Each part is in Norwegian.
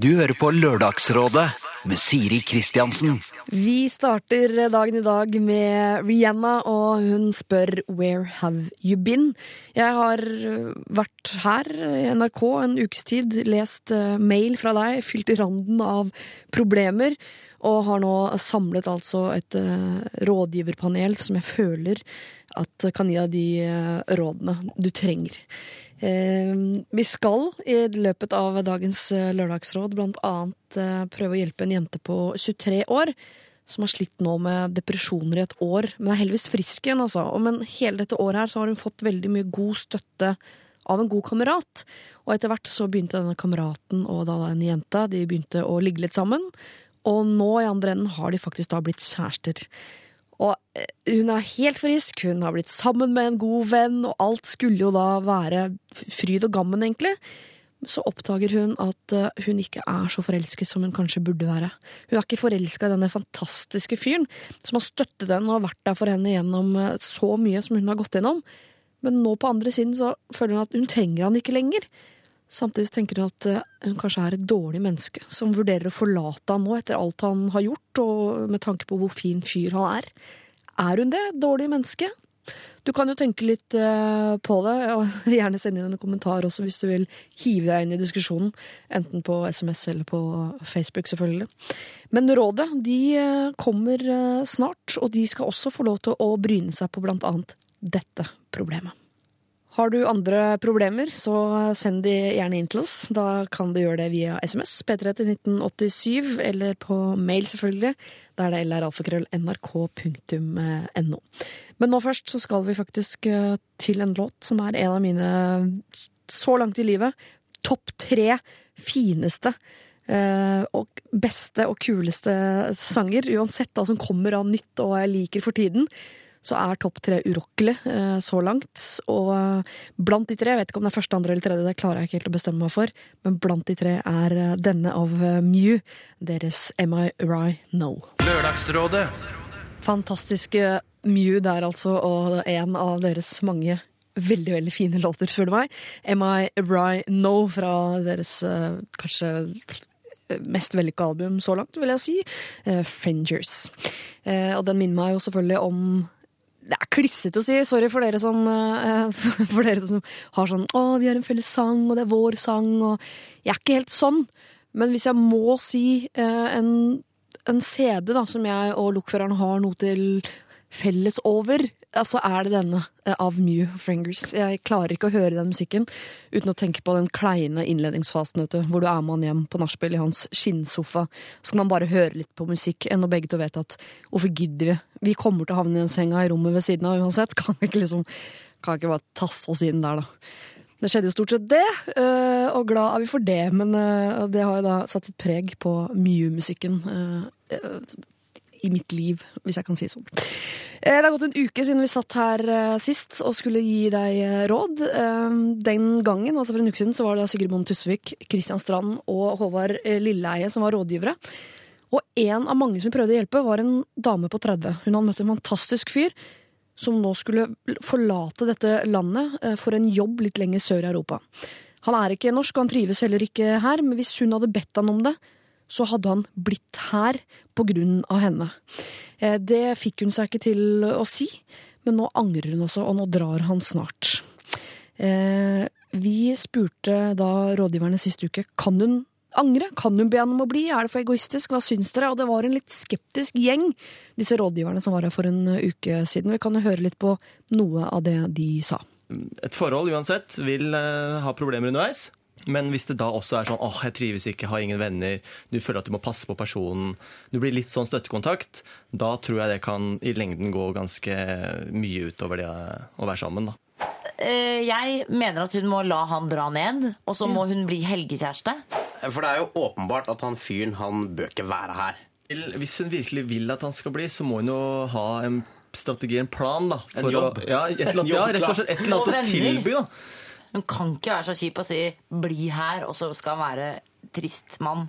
Du hører på Lørdagsrådet med Siri Kristiansen. Vi starter dagen i dag med Rihanna, og hun spør 'Where have you been?' Jeg har øh, vært her i NRK en ukes tid, lest øh, mail fra deg, fylt i randen av problemer, og har nå samlet altså et øh, rådgiverpanel som jeg føler at kan gi deg de øh, rådene du trenger. Eh, vi skal i løpet av dagens eh, lørdagsråd blant annet eh, prøve å hjelpe en jente på 23 år som har slitt nå med depresjoner i et år, men er heldigvis frisk igjen, altså. Men hele dette året her så har hun fått veldig mye god støtte av en god kamerat. Og etter hvert så begynte denne kameraten og da en jente de begynte å ligge litt sammen. Og nå i andre enden har de faktisk da blitt kjærester. Og eh, hun er helt frisk, hun har blitt sammen med en god venn, og alt skulle jo da være fryd og gammen, egentlig. Så oppdager hun at eh, hun ikke er så forelsket som hun kanskje burde være. Hun er ikke forelska i denne fantastiske fyren som har støttet henne og vært der for henne gjennom eh, så mye som hun har gått gjennom. Men nå på andre siden så føler hun at hun trenger han ikke lenger. Samtidig tenker hun at eh, hun kanskje er et dårlig menneske som vurderer å forlate han nå etter alt han har gjort, og med tanke på hvor fin fyr han er. Er hun det? Dårlig menneske? Du kan jo tenke litt eh, på det, og gjerne sende inn en kommentar også hvis du vil hive deg inn i diskusjonen. Enten på SMS eller på Facebook, selvfølgelig. Men rådet de eh, kommer snart, og de skal også få lov til å bryne seg på blant annet dette problemet. Har du andre problemer, så send de gjerne inn til oss. Da kan du gjøre det via SMS, P3 til 1987, eller på mail, selvfølgelig. Da er det lralfakrøll.nrk.no. Men nå først så skal vi faktisk eh, til en låt som er en av mine, så langt i livet, topp tre fineste eh, og beste og kuleste sanger. Uansett hva som kommer av nytt og jeg liker for tiden så er topp tre urokkelig eh, så langt. Og eh, blant de tre, jeg vet ikke om det er første, andre eller tredje, det klarer jeg ikke helt å bestemme meg for, men blant de tre er eh, denne av Mew, deres Am I Right No. Lørdagsrådet. Fantastiske Mew der, altså, og en av deres mange veldig, veldig fine låter, spør du meg. Am I Right No fra deres kanskje mest vellykka album så langt, vil jeg si. Frangers. Uh, og den minner meg jo selvfølgelig om det er klissete å si. Sorry for dere som, uh, for dere som har sånn 'Å, vi har en felles sang, og det er vår sang', og Jeg er ikke helt sånn. Men hvis jeg må si en, en CD da, som jeg og lokføreren har noe til felles over, altså er det denne eh, av Mew Fringers. Jeg klarer ikke å høre den musikken uten å tenke på den kleine innledningsfasen, du, hvor du er med han hjem på nachspiel i hans skinnsofa. Så kan man bare høre litt på musikk, enn å begge to vet at hvorfor gidder vi? Vi kommer til å havne i den senga i rommet ved siden av uansett. Kan vi ikke liksom Kan ikke bare tasse oss inn der, da? Det skjedde jo stort sett det, eh, og glad er vi for det, men eh, det har jo da satt sitt preg på Mew-musikken i mitt liv, hvis jeg kan si det sånn. Eh, det har gått en uke siden vi satt her eh, sist og skulle gi deg eh, råd. Den gangen, altså for en uke siden, så var det Sigrid Bonde Tusvik, Kristian Strand og Håvard Lilleheie som var rådgivere. Og en av mange som prøvde å hjelpe, var en dame på 30. Hun hadde møtt en fantastisk fyr som nå skulle forlate dette landet for en jobb litt lenger sør i Europa. Han er ikke norsk, og han trives heller ikke her, men hvis hun hadde bedt han om det, så hadde han blitt her på grunn av henne. Eh, det fikk hun seg ikke til å si, men nå angrer hun også, og nå drar han snart. Eh, vi spurte da rådgiverne sist uke kan hun angre, kan hun be han om å bli, er det for egoistisk, hva syns dere? Og det var en litt skeptisk gjeng, disse rådgiverne som var her for en uke siden. Vi kan jo høre litt på noe av det de sa. Et forhold uansett vil eh, ha problemer underveis. Men hvis det da også er sånn åh, jeg trives ikke, har ingen venner, du føler at du må passe på personen, du blir litt sånn støttekontakt, da tror jeg det kan i lengden gå ganske mye utover det å være sammen, da. Eh, jeg mener at hun må la han dra ned, og så må hun bli helgekjæreste. For det er jo åpenbart at han fyren, han bør ikke være her. Hvis hun virkelig vil at han skal bli, så må hun jo ha en strategi, en plan, da. en jobb. Å, ja, et eller annet, ja, rett og slett et eller annet å tilby, da. Hun kan ikke være så kjip og si 'bli her', og så skal han være trist mann.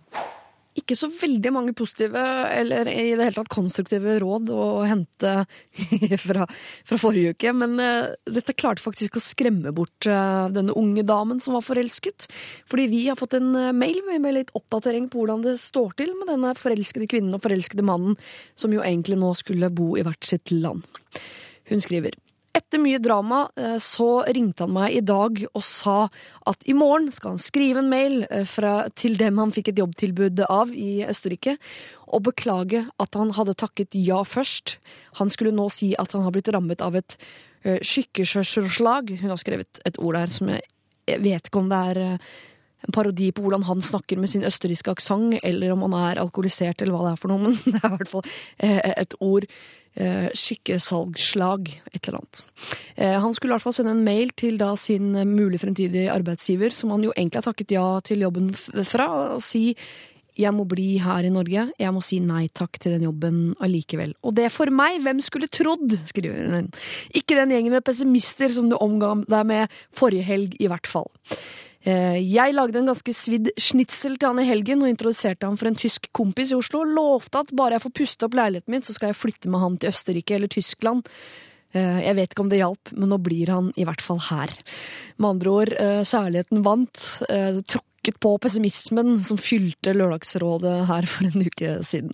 ikke så veldig mange positive, eller i det hele tatt konstruktive råd å hente fra, fra forrige uke, men uh, dette klarte faktisk å skremme bort uh, denne unge damen som var forelsket. Fordi vi har fått en eh, mail med, litt oppdatering på hvordan det står til med denne forelskede kvinnen og forelskede mannen, som jo egentlig nå skulle bo i hvert sitt land. Hun skriver etter mye drama eh, så ringte han meg i dag og sa at i morgen skal han skrive en mail eh, fra, til dem han fikk et jobbtilbud av i Østerrike, og beklage at han hadde takket ja først. Han skulle nå si at han har blitt rammet av et skikkeskjørselslag. Hun har skrevet et ord der som jeg, jeg vet ikke om det er eh, en parodi på hvordan han snakker med sin østerrikske aksent, eller om han er alkoholisert, eller hva det er for noe, men det er i hvert fall eh, et ord. Eh, skikkesalgslag, et eller annet. Eh, han skulle i hvert fall sende en mail til da sin mulig fremtidige arbeidsgiver, som han jo egentlig har takket ja til jobben fra, og si jeg må bli her i Norge, jeg må si nei takk til den jobben allikevel. Og det for meg, hvem skulle trodd, skriver hun. Ikke den gjengen med pessimister som du omga deg med forrige helg, i hvert fall. Eh, Jeg lagde en ganske svidd snitsel til han i helgen og introduserte han for en tysk kompis i Oslo. og Lovte at bare jeg får puste opp leiligheten min, så skal jeg flytte med han til Østerrike eller Tyskland. Eh, Jeg vet ikke om det hjalp, men nå blir han i hvert fall her. Med andre ord, eh, kjærligheten vant. eh, Tråkket på pessimismen som fylte Lørdagsrådet her for en uke siden.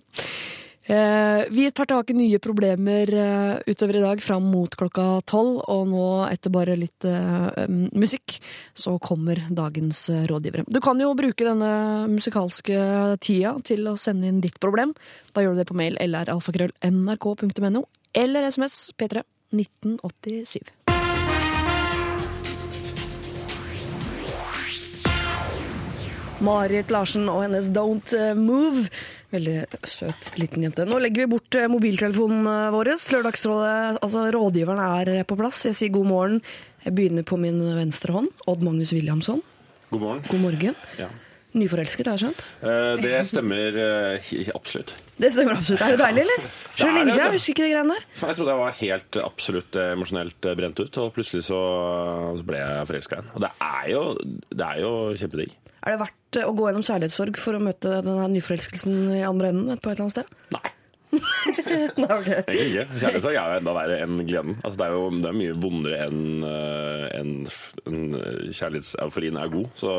Eh, Vi tar tak i nye problemer eh, utover i dag fram mot klokka tolv, og nå etter bare litt eh, musikk, så kommer dagens rådgivere. Du kan jo bruke denne musikalske tida til å sende inn ditt problem. Da gjør du det på mail lralfakrøll.nrk.no eller SMS P3 1987. Marit Larsen og hennes Don't Move. Veldig søt liten jente. Nå legger vi bort eh, mobiltelefonen eh, vår. Lørdagsrådet, altså rådgiveren er på plass. Jeg sier god morgen. Jeg begynner på min venstre hånd. Odd Magnus Williamson. God morgen. God morgen. Ja. Nyforelsket, har jeg skjønt? Eh, Det stemmer eh, absolutt. Det stemmer absolutt. Er det deilig, eller? Sjøl siden. Jeg husker ikke de greiene der. Jeg trodde jeg var helt absolutt eh, emosjonelt eh, brent ut, og plutselig så, så ble jeg forelska igjen. Og det er jo, det er jo kjempedigg. Er det verdt eh, å gå gjennom kjærlighetssorg for å møte denne nyforelskelsen i andre enden på et eller annet sted? Nei. Nei, ok. Egentlig ikke. Kjærlighetssorg er jo enda verre enn gleden. Altså, det er jo det er mye vondere enn en, enn enn kjærlighetseuforien er god. Så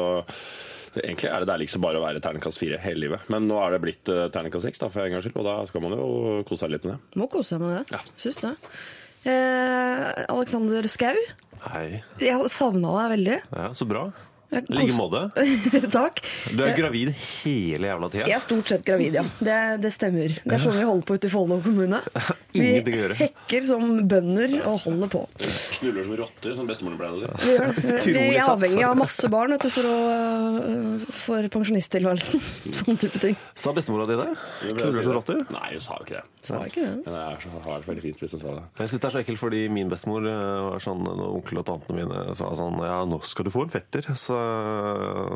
egentlig er det deiligste bare å være terningkast fire hele livet. Men nå er det blitt eh, terningkast seks da, for en gangs skyld, og da skal man jo kose seg litt med det. Må kose seg med det. Ja. Syns det. Eh, Alexander Skau, Hei. jeg savna deg veldig. Ja, så bra. I like måte. Takk. Du er gravid hele jævla tida. Jeg er stort sett gravid, ja. Det, det stemmer. Det er sånn vi holder på ute i Follo kommune. Vi hekker som bønder og holder på. Knuller som rotter, som bestemoren pleide å si. Vi, vi er avhengig av masse barn vet du, for, å, for pensjonisttilværelsen. Sånn type ting. Sa bestemora di det? Knuller som rotter? Nei, hun sa jo ikke det. Sa ikke det. Men det er så, har vært veldig fint hvis hun sa det. Jeg synes det er så ekkelt fordi min bestemor eh, var sånn når onkel og tantene mine sa sånn Ja, nå skal du få en fetter. Så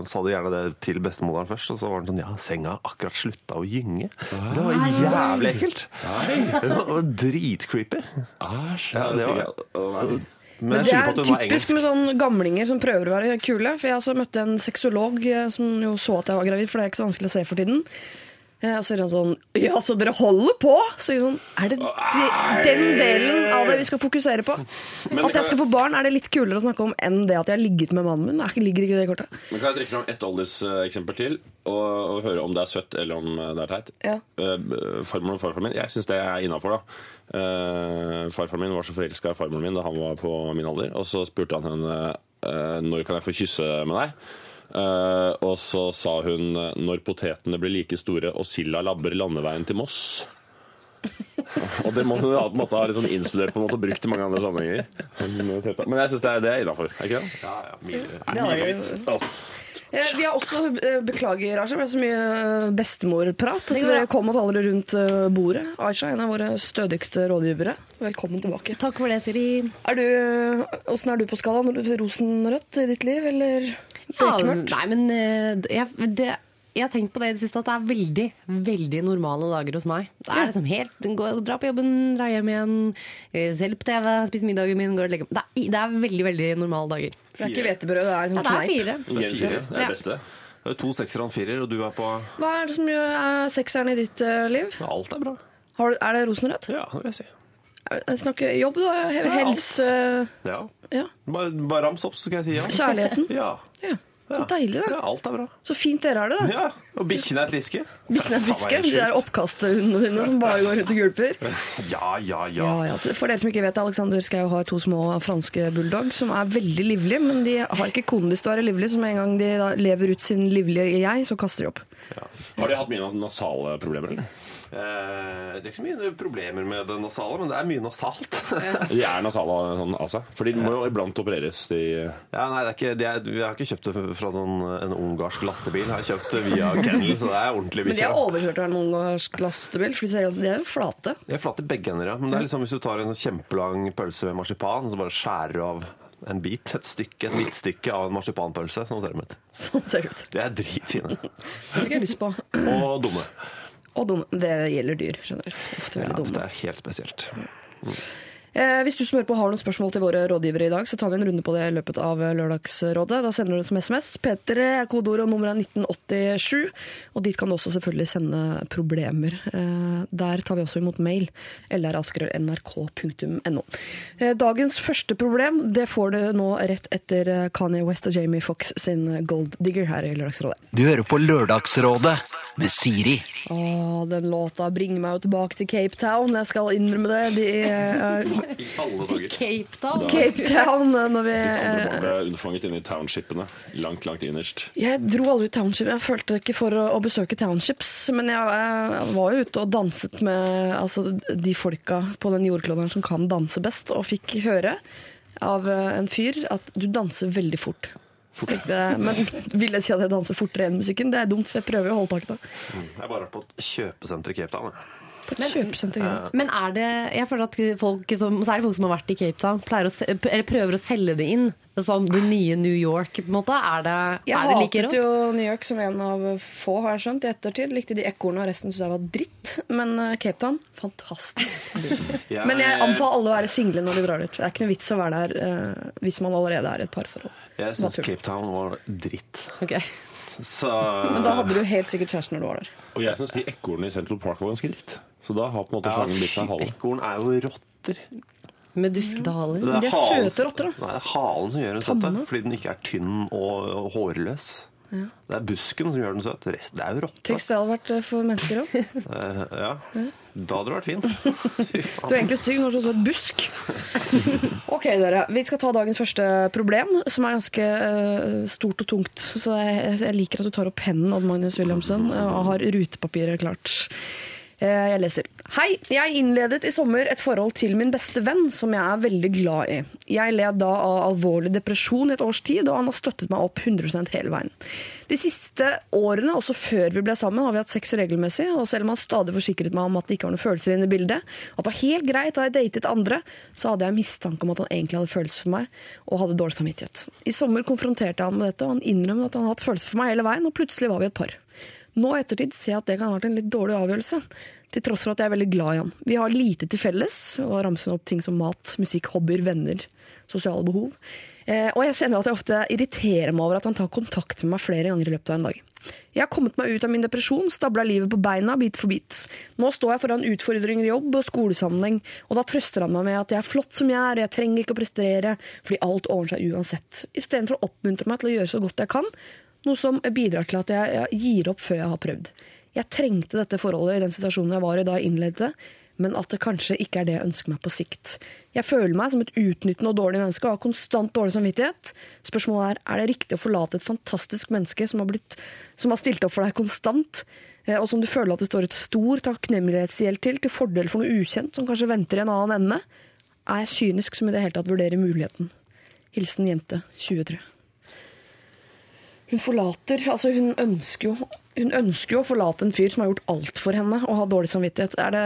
sa de gjerne det til bestemoderen først, og så var den sånn Ja, senga har akkurat slutta å gynge. Så det var jævlig ekkelt. Det var dritcreepy. Æsj. Ja, det var- var Men Men det er typisk med sånne gamlinger som prøver å være kule. For jeg altså møtte en sexolog eh, som jo så at jeg var gravid, for det er ikke så vanskelig å se for tiden. Eh, Og så er han sånn Ja, så dere holder på? Så jeg sånn Er det de, den delen av det vi skal fokusere på? Men At jeg skal få barn, er det litt kulere å snakke om enn det at jeg har ligget med mannen min? Jeg Ligger ikke det i kortet? Men Kan jeg trekke fram ett alderseksempel til, og, og høre om det er søtt eller om det er teit? Ja. Eh, farmoren og farfaren min, jeg syns det er innafor, da. Farfar farfaren min var så forelska i farmoren min da han var på min alder, og så spurte han henne eh, når kan jeg få kysse med deg. Eh, og så sa hun når potetene blir like store og silda labber landeveien til Moss. og det må hun ha på måte ha litt sånn innstudert på en måte, og brukt i mange andre sammenhenger. Men jeg syns det er, det er innafor, er ikke det? Ja, ja, mye. Det er det. Eh, Vi har også, eh, beklager Aisha, det ble så mye bestemorprat at dere kom og taler rundt bordet. Aisha, en av våre stødigste rådgivere. Velkommen tilbake. Takk for det, Siri. Er du, Åssen er du på skalaen? Du rosenrødt i ditt liv, eller Ja, bekmørkt? nei, men eh, jeg, det, jeg har tenkt på det i det siste at det er veldig, veldig normale dager hos meg. Det er liksom helt gå, Dra på jobben, dra hjem igjen, eh, se litt på TV, spise middagen min, gå og legge meg. Det er, det er veldig, veldig normale dager. Det er ikke hvetebrød, det er liksom Ja, det er fire. fire. er fire, det er det beste. Det er to seksere og en firer, og du er på Hva er det som gjør er sekseren i ditt eh, liv? Alt er bra. Har, du- er det rosenrødt? Ja, det vil jeg si. Jeg snakker jobb, da. Helse Ja. Ja. Bare, bare rams opp, så skal jeg si ja. Kjærligheten. Ja. Ja. Så deilig, da. ja, alt er bra. Så fint dere har det, da. Ja, Og bikkjene er friske. Bikkjene er friske. De der oppkasthundene dine som bare går rundt og gulper. Ja, ja, ja. Ja, ja. For dere som ikke vet, Alexander Schou har to små franske bulldog som er veldig livlige, men de har ikke kondis til å være livlige, så med en gang de lever ut sin livlige jeg, så kaster de opp. Har de hatt mye nasale problemer, eller? Eh, det er ikke så mye problemer med det nasale, men det er mye nasalt. De er nasale sånn, av seg. For de må jo iblant opereres. De Ja, nei, det er ikke, det er, Vi har ikke kjøpt det fra noen, en ungarsk lastebil. Jeg har kjøpt det via Kennel, så det er ordentlig Men de bikkje. er overkjørt av en ungarsk lastebil, for de ser- de er jo flate. De er flate begge ender, ja. Men det er liksom hvis du tar en sånn kjempelang pølse med marsipan, så bare skjærer du av en bit, et stykke, et midtstykke av en marsipanpølse. Sånn ser de ut. Sånn ser det ut. De er dritfine. Det fikk jeg lyst på. Og dumme. Og dum. Det gjelder dyr generelt. Ofte Ja, dumme. det er helt spesielt. Eh, hvis du som hører på har noen spørsmål til våre rådgivere i dag, så tar vi en runde på det i løpet av eh, Lørdagsrådet. Da sender du det som SMS. P3 er og nummeret er 1987. Og dit kan du også selvfølgelig sende problemer. Eh, der tar vi også imot mail. lralfakrøll.nrk.no. Eh, dagens første problem det får du nå rett etter eh, Kanye West og Jamie Fox sin Gold Digger her i Lørdagsrådet. Du hører på Lørdagsrådet med Siri. Åh, den låta bringer meg jo tilbake til Cape Town. Jeg skal innrømme det. De, eh, I alle dager. Cape Town. Cape Town eh, når vi andre eh, barn ble unnfanget inne i townshipene. Langt, langt innerst. Jeg dro aldri township. Jeg følte ikke for å, å besøke townships, men jeg, jeg var jo ute og danset med altså, de folka på den jordkloden som kan danse best, og fikk høre av eh, en fyr at du danser veldig fort. Tenkte men vil jeg si at jeg danser fortere enn musikken? Det er dumt, for jeg prøver jo å holde takta. Jeg har bare vært på et kjøpesenter i Cape Town. Jeg. På et kjøpesenter. Men er det Jeg føler at folk som, særlig folk som har vært i Cape Town, å, se- eller prøver å selge det inn som det nye New York. på en måte. Er det, Jeg er det like hatet rått? jo New York som en av få, har jeg skjønt, i ettertid. Likte de ekornene, og resten syntes jeg var dritt. Men eh, Cape Town, fantastisk. Jeg- Men jeg anbefaler alle å være single når de drar dit. Det er ikke noe vits å være der uh, hvis man allerede er i et parforhold. Jeg syns? Cape Town var dritt. Okay. Så Men da hadde du helt sikkert kjæreste når du var der. Og jeg syns de ekornene i Central Park var ganske dritt. Så da har på en måte ja, slangen blitt seg fy, halve. ekorn er jo rotter. Med duskete haler. Det De er halen søte som- rotter, da. Nei, det er halen som gjør den Tamme. søt, fordi den ikke er tynn og, og hårløs. Det er busken som gjør den søt. Resten, det er jo rotte. Tenk hvis det hadde vært eh, for mennesker òg. Eh, ja. Da hadde det vært fint. Fy Du er egentlig stygg når du så et busk. Ok, dere. Vi skal ta dagens første problem, som er ganske eh, stort og tungt. Så jeg, jeg liker at du tar opp pennen, Odd Magnus Williamson, og har rutepapiret klart. Eh, Jeg leser. Hei, jeg innledet i sommer et forhold til min beste venn, som jeg er veldig glad i. Jeg led da av alvorlig depresjon i et års tid, og han har støttet meg opp 100% hele veien. De siste årene, også før vi ble sammen, har vi hatt sex regelmessig, og selv om han stadig forsikret meg om at det ikke var noen følelser inne i bildet, at det var helt greit da jeg datet andre, så hadde jeg mistanke om at han egentlig hadde følelser for meg, og hadde dårlig samvittighet. I sommer konfronterte jeg han med dette, og han innrømmet at han hadde hatt følelser for meg hele veien, og plutselig var vi et par. Nå i ettertid ser jeg at det kan ha vært en litt dårlig avgjørelse, til tross for at jeg er veldig glad i han. Vi har lite til felles, og ramser opp ting som mat, musikk, hobbyer, venner, sosiale behov. Eh, og jeg kjenner at jeg ofte irriterer meg over at han tar kontakt med meg flere ganger i løpet av en dag. Jeg har kommet meg ut av min depresjon, stabla livet på beina bit for bit. Nå står jeg foran utfordringer i jobb og skolesammenheng, og da trøster han meg med at jeg er flott som jeg er, og jeg trenger ikke å prestere, fordi alt ordner seg uansett. Istedenfor å oppmuntre meg til å gjøre så godt jeg kan, noe som bidrar til at jeg, gir opp før jeg har prøvd. Jeg trengte dette forholdet i den situasjonen jeg var i da jeg innledet det, men at det kanskje ikke er det jeg ønsker meg på sikt. Jeg føler meg som et utnyttende og dårlig menneske og har konstant dårlig samvittighet. Spørsmålet er er det riktig å forlate et fantastisk menneske som har, blitt, som har stilt opp for deg konstant, eh, og som du føler at det står et stor takknemlighetsgjeld til, til fordel for noe ukjent som kanskje venter i en annen ende? Er jeg kynisk som i det hele tatt vurderer muligheten? Hilsen jente 23. Hun forlater Altså, hun ønsker jo Hun ønsker jo å forlate en fyr som har gjort alt for henne, og har dårlig samvittighet. Er det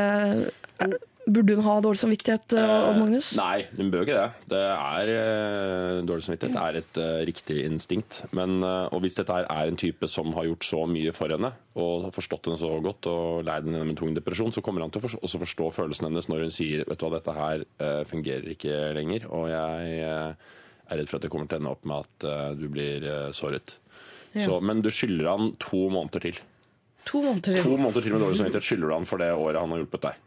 er, Burde hun ha dårlig samvittighet, Odd Magnus? Nei, hun bør ikke det. Det er eh, Dårlig samvittighet er et uh, riktig instinkt. Men, uh, og hvis dette her er en type som har gjort så mye for henne, og har forstått henne så godt og leid henne med en tung depresjon, så kommer han til å forstå, også forstå følelsen hennes når hun sier vet du hva, dette her uh, fungerer ikke lenger, og jeg eh, er redd for at det kommer til å ende opp med at eh, du blir eh, såret. Så, men du skylder han to måneder til. To måneder til? To måneder til med dårlig samvittighet skylder du han for det året han har hjulpet deg.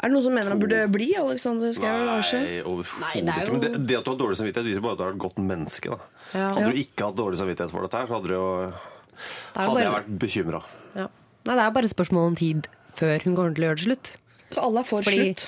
Er det noen som mener han burde bli Alexander Schou Larsen? Nei, overhodet Nei, det er ikke. Men det, det at du har dårlig samvittighet, viser bare at du er et godt menneske. Da. Ja. Hadde du ikke hatt dårlig samvittighet for dette, her, så hadde, det jo, Det jo hadde jeg vært bekymra. ja. Nei, det er bare et spørsmål om tid før hun kommer til å gjøre det slutt. Så alle er for Fordi, slutt.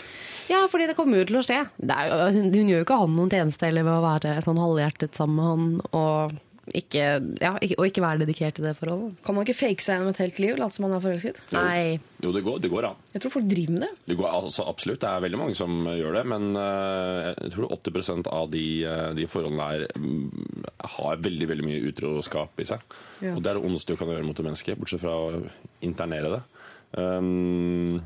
ja, fordi det kommer jo til å skje. Det er jo, hun, hun gjør jo ikke han noen tjeneste eller ved å være sånn halvhjertet sammen med han og ikke, ja, ikke, og ikke være dedikert til det forholdet. Kan man ikke fake seg gjennom et helt liv, late som man er forelsket? Nei. Jo, det går, det går an. Jeg tror folk driver med det. Det går altså, absolutt, det er veldig mange som gjør det, men uh, jeg tror 80 av de, eh, de forholdene her mm, har veldig veldig mye utroskap i seg. Ja. Og det er det ondeste du kan gjøre mot et menneske, bortsett fra å internere det. Um,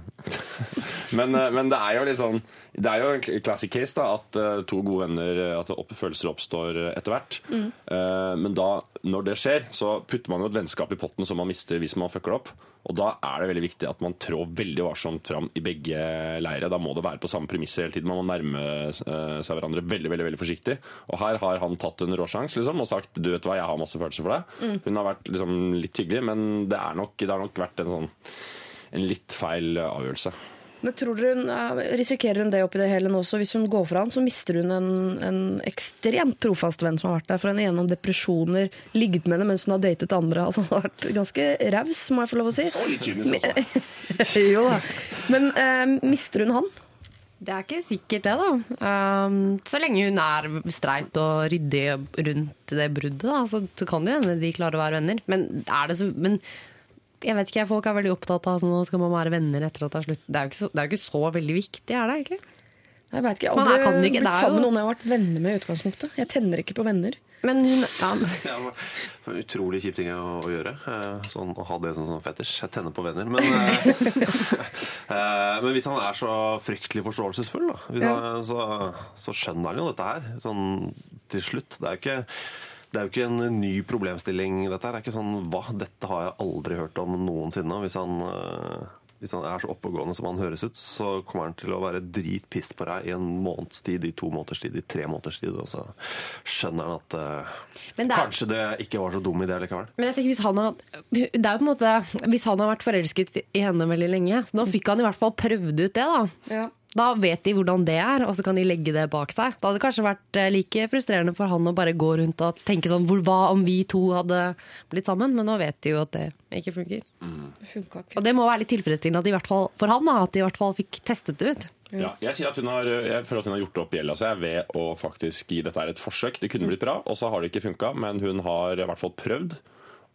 men, eh, men det er jo litt sånn Det er jo en classic case da at eh, to gode venner eh, At opp, følelser oppstår etter hvert. Eh, men da, når det skjer, så putter man jo et vennskap i potten som man mister hvis man fucker det opp. Og da er det veldig viktig at man trår veldig varsomt fram i begge leire. Da må det være på samme premisser hele tiden. Man må nærme seg hverandre veldig veldig, veldig forsiktig. Og her har han tatt en råsjans liksom, og sagt du vet hva, jeg har masse følelser for deg. Hun har vært liksom, litt hyggelig, men det, er nok, det har nok vært en sånn en litt feil avgjørelse. Men tror dere hun, eh, Risikerer hun det oppi det hele nå også? Hvis hun går fra han, så mister hun en, en ekstremt trofast venn som har vært der. For henne gjennom depresjoner, ligget med henne mens hun har datet andre. Altså, han har vært ganske raus, må jeg få lov å si. Og litt kynisk også. jo da. Men eh, mister hun han? Det er ikke sikkert det, da. Um, så lenge hun er streit og ryddig rundt det bruddet, da, så, så kan det hende de klarer å være venner. Men er det så Men jeg vet ikke, folk er veldig opptatt av sånn, nå skal man være venner etter at det er slutt. Det er jo ikke så, det er jo ikke så veldig viktig, er det egentlig? Jeg vet ikke, jeg aldri kan ikke, blitt sammen med jo- noen jeg har vært venner med i utgangspunktet. Jeg tenner ikke på venner. Men hun ja, en utrolig kjip ting å, å gjøre. eh, Sånn, å ha det som sånn fetisj. Jeg tenner på venner. Men, eh, eh, men hvis han er så fryktelig forståelsesfull, da, hvis han, så, så skjønner han jo dette her. Sånn til slutt. Det er jo ikke det er jo ikke en ny problemstilling, dette her. Det er ikke sånn Hva? Dette har jeg aldri hørt om noensinne. Hvis han, eh, hvis han er så oppegående som han høres ut, så kommer han til å være dritpist på deg i en måneds tid, i to måneders tid, i tre måneders tid. Og så skjønner han at eh, det er- kanskje det ikke var så dum idé likevel. Men jeg tenker hvis han har Det er på en måte Hvis han har vært forelsket i henne veldig lenge, så nå fikk han i hvert fall prøvd ut det, da. Da vet de hvordan det er, og så kan de legge det bak seg. Da hadde det kanskje vært eh, like frustrerende for han å bare gå rundt og tenke sånn hvor, Hva om vi to hadde blitt sammen? Men nå vet de jo at det ikke funker. Det funka ikke. Og det må være litt tilfredsstillende at de i hvert fall, for han da, at de i hvert fall fikk testet det ut. Ja, jeg sier at hun har, jeg føler at hun har gjort opp gjelda seg ved å faktisk gi dette her et forsøk. Det kunne blitt bra, og så har det ikke funka, men hun har i hvert fall prøvd.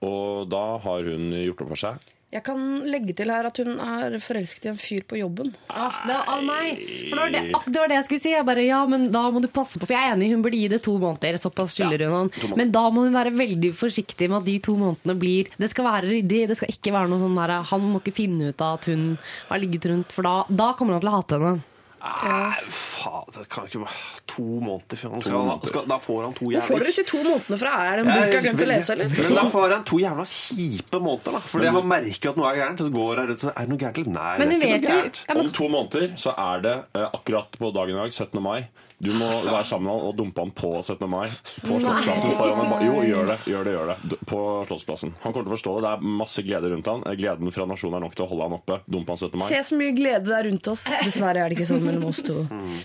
Og da har hun gjort opp for seg. Jeg kan legge til her at hun er forelsket i en fyr på jobben. Ah, det, ah, nei, for det var det, ah, det var det jeg skulle si. Jeg bare, ja, men da må du passe på, for jeg er enig, hun burde gi det to måneder. Såpass skylder hun han. Men da må hun være veldig forsiktig med at de to månedene blir Det skal være ryddig. Det skal ikke være noe sånn der Han må ikke finne ut av at hun har ligget rundt, for da, da kommer han til å hate henne. Nei, faen, det kan ikke være To måneder før han skal, skal, Da får han to jævla Hvor får dere ikke to månedene fra? Er det en bok jeg har glemt å lese, eller? Men da får han to jævla kjipe måneder, da. Fordi han merker at noe er gærent. Så går han rundt og er det noe gærent. Nei, det er ikke noe gærent. Om to måneder så er det eh, akkurat på dagen i dag, 17. mai. Du må være sammen med han og dumpe han på 17. mai. På Slottsplassen foran en. Jo, gjør det. gjør det, gjør det. På Slottsplassen. Han kommer til å forstå det. Det er masse glede rundt han. Gleden fra nasjonen er nok til å holde han oppe. Dumpe han 17. mai. Se så mye glede det er rundt oss. Dessverre er det ikke sånn mellom oss to.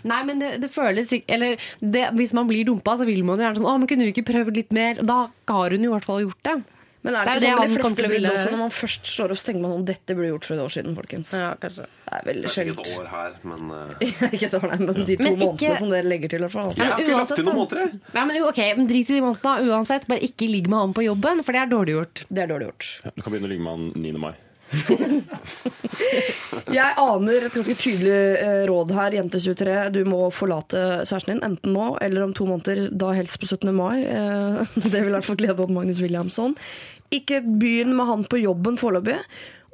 nei, men det, det føles Eller det, hvis man blir dumpa, så vil man jo gjerne sånn Å, men kunne vi ikke prøvd litt mer? Da har hun jo i hvert fall gjort det. Men er Det det, er ikke sånn med det de fleste ville- også? Når man først står opp, så tenker man sånn Dette burde gjort for et år siden, folkens. Ja, kanskje. Det er veldig sjeldent. Ikke et år her, men uh... ikke et år, nei, men de to Men ikke- månedene som dere legger til, i hvert fall. Jeg har ikke lagt til noen måter måneder, jeg. Nei, men jo, ok, men Drit i de månedene uansett. Bare ikke ligg med han på jobben, for det er dårlig gjort. Det er dårlig gjort. Du kan begynne å ligge med han 9. mai. Jeg aner et ganske tydelig eh, råd her, jente 23. Du må forlate kjæresten din, enten nå eller om to måneder, da helst på 17. mai. Eh, Det vil i hvert fall glede opp Magnus Williamson. Ikke begynn med han på jobben foreløpig,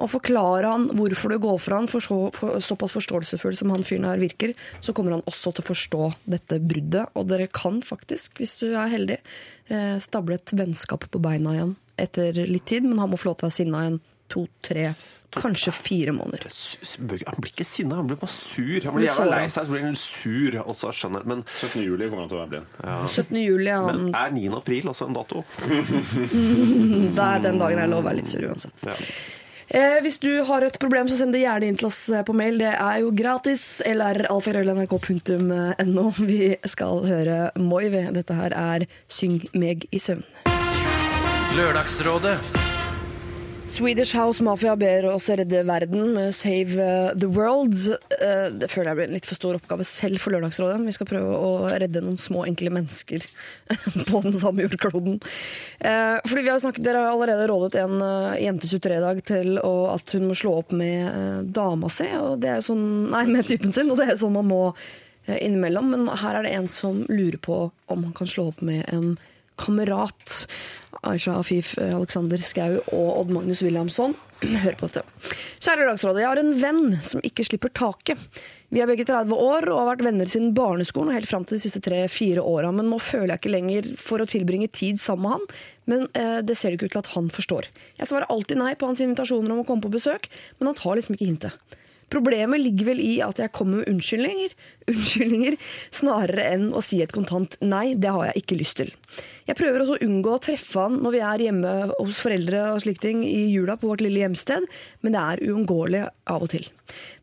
og forklare han hvorfor du går fra han. For, så, for såpass forståelsesfull som han fyren her virker, så kommer han også til å forstå dette bruddet. Og dere kan faktisk, hvis du er heldig, eh, stable et vennskap på beina igjen etter litt tid, men han må få lov til å være sinna igjen to, tre, kanskje fire måneder. Han blir ikke sinna, han blir bare sur. Han blir jævla lei seg, så blir han sur. Og så skjønner Men, 17. juli kommer han til å være blind. 17. juli, ja. men er 9. april også en dato? Det er den dagen jeg lov å være litt sur uansett. Ja. Eh, hvis du har et problem, så send det gjerne inn til oss eh, på mail. Det er jo gratis. Eller lralfagrøll.nrk.no. Vi skal høre Moive. Dette her er Syng meg i søvn. Lørdagsrådet Swedish House Mafia ber oss redde verden med Save eh, the World. Eh, Det føler jeg blir en litt for stor oppgave selv for Lørdagsrådet. Vi skal prøve å redde noen små, enkle mennesker på den samme jordkloden. Eh, Fordi vi har snakket, Dere har allerede rådet en jente 23 i dag til at hun må slå opp med dama si, og det er jo sånn, nei, med typen sin, og det er sånn man må innimellom. Men her er det en som lurer på om han kan slå opp med en kamerat. Aisha Afif, eh, Alexander Skau og Odd Magnus Williamson. Hør på dette. Kjære Lagsrådet, jeg har en venn som ikke slipper taket. Vi er begge 30 år og har vært venner siden barneskolen og helt fram til de siste tre-fire åra. Men nå føler jeg ikke lenger for å tilbringe tid sammen med han. Men eh, det ser det ikke ut til at han forstår. Jeg svarer alltid nei på hans invitasjoner om å komme på besøk, men han tar liksom ikke hintet. Problemet ligger vel i at jeg kommer med unnskyldninger, unnskyldninger snarere enn å si et kontant nei, det har jeg ikke lyst til. Jeg prøver også å unngå å treffe han når vi er hjemme hos foreldre og slike ting i jula på vårt lille hjemsted, men det er uunngåelig av og til.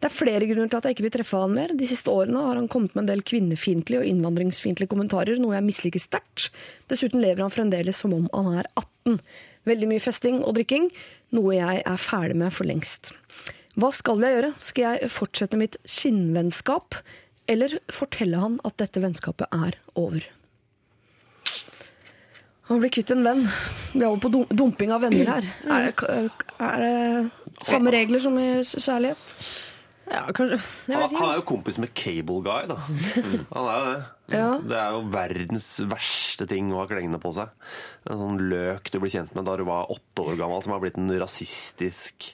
Det er flere grunner til at jeg ikke vil treffe han mer. De siste årene har han kommet med en del kvinnefiendtlige og innvandringsfiendtlige kommentarer, noe jeg misliker sterkt. Dessuten lever han fremdeles som om han er 18. Veldig mye festing og drikking, noe jeg er ferdig med for lengst. Hva skal jeg gjøre? Skal jeg fortsette mitt skinnvennskap, eller fortelle han at dette vennskapet er over? Han blir kvitt en venn. Vi holder på dumping av venner her. Er det, er det samme regler som i kjærlighet? Ja, kanskje. Jeg Han, han er jo kompis med Cable Guy, da. Han er jo det. Ja. Det er jo verdens verste ting å ha klengende på seg. En sånn løk du ble kjent med da du var åtte år gammel, som har blitt en rasistisk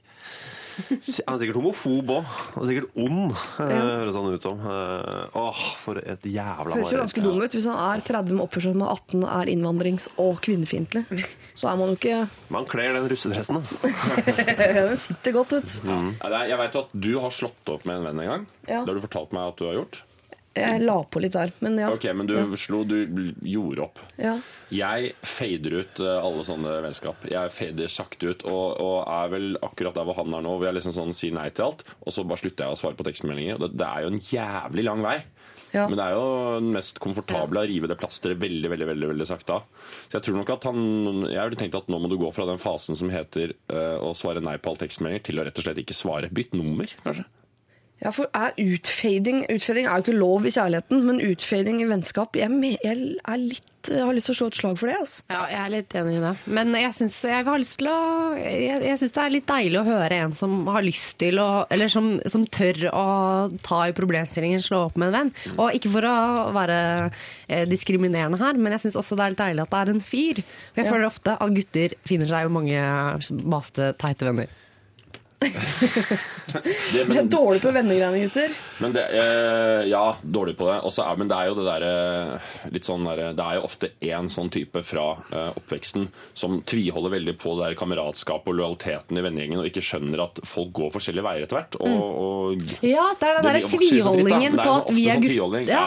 Han er sikkert homofob òg. Han er sikkert ond, ja. høres han ut som. Eh, Åh, for et jævla Høres jo ganske dum ut. Hvis han er 30 med oppførsel som er 18 og er innvandrings- og kvinnefiendtlig, så er man jo ikke Man kler den russedressen, da. Den sitter godt ut. du. det er- Jeg vet at du har slått opp med en venn en gang. Ja. Det har du fortalt meg at du har gjort. Jeg la på litt der, men ja. Ok, Men du slo, du gjorde opp. ja. Jeg fader ut eh, alle sånne vennskap. Jeg fader sakte ut, og, og er vel akkurat der hvor han er nå, hvor jeg liksom sånn sier nei til alt, og så bare slutter jeg å svare på tekstmeldinger. Det, det er jo en jævlig lang vei. Ja. Men det er jo den mest komfortable å rive det plasteret veldig veldig, veldig, veldig sakte av. Så jeg tror nok at han Jeg ville tenkt at nå må du gå fra den fasen som heter uh, å svare nei på alle tekstmeldinger, til å rett og slett ikke svare. Bytt nummer, kanskje. Ja, for er utfading Utfading er jo ikke lov i kjærligheten, men utfading i vennskap Jeg, jeg er litt Jeg har lyst til å slå et slag for det. Altså. Ja, jeg er litt enig i det. Men jeg syns det er litt deilig å høre en som har lyst til å Eller som, som tør å ta i problemstillingen, slå opp med en venn. Og ikke for å være eh, diskriminerende her, men jeg syns også det er litt deilig at det er en fyr. For jeg føler ofte at gutter finner seg jo mange maste, teite venner. Det, Dere er men, dårlige på vennegreiene, gutter. men det, eh, ja, dårlig på det. Også men det er jo det derre litt sånn der, Det er jo ofte én sånn type fra eh, oppveksten som tviholder veldig på det der kameratskapet og lojaliteten i vennegjengen, og ikke skjønner at folk går forskjellige veier etter hvert. Og, og Ja, det er den der vokser jo så fritt, da. tviholdingen på at vi er gutter. Sånn Ja.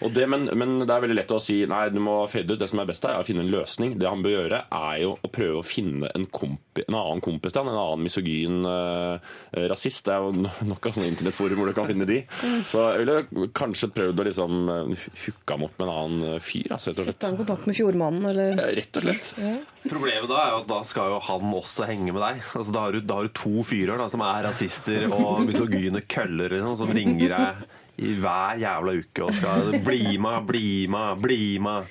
Ja. Det, men, men det er veldig lett å si nei, du må fade ut. Det som er best er å finne en løsning. Det han bør gjøre, er jo å prøve å finne en, kompi, en annen kompis til han, en annen misogyn eh, rasist. Det er jo nok av sånne internettforum hvor du kan finne de. Så jeg ville kanskje prøvd å liksom eh, hooke ham opp med en annen eh, fyr, altså, rett og Sette han i kontakt med Fjordmannen, eller Eh, Rett og slett. Problemet da er jo at da skal jo han også henge med deg. Altså, da, har du, da har du to fyrer da, som er rasister og misogyne køller liksom, som ringer deg i hver jævla uke og skal bli med, bli med, bli med.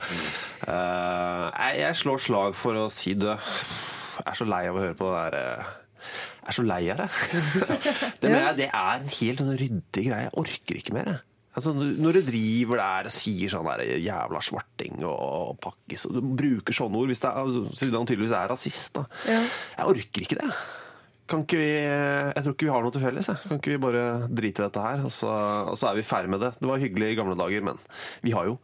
Uh, jeg, jeg slår slag for å si det. Jeg er så lei av å høre på det der eh, Jeg er så lei av det. det, mener jeg, det er en helt sånn ryddig greie. Jeg orker ikke mer. jeg. Altså, når du driver der og sier sånn der jævla svarting og pakkis, og du bruker sånne ord hvis det er, altså, siden han tydeligvis er rasist, da. Ja. Jeg orker ikke det. Kan ikke vi, jeg tror ikke vi har noe til felles. Jeg. Kan ikke vi bare drite i dette her, og så, og så er vi ferdig med det. Det var hyggelig i gamle dager, men vi har jo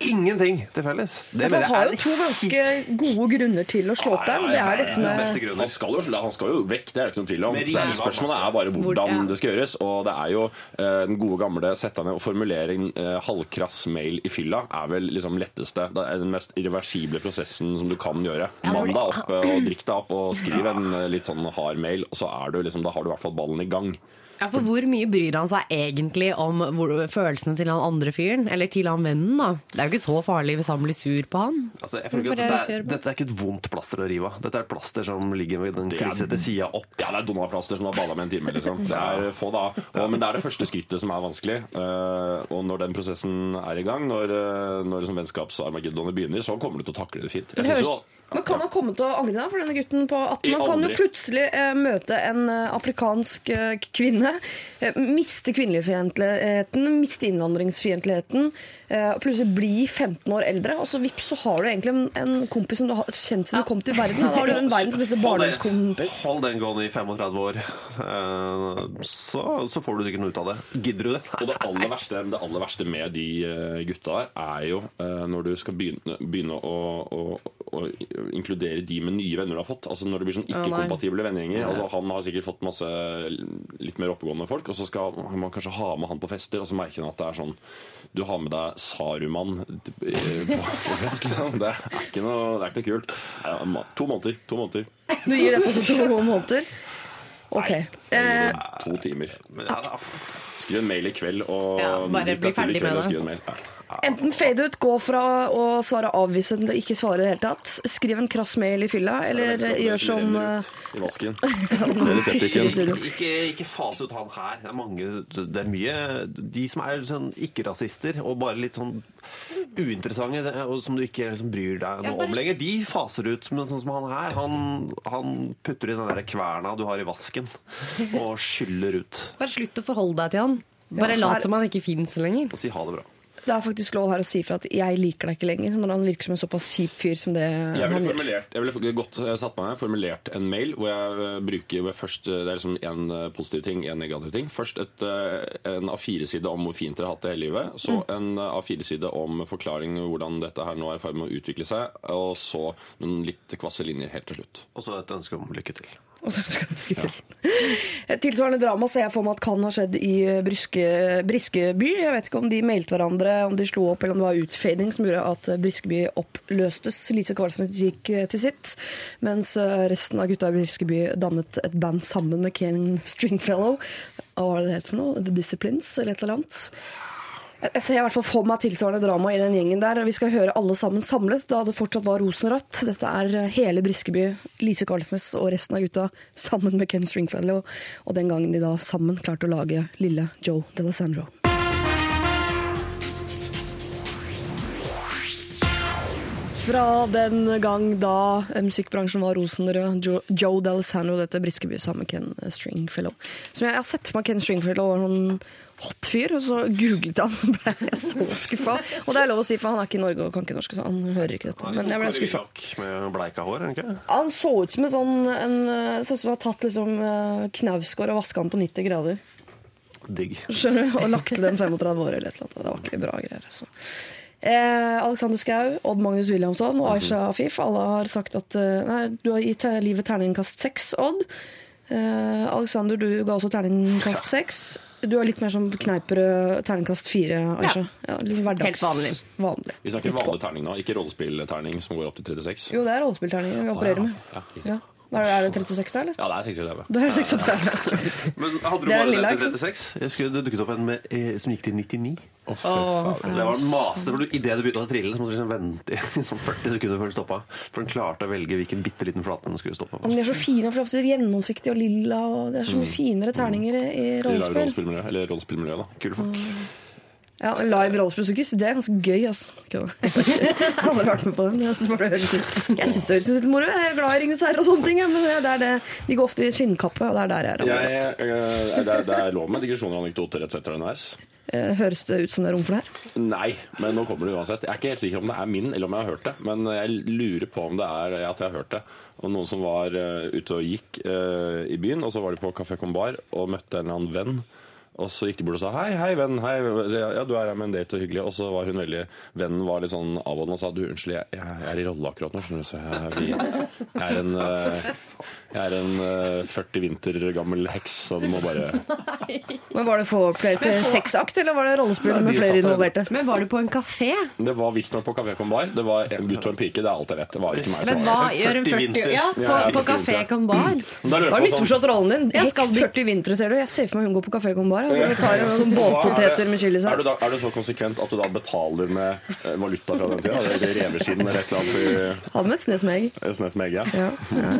ingenting til felles. Det Han mener jeg har jo to ganske gode grunner til å slå til der, og det er dette med. Han skal, jo, han skal jo vekk, det er det ikke noen tvil om. Så er det spørsmålet er bare hvordan Hvor- det skal gjøres. Og det er jo eh, den gode gamle sette ned og formulere en eh, halvkrass mail i fylla er vel liksom letteste. Det er den mest irreversible prosessen som du kan gjøre. Mann deg opp eh, og drikk deg opp og skriv en litt sånn hard mail, og så er du liksom, da har du i hvert fall ballen i gang. Ja, for Hvor mye bryr han seg egentlig om hvor, følelsene til han andre fyren? Eller til han vennen, da? Det er jo ikke så farlig hvis han blir sur på han. Altså, jeg føler at dette, er, dette er ikke et vondt plaster å rive av. Dette er et plaster som ligger ved den klissete sida opp. Ja, det er Donald-plaster som har bada med en time, liksom. Det er få da. Og, men det er det første skrittet som er vanskelig. Eh, og når den prosessen er i gang, når, uh, når liksom vennskapsarmagedonet begynner, så kommer du til å takle det fint. Jeg synes jo, Men kan man komme til å angre da for denne gutten på 18? Man kan jo plutselig eh, møte en eh, afrikansk eh, kvinne, eh, miste kvinnefiendtligheten, miste innvandringsfiendtligheten, og plutselig bli 15 år eldre, og så vips så har du egentlig en, en kompis som du har kjent siden du kom til verden. Da har du en verdens beste barndomskompis. Hold den gående i 35 år, eh, så, så får du sikkert noe ut av det. Gidder du det? Og det aller verste, det aller verste med de gutta her, er jo når du skal begynne, begynne å, å, å inkludere de med nye venner du har fått. Altså Når det blir sånn ikke-kompatible vennegjenger. Altså, han har sikkert fått masse litt mer oppegående folk, og så skal man kanskje ha med han på fester, og så merker han at det er sånn Du har med deg Saruman eh, på, på fest, liksom. Det er ikke noe, det er ikke noe kult. To måneder. To måneder. Du gir dette til to måneder? Ok. Nei, To timer. Skriv en mail i kveld, og Ja, bare bli ferdig kveld med det. Enten fade ut, gå fra å svare avvisende til å ikke svare i det hele tatt. Skriv en krass mail i fylla, eller ja, gjør som eh, i vasken. Ikke, ikke fase ut han her. Det er mange Det er mye De som er sånn ikke-rasister og bare litt sånn uinteressante, og som du ikke liksom bryr deg noe om lenger, de faser ut. Men sånn som han her, han, han putter i den der kverna du har i vasken, og skyller ut. Bare slutt å forholde deg til han. Bare Ja, lat som han ikke fins lenger. Og si ha det bra. Det er faktisk lov her å si fra at 'jeg liker deg ikke lenger', når han virker som en såpass kjip fyr som det Jeg han gjør. jeg ville godt eh, satt meg ned, formulert en mail hvor jeg eh, bruker hvor jeg først eh, Det er liksom en positiv ting, en negativ ting. Først et, en A4-side om hvor fint dere har hatt det hele livet. Så en eh, A4-side om forklaring hvordan dette her nå er i ferd med å utvikle seg. Og så noen litt kvasse linjer helt til slutt. Og så et ønske om lykke til. Tilsvarende drama ser jeg for meg at kan ha skjedd i eh, Bryske, Briskeby. Jeg vet ikke om de mailte hverandre, om de slo opp, eller om det var utfading som gjorde at eh, Briskeby oppløstes. Lise Karlsen gikk eh, til sitt, mens resten av gutta i Briskeby dannet et band sammen med Ken Stringfellow. Hva var det det het for noe? The Disciplines, eller et eller annet? Jeg ser i hvert fall for meg tilsvarende drama i den gjengen der. Vi skal høre alle sammen samlet da det fortsatt var rosenrødt. Dette er eh, hele Briskeby, Lise Karlsnes og resten av gutta sammen med Ken Stringfellow. Og den gangen de da sammen klarte å lage lille Joe DeLassandro. Fra den gang da eh, musikkbransjen var rosenrød, Joe, Joe D'Alessandro, dette Briskeby sammen med Ken Stringfellow. Som jeg, har sett for meg Ken Stringfellow var noen hot fyr, og så googlet han, så ble jeg så skuffa. Og det er lov å si, for han er ikke i Norge og kan ikke norsk, så han hører ikke dette. Men jeg ble skuffa. Han så ut som en sånn en, Sånn som har tatt liksom eh, knausgård og vaska den på 90 grader. Digg. Skjønner du? Og lagt til den 35 år eller et eller annet. Det var ikke bra greier. Altså. Eh, Alexander Schou, Odd Magnus Williamson og Aisha Afif alle har sagt at eh, nei, du har gitt livet terningkast seks, Odd. Eh, Alexander, du ga også terningkast seks. Du er litt mer som kneiperød terningkast fire, Aisha. Ja. litt hverdags, Helt vanlig. vanlig. Vi snakker vanlig terning nå, ikke rollespillterning som går opp til 36. Jo, det er rollespillterning vi opererer med. Ja, riktig. Er det, er det 36 da, eller? ja, det er 36. Det er 36. Men hadde du er bare lilla, den til 36? Jeg skulle, det dukket opp en med, eh, som gikk til 99. Oh, oh. Det var en master, for Idet du begynte å trille, så måtte du liksom vente i sånn 40 sekunder før den stoppa. For den klarte å velge hvilken bitte liten flate den skulle stoppe på. Men de er så fine, for det er ofte gjennomsiktige og lilla. Og det er så mye finere terninger i rollespill. eller rollespillmiljø, da. Kule folk. Ja, Live rollespill, det er ganske gøy, altså. Jeg har aldri vært med på den. Jeg syns det høres Jeg litt moro. Jeg er glad i Ringenes herre og sånne ting, men det er det. de går ofte i skinnkappe, og det er der jeg Jeg, jeg, eh, det, er, det er lov med digresjoner og anekdoter etc. underveis. Eh, Høres det ut som det er rom for det her? Nei, men nå kommer det uansett. Jeg er ikke helt sikker om det er min, eller om jeg har hørt det. Men jeg lurer på om det er at jeg har hørt det. Og noen som var eh, ute og gikk uh, i byen, og så var de på Café Combar og møtte en eller annen venn. Og så gikk de bort og sa hei, hei, venn. hei. Ja, du er her med en date og hyggelig. Og så var hun veldig Vennen var litt sånn avholdende og sa du, unnskyld, jeg, jeg er i rolle akkurat nå, skjønner du. Så jeg, jeg er en, eh, jeg er en eh, 40 vinter gammel heks, så du må bare Men Var det foreplay til sexakt, eller var det rollespill med flere involverte? Men var du på en kafé? Det var visstnok på Kafé Con Bar. Det var en gutt og en pike, det er alt jeg vet. Det var ikke meg som Men hva gjør en 40 40 vinter. Ja, på, Ja, på kafé kan bar. Da Du har jeg sånn, misforstått rollen din. Heks 40 vintre, ser du. Jeg ser for meg hun går på kafé con bar og tar noen båtpoteter med er chilisaus. Er, er du så konsekvent at du da betaler med eh, valuta fra den tida? Det er reveskinn eller et eller annet Hadde med et snes med egg. snesmeg? Ja. Ja, ja.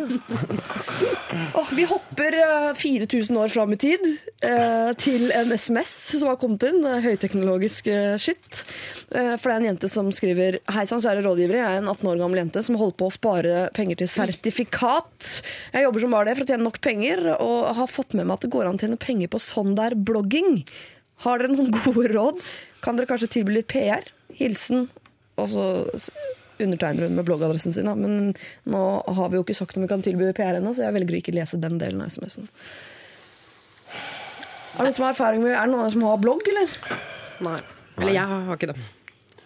Åh, vi hopper eh, 4000 år fram i tid eh, til en SMS som har kommet inn. Høyteknologisk skitt. shit. Eh, for det er en jente som skriver Hei sann, kjære rådgivere. Jeg er en 18 år gammel jente som holder på å spare penger til sertifikat. Jeg jobber som bare det for å tjene nok penger, og har fått med meg at det går an å tjene penger på sånn der blogging. Har dere noen gode råd? Kan dere kanskje tilby litt PR? Hilsen og så undertegner hun med bloggadressen sin. Da. Men nå har vi jo ikke sagt om vi kan tilby PR ennå, så jeg velger å ikke lese den delen av SMS-en. Er det noen som har erfaring med Er det noen som har blogg, eller? Nei. Eller jeg har ikke det.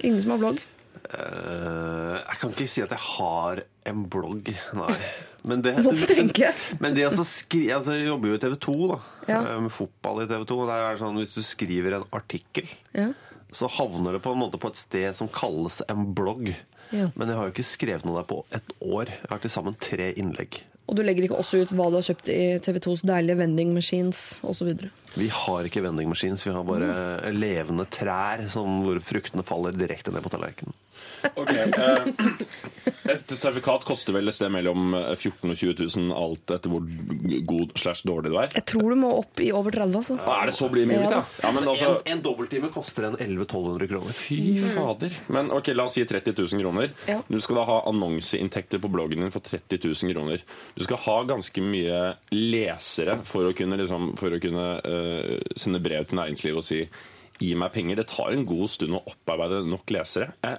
Ingen som har blogg? Uh, jeg kan ikke si at jeg har en blogg, nei. Men det. Men det altså, skri, altså, Jeg jobber jo i TV 2, da. Ja. eh, Med fotball i TV 2. Der er det sånn, hvis du skriver en artikkel, Ja. så havner det på en måte på et sted som kalles en blogg. Ja. Men jeg har jo ikke skrevet noe der på et år. Jeg har til sammen tre innlegg. Og du legger ikke også ut hva du har kjøpt i TV 2s deilige vending machines osv. Vi har ikke vending machines, vi har bare levende trær som, hvor fruktene faller direkte ned på tallerkenen. Ok, eh, Et sertifikat koster vel et sted mellom 14 000 og 20 000, alt etter hvor god slash dårlig du er. Jeg tror du må opp i over 30, altså. Ah, Er det så blir mye, Ja ja, da. ja, men altså, en, en dobbelttime koster en 1100-1200 kroner. Fy fader. Men ok, la oss si 30 000 kroner. Ja. Du skal da ha annonseinntekter på bloggen din for 30 000 kroner. Du skal ha ganske mye lesere for å kunne, liksom, for å kunne uh, sende brev til næringslivet og si Gi meg penger. Det tar en god stund å opparbeide nok lesere. Eh,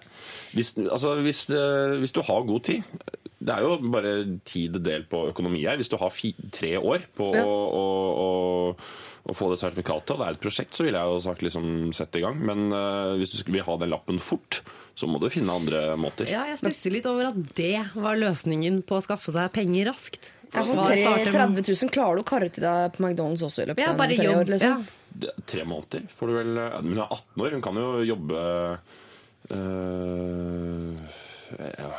hvis, altså, hvis, eh, hvis du har god tid Det er jo bare tid delt på økonomi her. Hvis du har fi, tre år på Ja. å, å, å, å få det sertifikatet, og det er et prosjekt, så ville jeg jo sagt liksom sette i gang. Men uh, hvis du vil ha den lappen fort, så må du finne andre måter. Ja, jeg stusser litt over at det var løsningen på å skaffe seg penger raskt. Ja, for Hva tre- starter med- 30 000 klarer du å karre til deg på McDonald's også i løpet av ja, tre jobb. år. Liksom. Ja. Tre måneder får du vel Men hun er 18 år, hun kan jo jobbe øh, ja,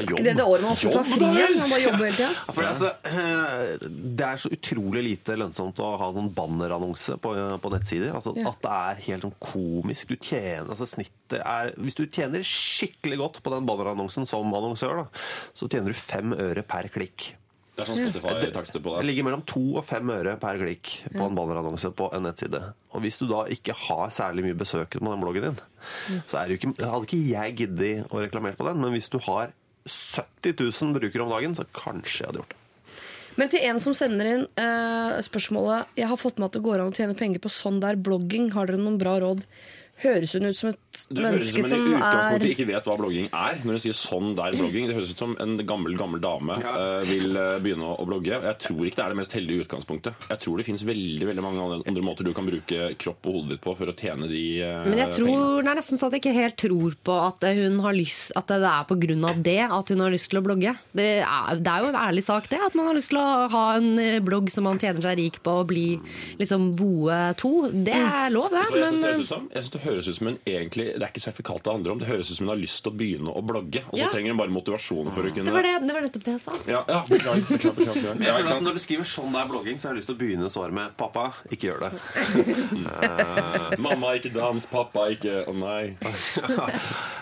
jobb? Det er det året man ofte tar fri. Man bare jobber hele tida. Ja, altså, eh, det er så utrolig lite lønnsomt å ha noen bannerannonse på, på nettsider. Altså, Ja. At det er helt sånn komisk. Du tjener, altså snittet er, Hvis du tjener skikkelig godt på den bannerannonsen som annonsør, da, så tjener du fem øre per klikk. Det er sånn Spotify-takster på Det det. ligger mellom to og fem øre per klikk på en bannerannonse på en nettside. Og hvis du da ikke har særlig mye besøkende på den bloggen din, så er det ikke, hadde ikke jeg giddet å reklamere på den, men hvis du har 70 000 brukere om dagen, så kanskje jeg hadde gjort det. Men til en som sender inn uh, spørsmålet Jeg har fått med at det går an å tjene penger på sånn der blogging. Har dere noen bra råd? Høres hun ut som et Du høres ut som en som i utgangspunktet er ikke vet hva blogging er. Når du sier sånn der blogging, Det høres ut som en gammel gammel dame eh, vil eh, begynne å, blogge. Jeg tror ikke det er det mest heldige utgangspunktet. Jeg tror det finnes veldig veldig mange andre- måter du kan bruke kropp og hodet ditt på for å tjene de eh, Men jeg pengene. tror det er nesten sånn at jeg ikke helt tror på at hun har lyst At det er på grunn av det at hun har lyst til å blogge. Det er, det er jo en ærlig sak, det. At man har lyst til å ha en blogg som man tjener seg rik på, og bli liksom voe to. Det er lov, det. Du det Men høres ut som? Jeg synes det høres ut som hun egentlig Det er ikke sertifikat det handler om. Det høres ut som hun har lyst til å begynne å blogge. Og så Ja. trenger hun bare motivasjon for å kunne det var, det, det var nettopp det jeg sa. Ja, ja beklager. beklager, beklager. Men jeg føler at når du skriver sånn det er blogging, så har jeg lyst til å begynne svaret med 'pappa, ikke gjør det'. Mamma, ikke dans. Pappa, ikke Å nei.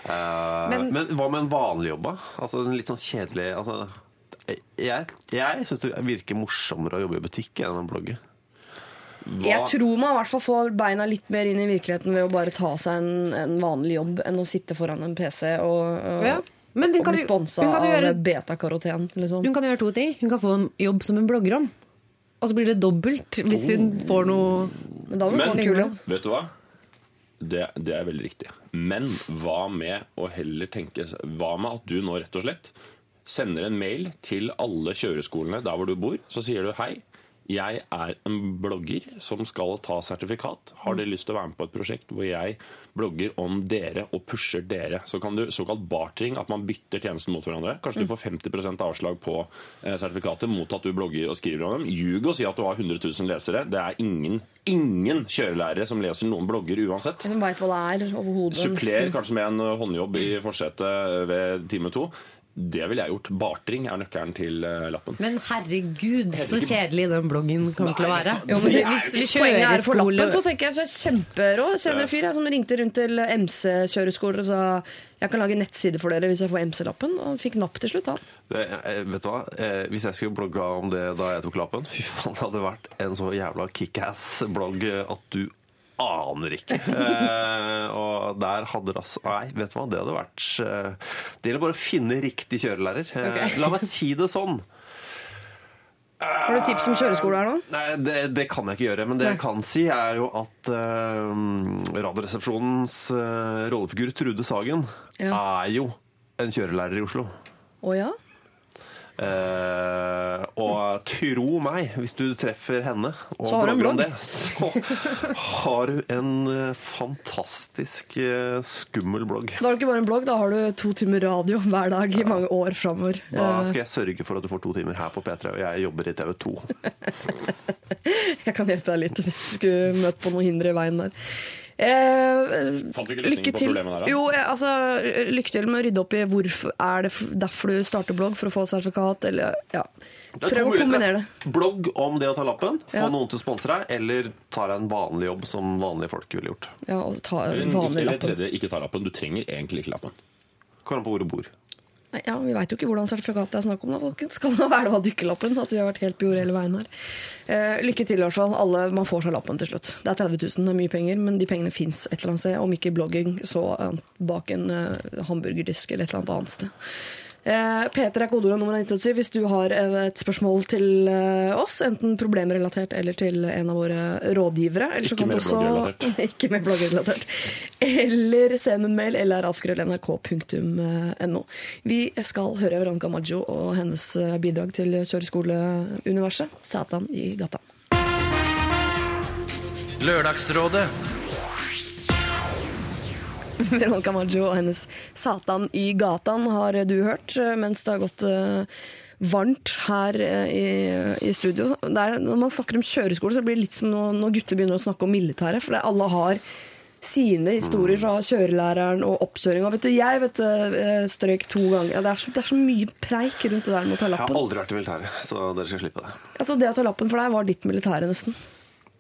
uh, Men- men, hva med en vanlig jobb, da? Altså en litt sånn kjedelig altså, Jeg, jeg syns det virker morsommere å jobbe i butikk enn å blogge. Jeg tror man i hvert fall får beina litt mer inn i virkeligheten ved å bare ta seg en, en vanlig jobb enn å sitte foran en PC og, og, Ja. Men hun og kan bli sponsa av betakaroten. Liksom. Hun kan gjøre to ting. Hun kan få en jobb som hun blogger om. Og så blir det dobbelt hvis hun får noe Men da må få en kul jobb. vet du hva? Det, det er veldig riktig. Men hva med å heller tenke Hva med at du nå rett og slett sender en mail til alle kjøreskolene der hvor du bor, så sier du hei. Jeg er en blogger som skal ta sertifikat. Har dere lyst til å være med på et prosjekt hvor jeg blogger om dere og pusher dere? Så kan du såkalt bartering, at man bytter tjenesten mot hverandre. Kanskje du får 50% avslag på eh, sertifikatet mot at du blogger og skriver om dem. Ljug og si at du har 100 000 lesere. Det er ingen, ingen kjørelærere som leser noen blogger uansett. Veit hva det er overhodet. Suppler kanskje med en håndjobb i forsetet ved time to. Det ville jeg gjort. Bartring er nøkkelen til eh, lappen. Men herregud, så kjedelig den bloggen kommer til å være. Jo, men det, Hvis- hvis poenget er for lappen, så tenker jeg så er kjemperå. Kjenner en fyr jeg, som ringte rundt til MC-kjøreskoler og sa jeg kan lage nettside for dere hvis jeg får MC-lappen. Og fikk napp til slutt, han. Det, eh, vet du hva? Eh, hvis jeg skulle blogga om det da jeg tok lappen Fy faen, det hadde vært en så jævla kickass-blogg at du aner ikke. Eh, og der hadde det altså Nei, vet du hva? Det hadde vært eh, Det gjelder bare å finne riktig kjørelærer. Eh, okay. La meg si det sånn. Har du tips om kjøreskole her nå? Nei, det, det kan jeg ikke gjøre. Men det jeg kan si, er jo at eh, Radioresepsjonens eh, rollefigur Trude Sagen Ja. er jo en kjørelærer i Oslo. Å ja? Eh, og tro meg, hvis du treffer henne og Så har du en blogger om det, så har du en eh, fantastisk eh, skummel blogg. Da har du ikke bare en blogg, da har du to timer radio hver dag i mange år framover. Da skal jeg sørge for at du får to timer her på P3, og jeg jobber i TV 2. Jeg kan hjelpe deg litt hvis du skulle møte på noen hindre i veien der. Eh, Fant vi ikke løsningen på problemet der, da? Jo, eh, altså, lykke til med å rydde opp i hvorfor er det derfor du starter blogg, for å få sertifikat, eller ja. Prøv å kombinere det. Blogg om det å ta lappen, få Ja. noen til å sponse deg, eller ta deg en vanlig jobb som vanlige folk ville gjort. Ja, og ta Eller, vanlig eller tredje, ikke ta lappen. Du trenger egentlig ikke lappen. Kommer an på hvor du bor. Ja, Vi veit jo ikke hvordan sertifikatet er snakk om. da, folkens. Skal det være å ha dykkerlappen? At vi har vært helt på jordet hele veien her. Eh, lykke til, i hvert fall. Alle, man får seg lappen til slutt. Det er 30 000, det er mye penger, men de pengene fins et eller annet sted. Om ikke blogging, så bak en eh, hamburgerdisk eller et eller annet annet sted. Eh, Peter er kodeordet nummer 97 hvis du har eh, et spørsmål til eh, oss, enten problemrelatert eller til en av våre rådgivere. Eller så Ikke kan mer bloggrelatert. ikke mer bloggrelatert. Eller send en mail eller alfgrøll.nrk.no. Vi skal høre Veronica Maggio og hennes bidrag til kjøreskoleuniverset. Satan i gata. Lørdagsrådet. Veronica Maggio og hennes Satan i gatan har du hørt eh, mens det har gått eh, varmt her eh, i, i studio. Det er, når man snakker om kjøreskole, så blir det litt som når, når gutter begynner å snakke om militæret. For det, alle har sine historier fra kjørelæreren og oppkjøringa. Jeg vet, du, strøk to ganger. Det er, så, det er så mye preik rundt det der med å ta lappen. Jeg har aldri vært i militæret, så dere skal slippe det. Altså, det å ta lappen for deg var ditt militære, nesten.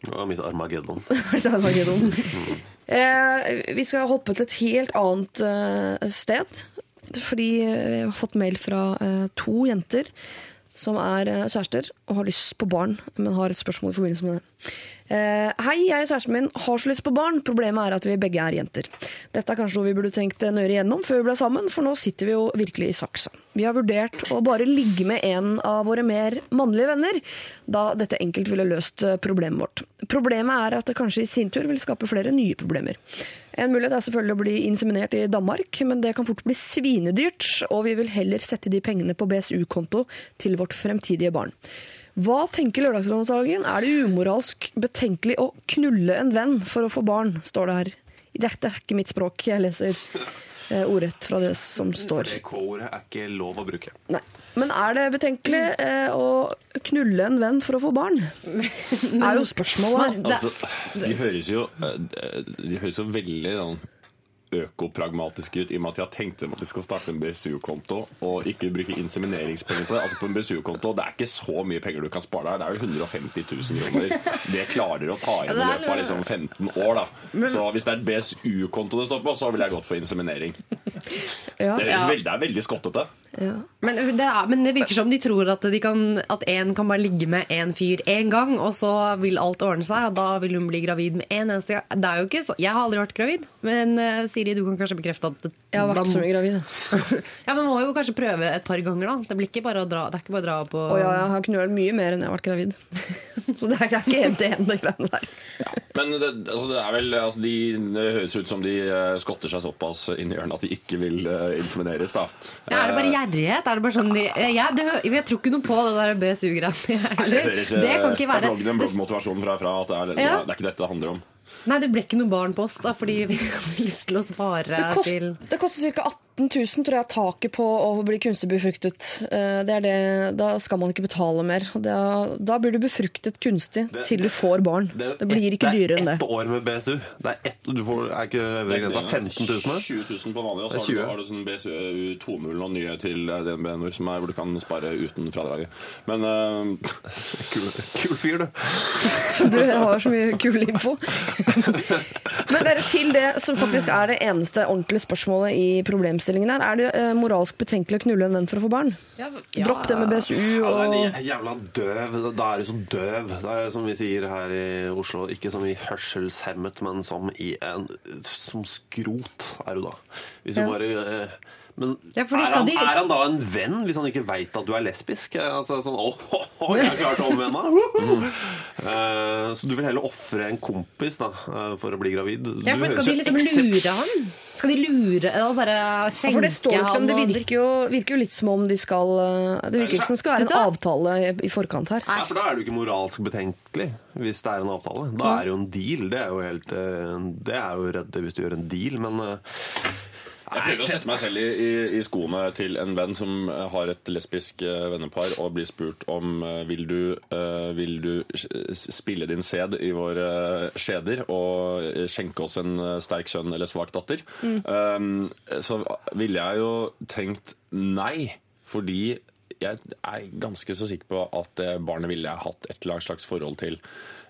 Det var mitt Armageddon. Armageddon. Eh, vi skal hoppe til et helt annet eh, sted. Fordi vi jeg har fått mail fra eh, to jenter som er eh, kjærester og har lyst på barn, men har et spørsmål i forbindelse med det. Eh, hei, jeg og kjæresten min har så lyst på barn. Problemet er at vi begge er jenter. Dette er kanskje noe vi burde tenkt nøyere igjennom før vi ble sammen, for nå sitter vi jo virkelig i saksa. Vi har vurdert å bare ligge med en av våre mer mannlige venner, da dette enkelt ville løst eh, problemet vårt. Problemet er at det kanskje i sin tur vil skape flere nye problemer. En mulighet er selvfølgelig å bli inseminert i Danmark, men det kan fort bli svinedyrt, og vi vil heller sette de pengene på BSU-konto til vårt fremtidige barn. Hva tenker Lørdagsrådsdagen? Er det umoralsk betenkelig å knulle en venn for å få barn, står det her. Dette er ikke mitt språk, jeg leser ordrett fra det som står. Det K-ordet er ikke lov å bruke. Nei. Men er det betenkelig eh, å knulle en venn for å få barn? Det er jo spørsmålet. Altså, de høres jo eh, De høres jo veldig sånn økopragmatiske ut i og med at de har tenkt dem at de skal starte en BSU-konto og ikke bruke insemineringspenger på det. Altså på en BSU-konto, Det er ikke så mye penger du kan spare der. Det er jo 150 000 kroner. Det klarer du å ta igjen i løpet av liksom 15 år. da. Så hvis det er BSU-konto det står på, så ville jeg gått for inseminering. Det, er veldig, det er veldig skottete. Ja. Men det, er, men det virker som de tror at de kan At en kan bare ligge med en fyr én gang, og så vil alt ordne seg, og da vil hun bli gravid med en eneste gang. Det er jo ikke så Jeg har aldri vært gravid, men eh, Siri, du kan kanskje bekrefte at det, Jeg har vært man- så mye gravid. Ja, men må jo kanskje prøve et par ganger, da. Det blir ikke bare å dra, det er ikke bare å dra på Og ja, jeg har knølt mye mer enn jeg har vært gravid. Så det er ikke helt til én, det greiene der. Men det, altså det er vel altså de, Det høres ut som de eh, skotter seg såpass inn i hjørnet at de ikke vil uh, insemineres, da. Ja, er det bare gjerrighet? Er det bare sånn de, ja, det, jeg tror ikke noe på det der BSU-greiene Det, eh, Det kan ikke det er være bloggen, en det, fra, fra at det er, Ja. det er ikke dette det handler om. Nei, det ble ikke noe barn på oss, da, fordi vi hadde lyst til å spare Det, kost, til det koster ca. 18 000, tror jeg, er taket på å bli kunstig befruktet. Eh, Det er det, da skal man ikke betale mer. Da, da blir du befruktet kunstig Det- til du får barn. Det, blir ikke dyrere enn det. Det er ett år med BSU. Det er ett, du får, er ikke øvre grensa 15 000? da? 20 000 på vanlig, og så har du, 20. har du sånn BSU 2.0 og nye til eh, DNB-ord som er hvor du kan spare uten fradraget. Men uh, Kul, kul fyr, du. Du har så mye kul info. Men dere, til det som faktisk er det eneste ordentlige spørsmålet i problemstillingen her, er det eh, moralsk betenkelig å knulle en venn for å få barn? Dropp det med BSU Ja, og det er jævla døv. Da er du så døv. Det er som vi sier her i Oslo. Ikke som i hørselshemmet, men som i en Som skrot er du da. Hvis du Ja. bare eh, men Ja, er, han, de- er han da en venn hvis han ikke veit at du er lesbisk? Altså sånn Å, oh, å jeg har klart å omvende mm. uh, Så du vil heller ofre en kompis da eh, for å bli gravid? Ja, for Skal de liksom lure han? Skal de lure og bare Ja, for det står ikke han? det virker jo, virker jo litt som om de skal eh, Det virker ikke som det skal være en avtale i, forkant her. Nei, for da er du ikke moralsk betenkelig hvis det er en avtale. Da er det jo en deal. Det er jo helt Det er jo redd hvis du gjør en deal, men Jeg prøver å sette meg selv i, i, i skoene til en venn som har et lesbisk eh, vennepar, og blir spurt om eh, vil du, eh, vil du spille din sæd i våre skjeder og skjenke oss en sterk sønn eller svak datter. Um, så ville jeg jo tenkt nei, fordi jeg er ganske så sikker på at det barnet ville jeg hatt et eller annet slags forhold til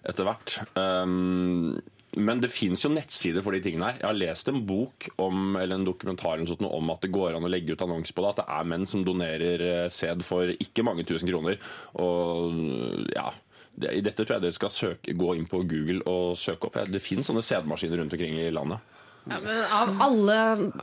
etter hvert. Um, men det fins jo nettsider for de tingene her. Jeg har lest en bok om, eller en dokumentar eller sånt, om at det går an å legge ut annonser på det. At det er menn som donerer eh, sæd for ikke mange tusen kroner. Og ja dette tror jeg dere skal søke, gå inn på Google og søke opp. Det fins sånne sædmaskiner rundt omkring i landet. Ja, men av alle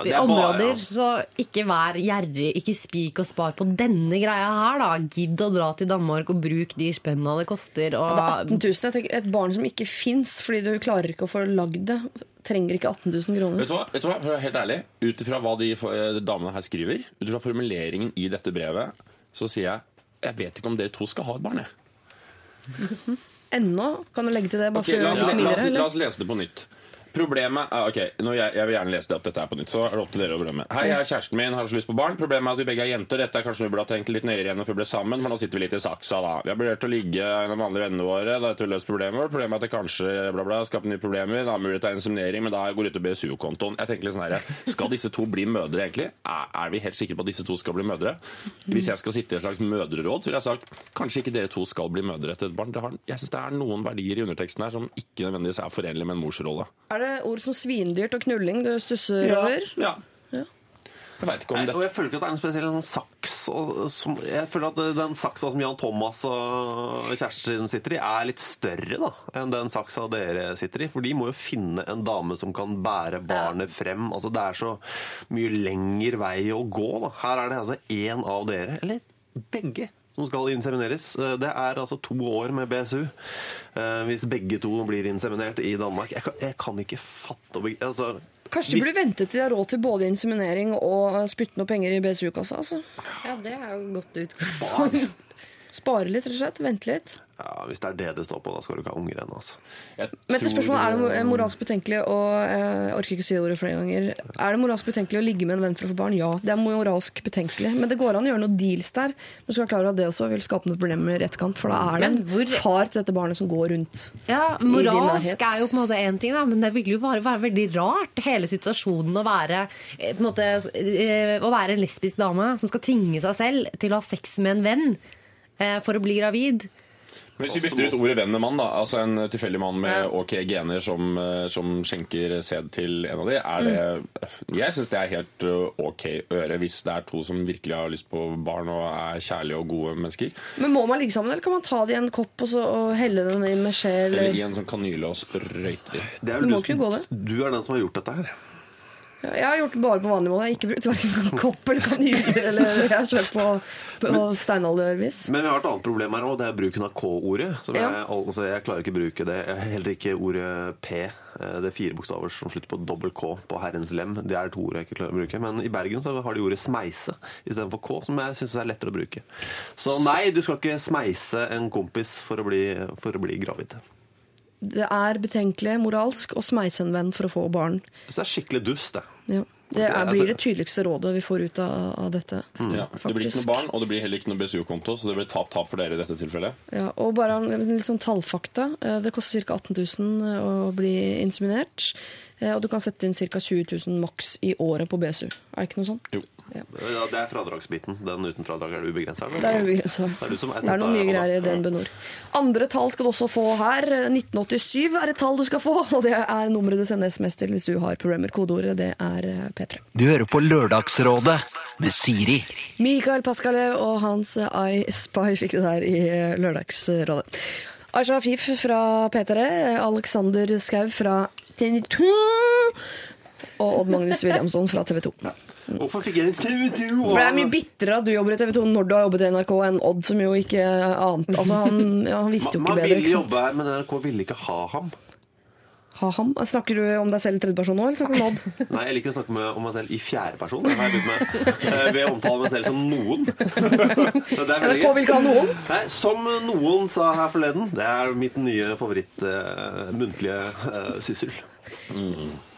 ja, områder, bare- så ikke vær gjerrig. Ikke spik og spar på denne greia her, da. Gidd å dra til Danmark og bruk de spenna det koster. Og Det er 18 000. Tenker, et barn som ikke fins fordi du klarer ikke å få lagd det, trenger ikke 18 000 kroner. Vet du hva, Vet du hva? For å være helt ærlig, ut ifra hva de eh, damene her skriver, ut ifra formuleringen i dette brevet, så sier jeg jeg vet ikke om dere to skal ha et barn. jeg. Ennå? Kan du legge til det? bare Ok, for å la, oss, det la, oss, la oss lese det på nytt. Problemet er, ok, nå jeg, jeg vil gjerne lese det opp dette her på nytt, så er det opp til dere å berømme. Hei, jeg er kjæresten min, har så lyst på barn. Problemet er at vi begge er jenter. Dette er kanskje vi burde ha tenkt litt nøyere igjen før vi ble sammen, for nå sitter vi litt i saksa, da. Vi har vurdert å ligge de andre vennene våre, da har vi løst problemet vårt. Problemet er at det kanskje bla, bla, skaper nye problemer. Da har mulighet til inseminering, men da går det ut av BSU-kontoen. Jeg tenker litt sånn her, skal disse to bli mødre, egentlig? Er, er vi helt sikre på at disse to skal bli mødre? Hvis jeg skal sitte i et slags mødreråd, så ville jeg sagt kanskje ikke dere to skal bli mødre til et barn. Har, jeg syns det er noen verdier i underteksten her som ikke nødvendigvis er forenlig med en morsrolle. Er det ord som svindyrt og knulling du stusser over? Ja. Ja. Jeg vet ikke om Nei, det og jeg føler ikke at det er en spesiell saks. Og, som, jeg føler at den saksa som Jan Thomas og kjæresten sin sitter i, er litt større da, enn den saksa dere sitter i. For de må jo finne en dame som kan bære barnet frem. Altså, det er så mye lengre vei å gå. Da. Her er det altså én av dere, eller begge, som skal insemineres. Eh, Det er altså to år med BSU. eh, Hvis begge to blir inseminert i Danmark. Jeg kan, jeg kan ikke fatte altså, Kanskje de burde vente til de har råd til både inseminering og spytte noe penger i BSU-kassa. Altså. Ja, det er jo godt utgangspunkt. Spare litt, rett og slett. Vente litt. Ja, Hvis det er det det står på, da skal du ikke ha unger ennå. Altså. Men til spørsmålet, er det moralsk betenkelig å eh, Jeg orker ikke si det ordet flere ganger. Er det moralsk betenkelig å ligge med en venn for å få barn? Ja, det er moralsk betenkelig. Men det går an å gjøre noen deals der. Men du skal være klar over at det også vil skape noen problemer i etterkant. For da er det en hvor- far til dette barnet som går rundt. Ja, din Moralsk er jo på en måte én ting, da, men det vil jo bare være veldig rart, hele situasjonen å være, eh, på en måte, eh, å være en lesbisk dame som skal tvinge seg selv til å ha sex med en venn eh, for å bli gravid. Hvis vi bytter ut ordet venn med mann, da, altså en tilfeldig mann med ok gener som, eh, som skjenker sæd til en av de, er det Jeg syns det er helt eh, ok å gjøre hvis det er to som virkelig har lyst på barn og er kjærlige og gode mennesker. Men må man ligge sammen, eller kan man ta det i en kopp og, så, og helle den inn med skje? Eller i en sånn kanyle og sprøyte de. Det er Du vel må ikke. Du er den som har gjort dette her. Jeg har gjort det bare på vanlig måte. Jeg har ikke brukt hverken kopp eller kanyler. Eller jeg har kjørt på, på steinaldervis. Men vi har et annet problem her òg, det er bruken av K-ordet. Ja. Jeg, altså, jeg klarer ikke å bruke det. Jeg har heller ikke ordet P. eh, Det er fire bokstaver som slutter på dobbel K på herrens lem. Det er to ord jeg ikke klarer å bruke. Men i Bergen så har de ordet smeise istedenfor K, som jeg syns er lettere å bruke. Så nei, du skal ikke smeise en kompis for å bli, for å bli gravid. Det er betenkelig moralsk å smeise en venn for å få barn. Så det er skikkelig dust, det. Ja. Det er, altså- blir det tydeligste rådet vi får ut av, av dette. Ja, det blir ikke noe barn, og det blir heller ikke noe BSU-konto, så det blir tap-tap for dere i dette tilfellet. Ja, og bare en litt sånn tallfakta. Eh, Det koster ca. 18 000 å bli inseminert. Eh, Og du kan sette inn ca. 20 000 maks i året på BSU. Er det ikke noe sånt? Jo. Ja, Det er fradragsbiten. Den uten fradrag er det ubegrensa? Det er ubegrensa. Det er, Det er noen nye greier i DNB Nord. Andre tall skal du også få her. 1987 er et tall du skal få, og det er nummeret du sender SMS til hvis du har programmer. Kodeordet det er eh, P3. Du hører på Lørdagsrådet med Siri. Mikael Paskalev og hans eh, I Spy fikk det der i eh, Lørdagsrådet. Aisha Afif fra P3, eh, Alexander Skau fra TV 2 og Odd Magnus Williamson fra TV 2. Hvorfor fikk jeg en TV2? For det er mye bitrere at du jobber i TV 2 når du har jobbet i NRK, enn Odd, som jo ikke ante Altså, han, ja, han visste jo Man ikke bedre. ville ikke jobbe her, men NRK ville ikke ha ham. Ha ham. Snakker du om deg selv i tredjeperson nå, eller snakker du om Odd? Nei, jeg liker å snakke med, om meg selv i fjerde person. Det har jeg begynt med. Eh, Ved å omtale meg selv som noen. Så det er veldig NRK gøy. vil ikke ha noen. Nei, som noen sa her forleden, det er mitt nye favoritt-muntlige muntlige uh, syssel.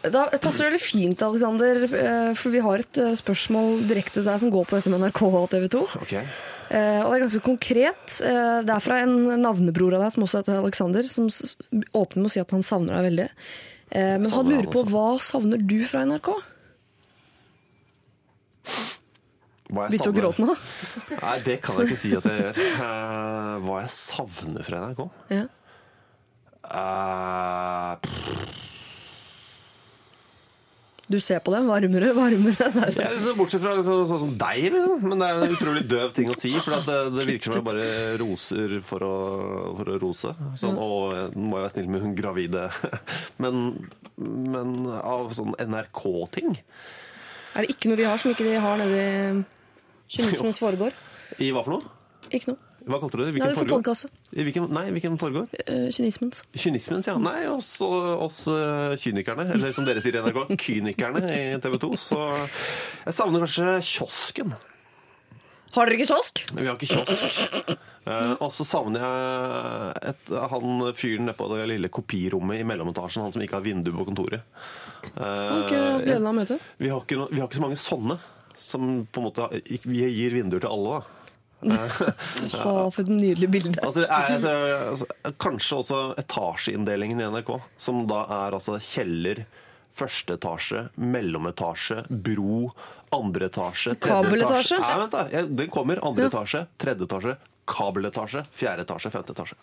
Da passer det veldig fint, Alexander, eh, for vi har et eh, spørsmål direkte til deg som går på dette med NRK og TV 2. Ok. Eh, og det er ganske konkret. Eh, det er fra en navnebror av deg som også heter Alexander, som åpner med å si at han savner deg veldig. Eh, men han lurer på hva savner du fra NRK? Begynte å gråte nå? Nei, det kan jeg ikke si at jeg gjør. Uh, hva jeg savner fra NRK? Ja. Pff, Du ser på det, varmere, varmere. Ja, bortsett fra sånn som deg, liksom. Men det er en utrolig døv ting å si. For det, det virker som jeg bare roser for å, for å rose. Sånn, og nå må jeg være snill med hun gravide. Men, men av sånn NRK-ting Er det ikke noe vi har som ikke de har nede i kynismens foregår? I hva for noe? Ikke noe. Hva kalte du det? Nei, Hvilken du får foregår? podkaste. I hvilken, nei, hvilken foregår? Uh, kynismens. Kynismens, ja. Nei, oss, oss eh, kynikerne, eller som dere sier i NRK, kynikerne i TV 2. Så jeg savner kanskje kiosken. Har dere ikke kiosk? Vi har ikke kiosk. Uh, og så savner jeg et, han fyren nede på det lille kopirommet i mellometasjen, han som ikke har vindu på kontoret. Uh, Har ikke hatt gleden av møtet? vi har ikke så mange sånne. Som på en måte Vi gir vinduer til alle, da. Å, for et nydelig bilde. Altså, er, altså, altså, kanskje også etasjeinndelingen i NRK, som da er altså kjeller, første etasje, mellometasje, bro, andre etasje, tredje etasje. Nei, vent da. Den kommer. Andre etasje, tredje etasje, kabeletasje, fjerde etasje, femte etasje.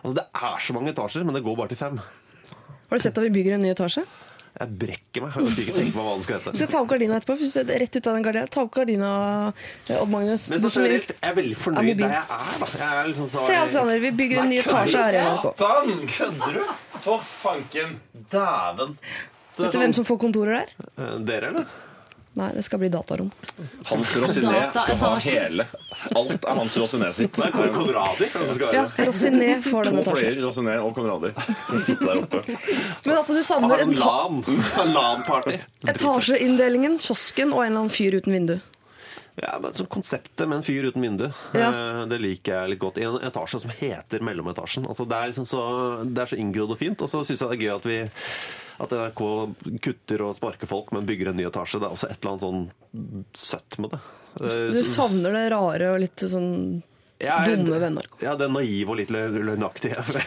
Altså, det er så mange etasjer, men det går bare til fem. Har du sett at vi bygger en ny etasje? Jeg brekker meg. Jeg orker ikke tenke på hva den skal hete. Skal jeg ta opp gardina etterpå? Rett ut av den gardina. Ta opp gardina, eh, Odd Magnus. Men så generelt, jeg er veldig fornøyd der jeg er. da. Jeg er liksom så, Se, Alexander, vi bygger en ny etasje her i NRK. Satan! Kødder du? For fanken. Dæven. Vet du hvem som får kontorer der? Eh, Dere, eller? Nei, det skal bli datarom. Hans Rosiné skal ha hele. Alt er Hans Rosiné sitt. Er Kåre Konradi. kanskje det skal Ja. Rosiné får To den etasjen. fløyer, Rosiné og Konradi, som sitter der oppe. Men altså, du savner en. LAN-party. etasjeinndelingen, kiosken og en eller annen fyr uten vindu. Ja, men så Konseptet med en fyr uten vindu, Ja. eh, det liker jeg litt godt. I en etasje som heter mellometasjen. Altså, det, er liksom så, det er så inngrodd og fint. Og så syns jeg det er gøy at vi at NRK kutter og sparker folk, men bygger en ny etasje. Det er også et eller annet sånn søtt med det. Du savner det rare og litt sånn Jeg er- dumme venner. Ja, det er naiv og litt lø- løgnaktige. det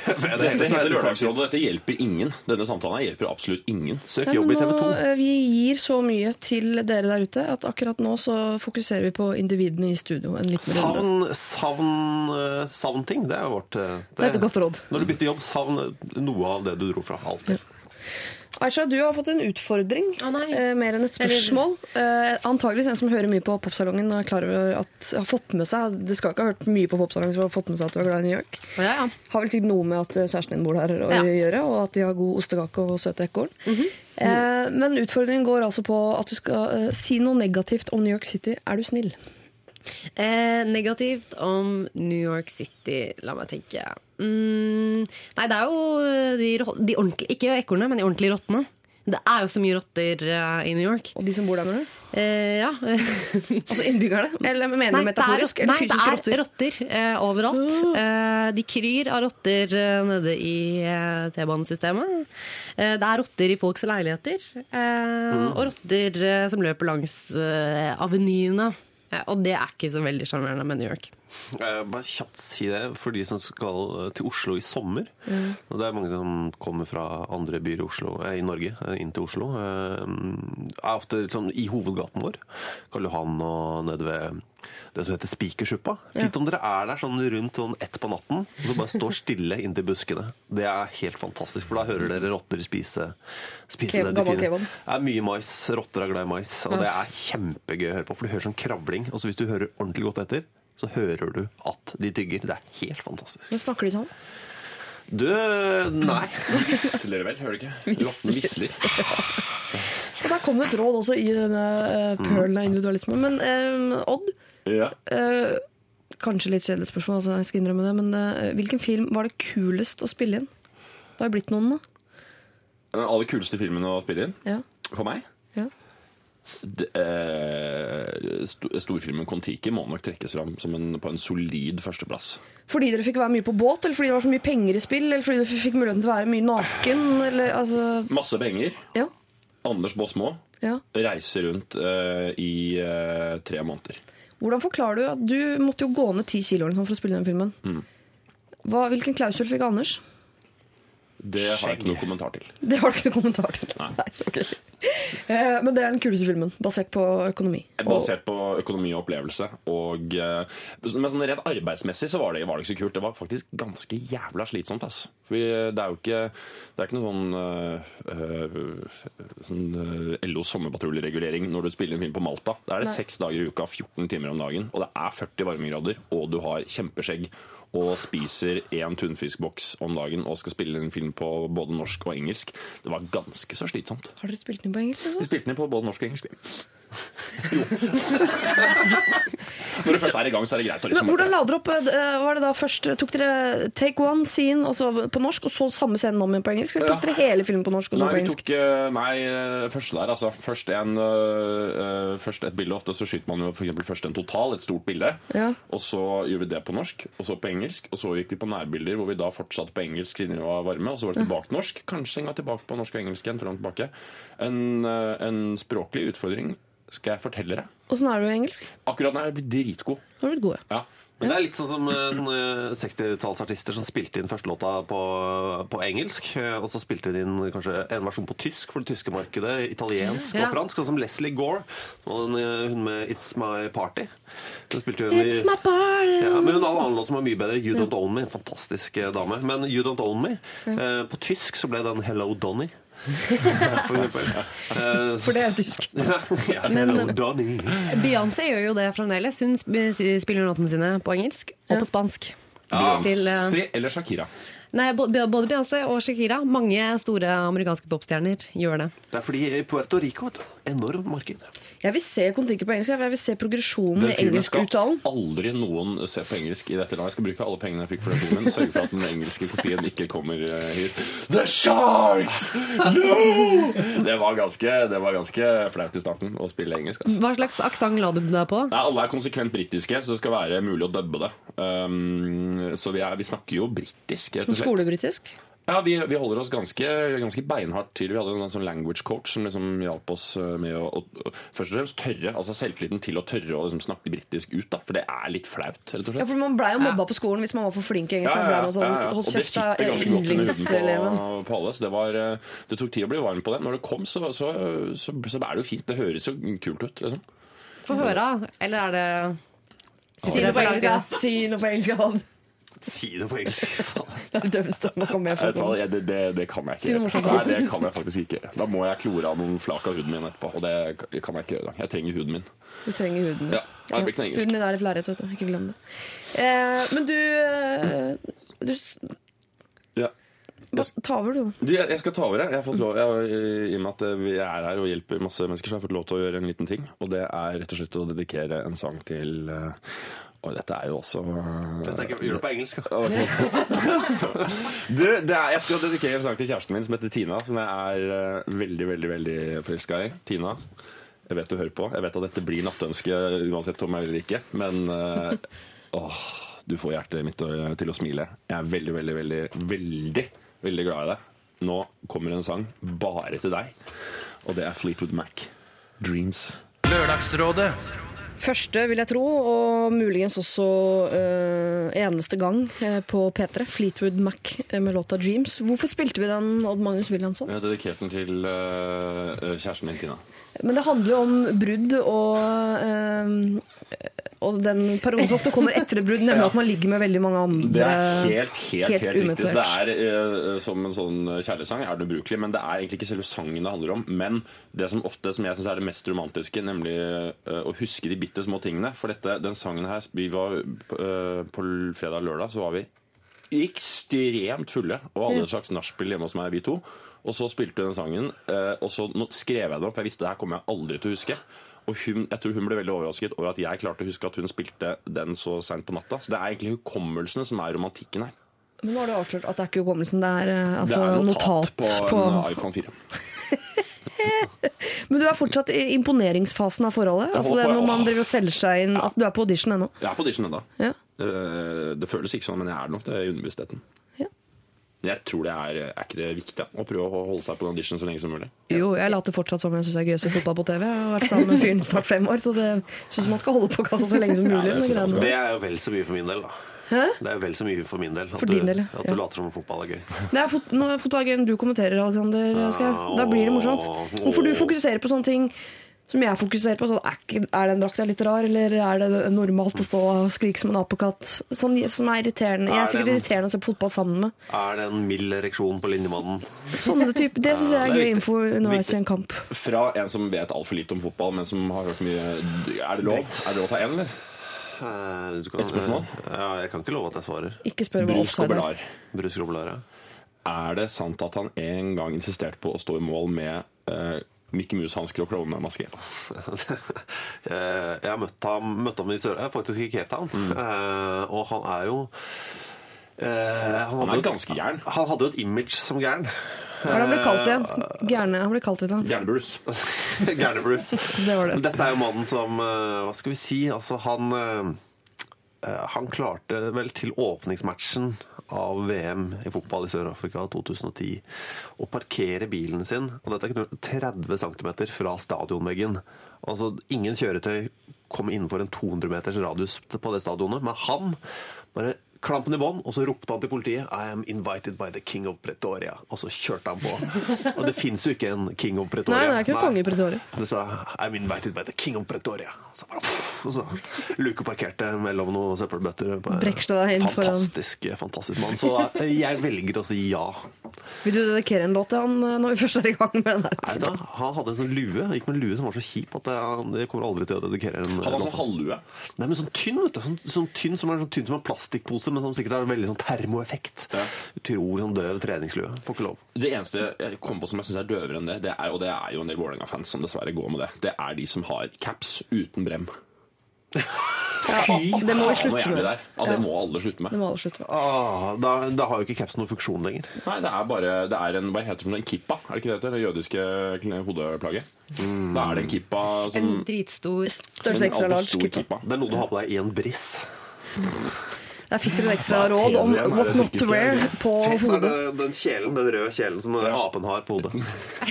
heter det Lørdagsrådet. Dette hjelper ingen. Denne samtalen her hjelper absolutt ingen. Søk Nei, jobb i TV 2. eh, vi gir så mye til dere der ute at akkurat nå så fokuserer vi på individene i studio. En liten runde. Savn, savn, eh, savn ting, det er vårt det, Det er et godt råd. Når du bytter jobb, savn noe av det du dro fra. Alltid. Aisha, du har fått en utfordring. Å, eh, mer enn et spørsmål. Eh, antageligvis en som hører mye på Popsalongen er klar over at har fått med seg Det skal ikke ha hørt mye på Popsalongen for å ha fått med seg at du er glad i New York. Ja, ja. Har vel sikkert noe med at eh, kjæresten din bor der å Ja. gjøre, og at de har god ostekake og søte ekorn. eh, men utfordringen går altså på at du skal eh, si noe negativt om New York City. Er du snill? Eh, negativt om New York City, la meg tenke. Mm, nei, det er jo de, de ordentlige Ikke ekornene, men de ordentlige rottene. Det er jo så mye rotter eh, i New York. Og de som bor der, mener du? Eh, ja. Altså innbyggerne? Eller mener du er metaforisk? Eller nei, det er rotter eh, overalt. Eh, de kryr av rotter eh, nede i eh, T-banesystemet. Eh, det er rotter i folks leiligheter. Eh, Og rotter eh, som løper langs eh, avenyene. Eh, og det er ikke så veldig sjarmerende med New York. Eh, bare kjapt si det for de som skal til Oslo i sommer. Og det er mange som kommer fra andre byer i, Oslo, eh, i Norge eh, inn til Oslo. Er ofte sånn i hovedgaten vår. Karl Johan og nede ved det som heter Spikersuppa. Fint om dere er der sånn rundt sånn ett på natten og så bare står stille inntil buskene. Det er helt fantastisk, for da hører dere rotter spise, spise det de finner. Det er mye mais. Rotter er glad i mais. Og det er kjempegøy å høre på, for du hører sånn kravling. Og så hvis du hører ordentlig godt etter, så hører du at de tygger. Det er helt fantastisk. Men snakker de sånn? Du Nei. Visler vel, hører du ikke? Rotten visler. Og der kom det et råd også i denne uh, pølen av individualisme. Men um, Odd, Ja. uh, kanskje litt kjedelig spørsmål, altså jeg skal innrømme det, men uh, hvilken film var det kulest å spille inn? Det har jo blitt noen, da. Den aller kuleste filmen å spille inn, Ja. for meg. Det, eh, Storfilmen Kon-Tiki må nok trekkes fram som en, på en solid førsteplass. Fordi dere fikk være mye på båt, eller fordi det var så mye penger i spill, eller fordi dere fikk muligheten til å være mye naken, eller altså Masse penger. Ja. Anders Baasmo ja. reiser rundt eh, i eh, tre måneder. Hvordan forklarer du at du måtte jo gå ned ti kilo sånn for å spille den filmen? Hva, hvilken klausul fikk Anders? Det har jeg ikke noen kommentar til. Det har du ikke noen kommentar til. Nei. ok. Eh, Men det er den kuleste filmen, basert på økonomi. Og- Basert på økonomi og opplevelse. Og, eh, men sånn rent arbeidsmessig så var det, var det ikke så kult. Det var faktisk ganske jævla slitsomt. Ass. For det er jo ikke, det er ikke noe sånn, eh, eh, sånn eh, LO sommerpatruljeregulering når du spiller en film på Malta. Da er det Nei. seks dager i uka, 14 timer om dagen, og det er 40 varmegrader, og du har kjempeskjegg. Og spiser én tunfiskboks om dagen og skal spille en film på både norsk og engelsk. Det var ganske så slitsomt. Har dere spilt den på engelsk? også? Vi spilte den på både norsk og engelsk. Jo. Når du først er i gang, så er det greit å Men liksom hvordan la dere opp? eh, Var det da først Tok dere take one scene altså på norsk, og så samme scenen om igjen på engelsk? Eller tok dere hele filmen på norsk og så Nei, på engelsk? tok eh, Nei, eh, først der, altså. Først, en, øh, først et bilde. Ofte så skyter man jo eksempel først en total, et stort bilde. Ja. Og så gjorde vi det på norsk, og så på engelsk. Og så gikk vi på nærbilder, hvor vi da fortsatte på engelsk siden vi var varme. Og så var det tilbake til norsk. Kanskje en gang tilbake på norsk og engelsk igjen. Fram og tilbake. En, en språklig utfordring skal jeg fortelle deg. Åssen er du i engelsk? Akkurat nå er jeg blitt dritgod. Har du blitt god, Ja. Men det er litt sånn som eh, sånne 60-tallsartister som spilte inn første låta på, på engelsk, eh, og så spilte de inn kanskje en versjon på tysk for det tyske markedet, italiensk Ja. og fransk, sånn som Leslie Gore, og den, eh, hun med It's My Party. Hun spilte hun i- It's my party! Ja, men hun hadde en annen låt som var mye bedre, You Don't Own Me, en fantastisk eh, dame. Men You Don't Own Me, eh, på tysk så ble den Hello Donny. For. Eh, det er tysk. ja, ja, Men- Beyoncé gjør jo det fremdeles. Hun spiller låtene sine på engelsk og på spansk. Til, eh, Beyoncé eller Shakira? Nei, både Beyoncé og Shakira. Mange store amerikanske popstjerner gjør det. Det er fordi Puerto Rico, vet du, enormt marked. Jeg vil se Kon-Tiki på engelsk. Jeg vil se progresjonen Den i filmen skal engelskuttalen. aldri noen se på engelsk i dette landet. Jeg skal bruke alle pengene jeg fikk for den filmen. Sørge for at den engelske kopien ikke kommer eh, hit. The Sharks! No! Det var ganske, det var ganske flaut i starten å spille engelsk. Altså. Hva slags aksent la du deg på? Nei, alle er konsekvent britiske, så det skal være mulig å dubbe det. Um, så vi, er, vi snakker jo britisk, rett og slett. Skolebritisk. Ja, vi, vi holder oss ganske, ganske beinhardt til. Vi hadde en sånn language coach som liksom hjalp oss eh, med å, å, å først og fremst tørre, altså selvtilliten til å tørre å liksom snakke britisk ut. da, For det er litt flaut, rett og Ja, for Man blei jo mobba på skolen hvis man var for flink i engelsk. Ja, ja, sånn, ja, ja. Hold Og det sitter ganske godt under huden på, på alle. Så det, var, eh, det tok tid å bli varm på det. Når det kom, så, så, så, så er det jo fint. Det høres jo kult ut. liksom. Få høre, eller er det Si noe på engelsk. da. Si noe på engelsk. Si det på engelsk. Det er det døveste man kan det, det, det kan jeg ikke Si. Nei, det kan jeg faktisk ikke. Da må jeg klore av noen flak av huden min etterpå, og det kan jeg ikke gjøre. Jeg trenger huden min. Du trenger huden. Ja, ja. det blir ikke. Huden din er et lerret, vet du. Ikke glem det. Eh, men du, eh, du Ja. hva, Ta over, du. Du, jeg jeg skal ta over. jeg. Jeg har fått lov, jeg, I og med at vi er her og hjelper masse mennesker, så har jeg fått lov til å gjøre en liten ting. Og det er rett og slett å dedikere en sang til eh, Og dette er jo også Dette er ikke- Gjør det på engelsk. da. Du, det er, jeg skal dedikere en sang til kjæresten min som heter Tina, som jeg er eh, veldig, veldig veldig forelska i. Tina, jeg vet du hører på. Jeg vet at dette blir nattønske uansett om jeg vil eller ikke, men eh, åh, du får hjertet mitt til å smile. Jeg er veldig, veldig, veldig, veldig, veldig glad i deg. Nå kommer en sang bare til deg, og det er Fleetwood Mac. Dreams. Lørdagsrådet Første, vil jeg tro, og muligens også uh, eneste gang eh, på P3. Fleetwood Mac eh, med låta 'Dreams'. Hvorfor spilte vi den, Odd Magnus Williamson? Jeg har dedikert den til uh, kjæresten min, Tina. Men det handler jo om brudd og eh, Og den perioden som ofte kommer etter et brudd, nemlig at man ligger med veldig mange andre. Det er helt, helt, helt, helt riktig. Så det er eh, som en sånn kjærlighetssang er den ubrukelig, men det er egentlig ikke selve sangen det handler om. Men det som ofte som jeg synes er det mest romantiske, nemlig eh, å huske de bitte små tingene. For dette, den sangen her Vi var eh, på fredag og lørdag, så var vi ekstremt fulle og hadde et slags nachspiel hjemme hos meg, vi to. Og så spilte hun den sangen, eh, og så skrev jeg den opp. Jeg visste det her kommer jeg aldri til å huske. Og hun, jeg tror hun ble veldig overrasket over at jeg klarte å huske at hun spilte den så seint på natta. Så det er egentlig hukommelsen som er romantikken her. Men nå har du avslørt at det er ikke hukommelsen, det er eh, Det altså, er notat, notat på, en iPhone 4. Men du er fortsatt i imponeringsfasen av forholdet? Altså det er når man driver og selger seg inn At du er på audition ennå? Jeg er på audition ennå. Ja. Eh, Det føles ikke sånn, men jeg er nok det i underbevisstheten. Jeg tror det er, er ikke det viktig å prøve å holde seg på den audition så lenge som mulig. Jo, jeg later fortsatt som jeg syns det er gøy å se fotball på TV. Jeg har vært sammen med fyren snart fem år, så det syns man skal holde på kassa så lenge som mulig. Ja, det. Det er jo vel så mye for min del, da. Hæ? Det er vel så mye for min del. At du, del, ja. At du later som om fotball er gøy. Det er fot nå er fotball gøy når du kommenterer, Alexander Schou. Da blir det morsomt. Hvorfor du fokuserer på sånne ting som jeg fokuserer på? Sånn, er, er den drakta litt rar, eller er det normalt å stå og skrike som en apekatt? Sånn som er irriterende. Jeg er Er sikkert irriterende å se fotball sammen med. Er det en mild ereksjon på linjemannen? Sånne type, det syns jeg er er gøy info underveis i en kamp. Fra en som vet altfor lite om fotball, men som har hørt mye Er det lov? Er det lov å ta én, eller? Eh, du kan- Et spørsmål? Ja, jeg kan ikke love at jeg svarer. Ikke spør hva offside er. Koblar. Brus Robbelar, ja. Er det sant at han en gang insisterte på å stå i mål med uh, Mickey Mouse-hansker og klovnemaske? Eh, Jeg har møtt ham, møtte ham i Sør... Faktisk i Cape Town. Mm. Uh, og han er jo uh, Han han, er jo- ganske gæren. Han hadde jo et image som gæren. Hva er det han ble kalt igjen? Gjerne, Han ble kalt annet. Gærne-Bruce. Gjerne Bruce. Det var det. Dette er jo mannen som Hva skal vi si? Altså, han Han klarte vel til åpningsmatchen av VM i fotball i Sør-Afrika 2010 å parkere bilen sin og dette er ikke noe, 30 cm fra stadionveggen. Altså, ingen kjøretøy kom innenfor en 200 meters radius på det stadionet, men han bare klampen i bånn, og så ropte han til politiet I am invited by the king of Pretoria. Og så kjørte han på. Og det fins jo ikke en king of Pretoria. Nei, det er ikke en konge i Pretoria. Det sa I'm invited by the king of Pretoria. Så bare, pff, og så lukeparkerte mellom noen søppelbøtter. Brekstad er inn foran. Fantastisk, fantastisk mann. Så eh, jeg velger å si ja. Vil du dedikere en låt til han eh, når vi først er i gang med? Nei, da, han hadde en sånn lue gikk med en lue som var så kjip at jeg, jeg kommer aldri til å dedikere en Han var låt. sånn halvlue. Nei, men sånn tynn, vet du. Sånn, sånn tynn som er sånn tynn som en plastikkpose, men som sikkert har veldig sånn termoeffekt. Ja. tror sånn døv treningslue. Får ikke lov. Det eneste jeg kom på som jeg syns er døvere enn det, det er, og det er jo en del Vålerenga-fans som dessverre går med det, det er de som har caps uten brem. Ja, det må vi Faen, slutte med. det. Ja, det må alle slutte Det med. må alle slutte med. Ah, da, da har jo ikke capsen noen funksjon lenger. Nei, det er bare det er en, Hva heter det? En kippa? Er det ikke det heter? Det jødiske hodeplagget? Mm. Da er det en kippa som En dritstor Størrelse en ekstra large. kippa. kippa. Det er noe du har på deg i en briss. Der fikk dere et ekstra råd om what not to wear på Fes er hodet. det den kjelen, den røde kjelen som apen har på hodet.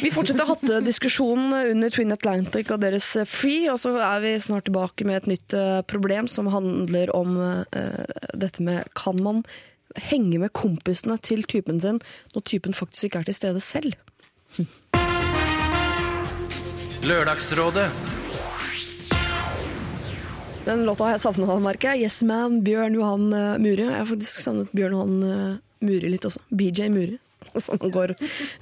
Vi fortsetter hattediskusjonen under Twin Atlantic og deres eh, Free, og så er vi snart tilbake med et nytt eh, problem som handler om eh, dette med kan man henge med kompisene til typen sin når typen faktisk ikke er til stede selv? Lørdagsrådet Den låta har jeg savna, merker jeg. Yes Man, Bjørn Johan eh, Muri. Jeg har faktisk savnet Bjørn Johan eh, Muri litt også. BJ Muri, som han går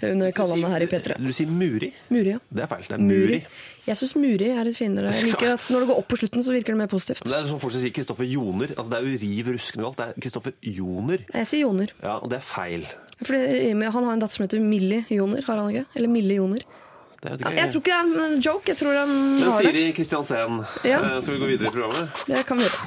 under kallenavnet her i P3. Du sier Muri. Muri, ja. Det er feil. Det er Muri. Jeg syns Muri er et finere. Jeg liker at når det går opp på slutten, så virker det mer positivt. Det er som folk som sier Kristoffer Joner. Altså, det er jo riv ruskende galt. Det er Kristoffer Joner. Jeg sier Joner. Ja, og det er feil. Fordi han har en datter som heter Millie Joner, har han ikke? Eller Mille Joner. Det vet ikke jeg tror ikke det er en joke, jeg tror han Men har. Siri Kristiansen, Ja. eh, skal vi gå videre i programmet? Det kan vi gjøre.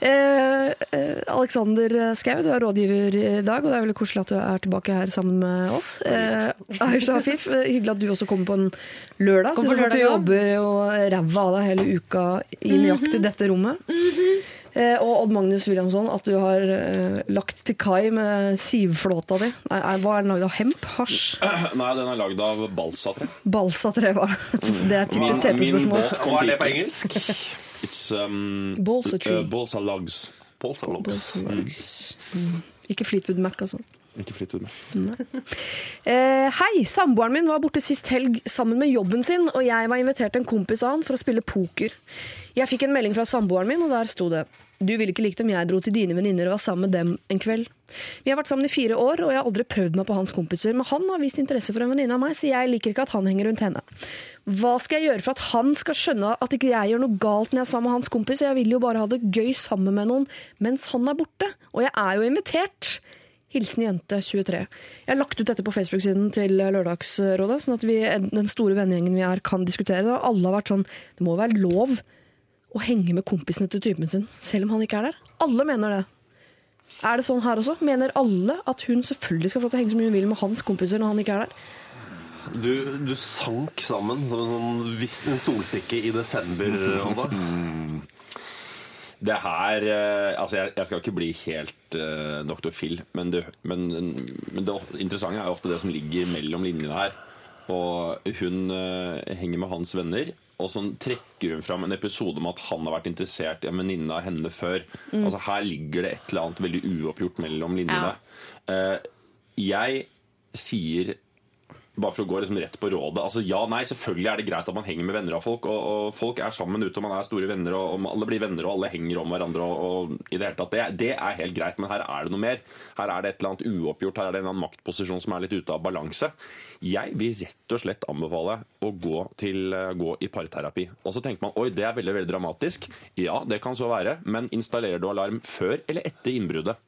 Eh, eh, Alexander Skau, du er rådgiver i dag, og det er veldig koselig at du er tilbake her sammen med oss. Eh, Aisha Afif, eh, hyggelig at du også kommer på en lørdag. Kom på så du jobber og ræva av deg hele uka i nøyaktig dette rommet. Eh, og Odd Magnus Williamson, at du har eh, lagt til kai med sivflåta di. Nei, hva er den lagd av? Hemp? Hasj? Nei, den er lagd av balsatre. Balsatre? Hva? Det er typisk TP-spørsmål. Hva er det på engelsk? It's um, Balsa tree. uh, balsa logs. Balsa logs. Mm. Ikke Fleetwood Mac, altså. Ikke Fleetwood Mac. Eh, hei! Samboeren min var borte sist helg sammen med jobben sin, og jeg var invitert en kompis av han for å spille poker. Jeg fikk en melding fra samboeren min, og der sto det Du ville ikke likt om jeg dro til dine venninner og var sammen med dem en kveld. Vi har vært sammen i fire år, og jeg har aldri prøvd meg på hans kompiser, men han har vist interesse for en venninne av meg, så jeg liker ikke at han henger rundt henne. Hva skal jeg gjøre for at han skal skjønne at ikke jeg gjør noe galt når jeg er sammen med hans kompis? Jeg vil jo bare ha det gøy sammen med noen mens han er borte, og jeg er jo invitert. Hilsen jente 23. Jeg har lagt ut dette på Facebook-siden til Lørdagsrådet, sånn at vi, den store vennegjengen vi er, kan diskutere det. Alle har vært sånn Det må være lov å henge med kompisene til typen sin, selv om han ikke er der. Alle mener det. Er det sånn her også? Mener alle at hun selvfølgelig skal få lov til å henge så mye hun vil med hans kompiser når han ikke er der? Du, du sank sammen som en, sånn, solsikke i desember, Odda. Det her eh, Altså, jeg, jeg skal ikke bli helt uh, Dr. Phil, men, det, men, men det interessante er jo ofte det som ligger mellom linjene her. Og hun uh, henger med hans venner, og så trekker hun fram en episode om at han har vært interessert i en venninne av henne før. Altså Her ligger det et eller annet veldig uoppgjort mellom linjene. Eh, jeg sier bare for å gå liksom rett på rådet. Altså Ja, nei, selvfølgelig er det greit at man henger med venner av folk. Og, og folk er sammen ute, og man er store venner, og, og alle blir venner, og alle henger om hverandre. Og, og i Det hele tatt, det, det er helt greit, men her er det noe mer. Her er det et eller annet uoppgjort, her er det en maktposisjon som er litt ute av balanse. Jeg vil rett og slett anbefale å gå, til, eh, gå i parterapi. Og så tenker man oi, det er veldig veldig dramatisk. Ja, det kan så være, men installerer du alarm før eller etter innbruddet?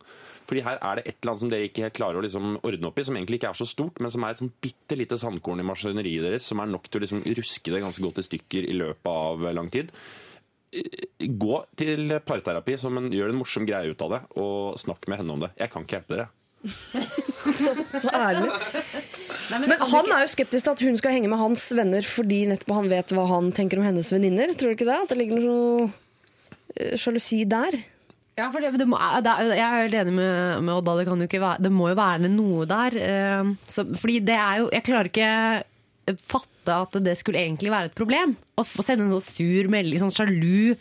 Fordi her er det et eller annet som dere ikke helt klarer å liksom ordne opp i, som egentlig ikke er så stort, men som er et sånn bitte lite sandkorn i maskineriet deres, som er nok til å liksom ruske det ganske godt i stykker i løpet av lang tid. Gå til parterapi, som en, gjør en morsom greie ut av det, og snakk med henne om det. Jeg kan ikke hjelpe dere. Så ærlig. Men han er jo skeptisk til at hun skal henge med hans venner fordi nettopp han vet hva han tenker om hennes venninner. Tror du ikke det? At det ligger noe eh, sjalusi der? Ja, for det, det må, det, er- jeg er helt enig med, med Odda. Det, kan jo ikke være, det må jo være noe der. eh, Så, fordi det er jo Jeg klarer ikke fatte at det skulle egentlig være et problem. Å få sende en sånn sur melding, sånn sjalu,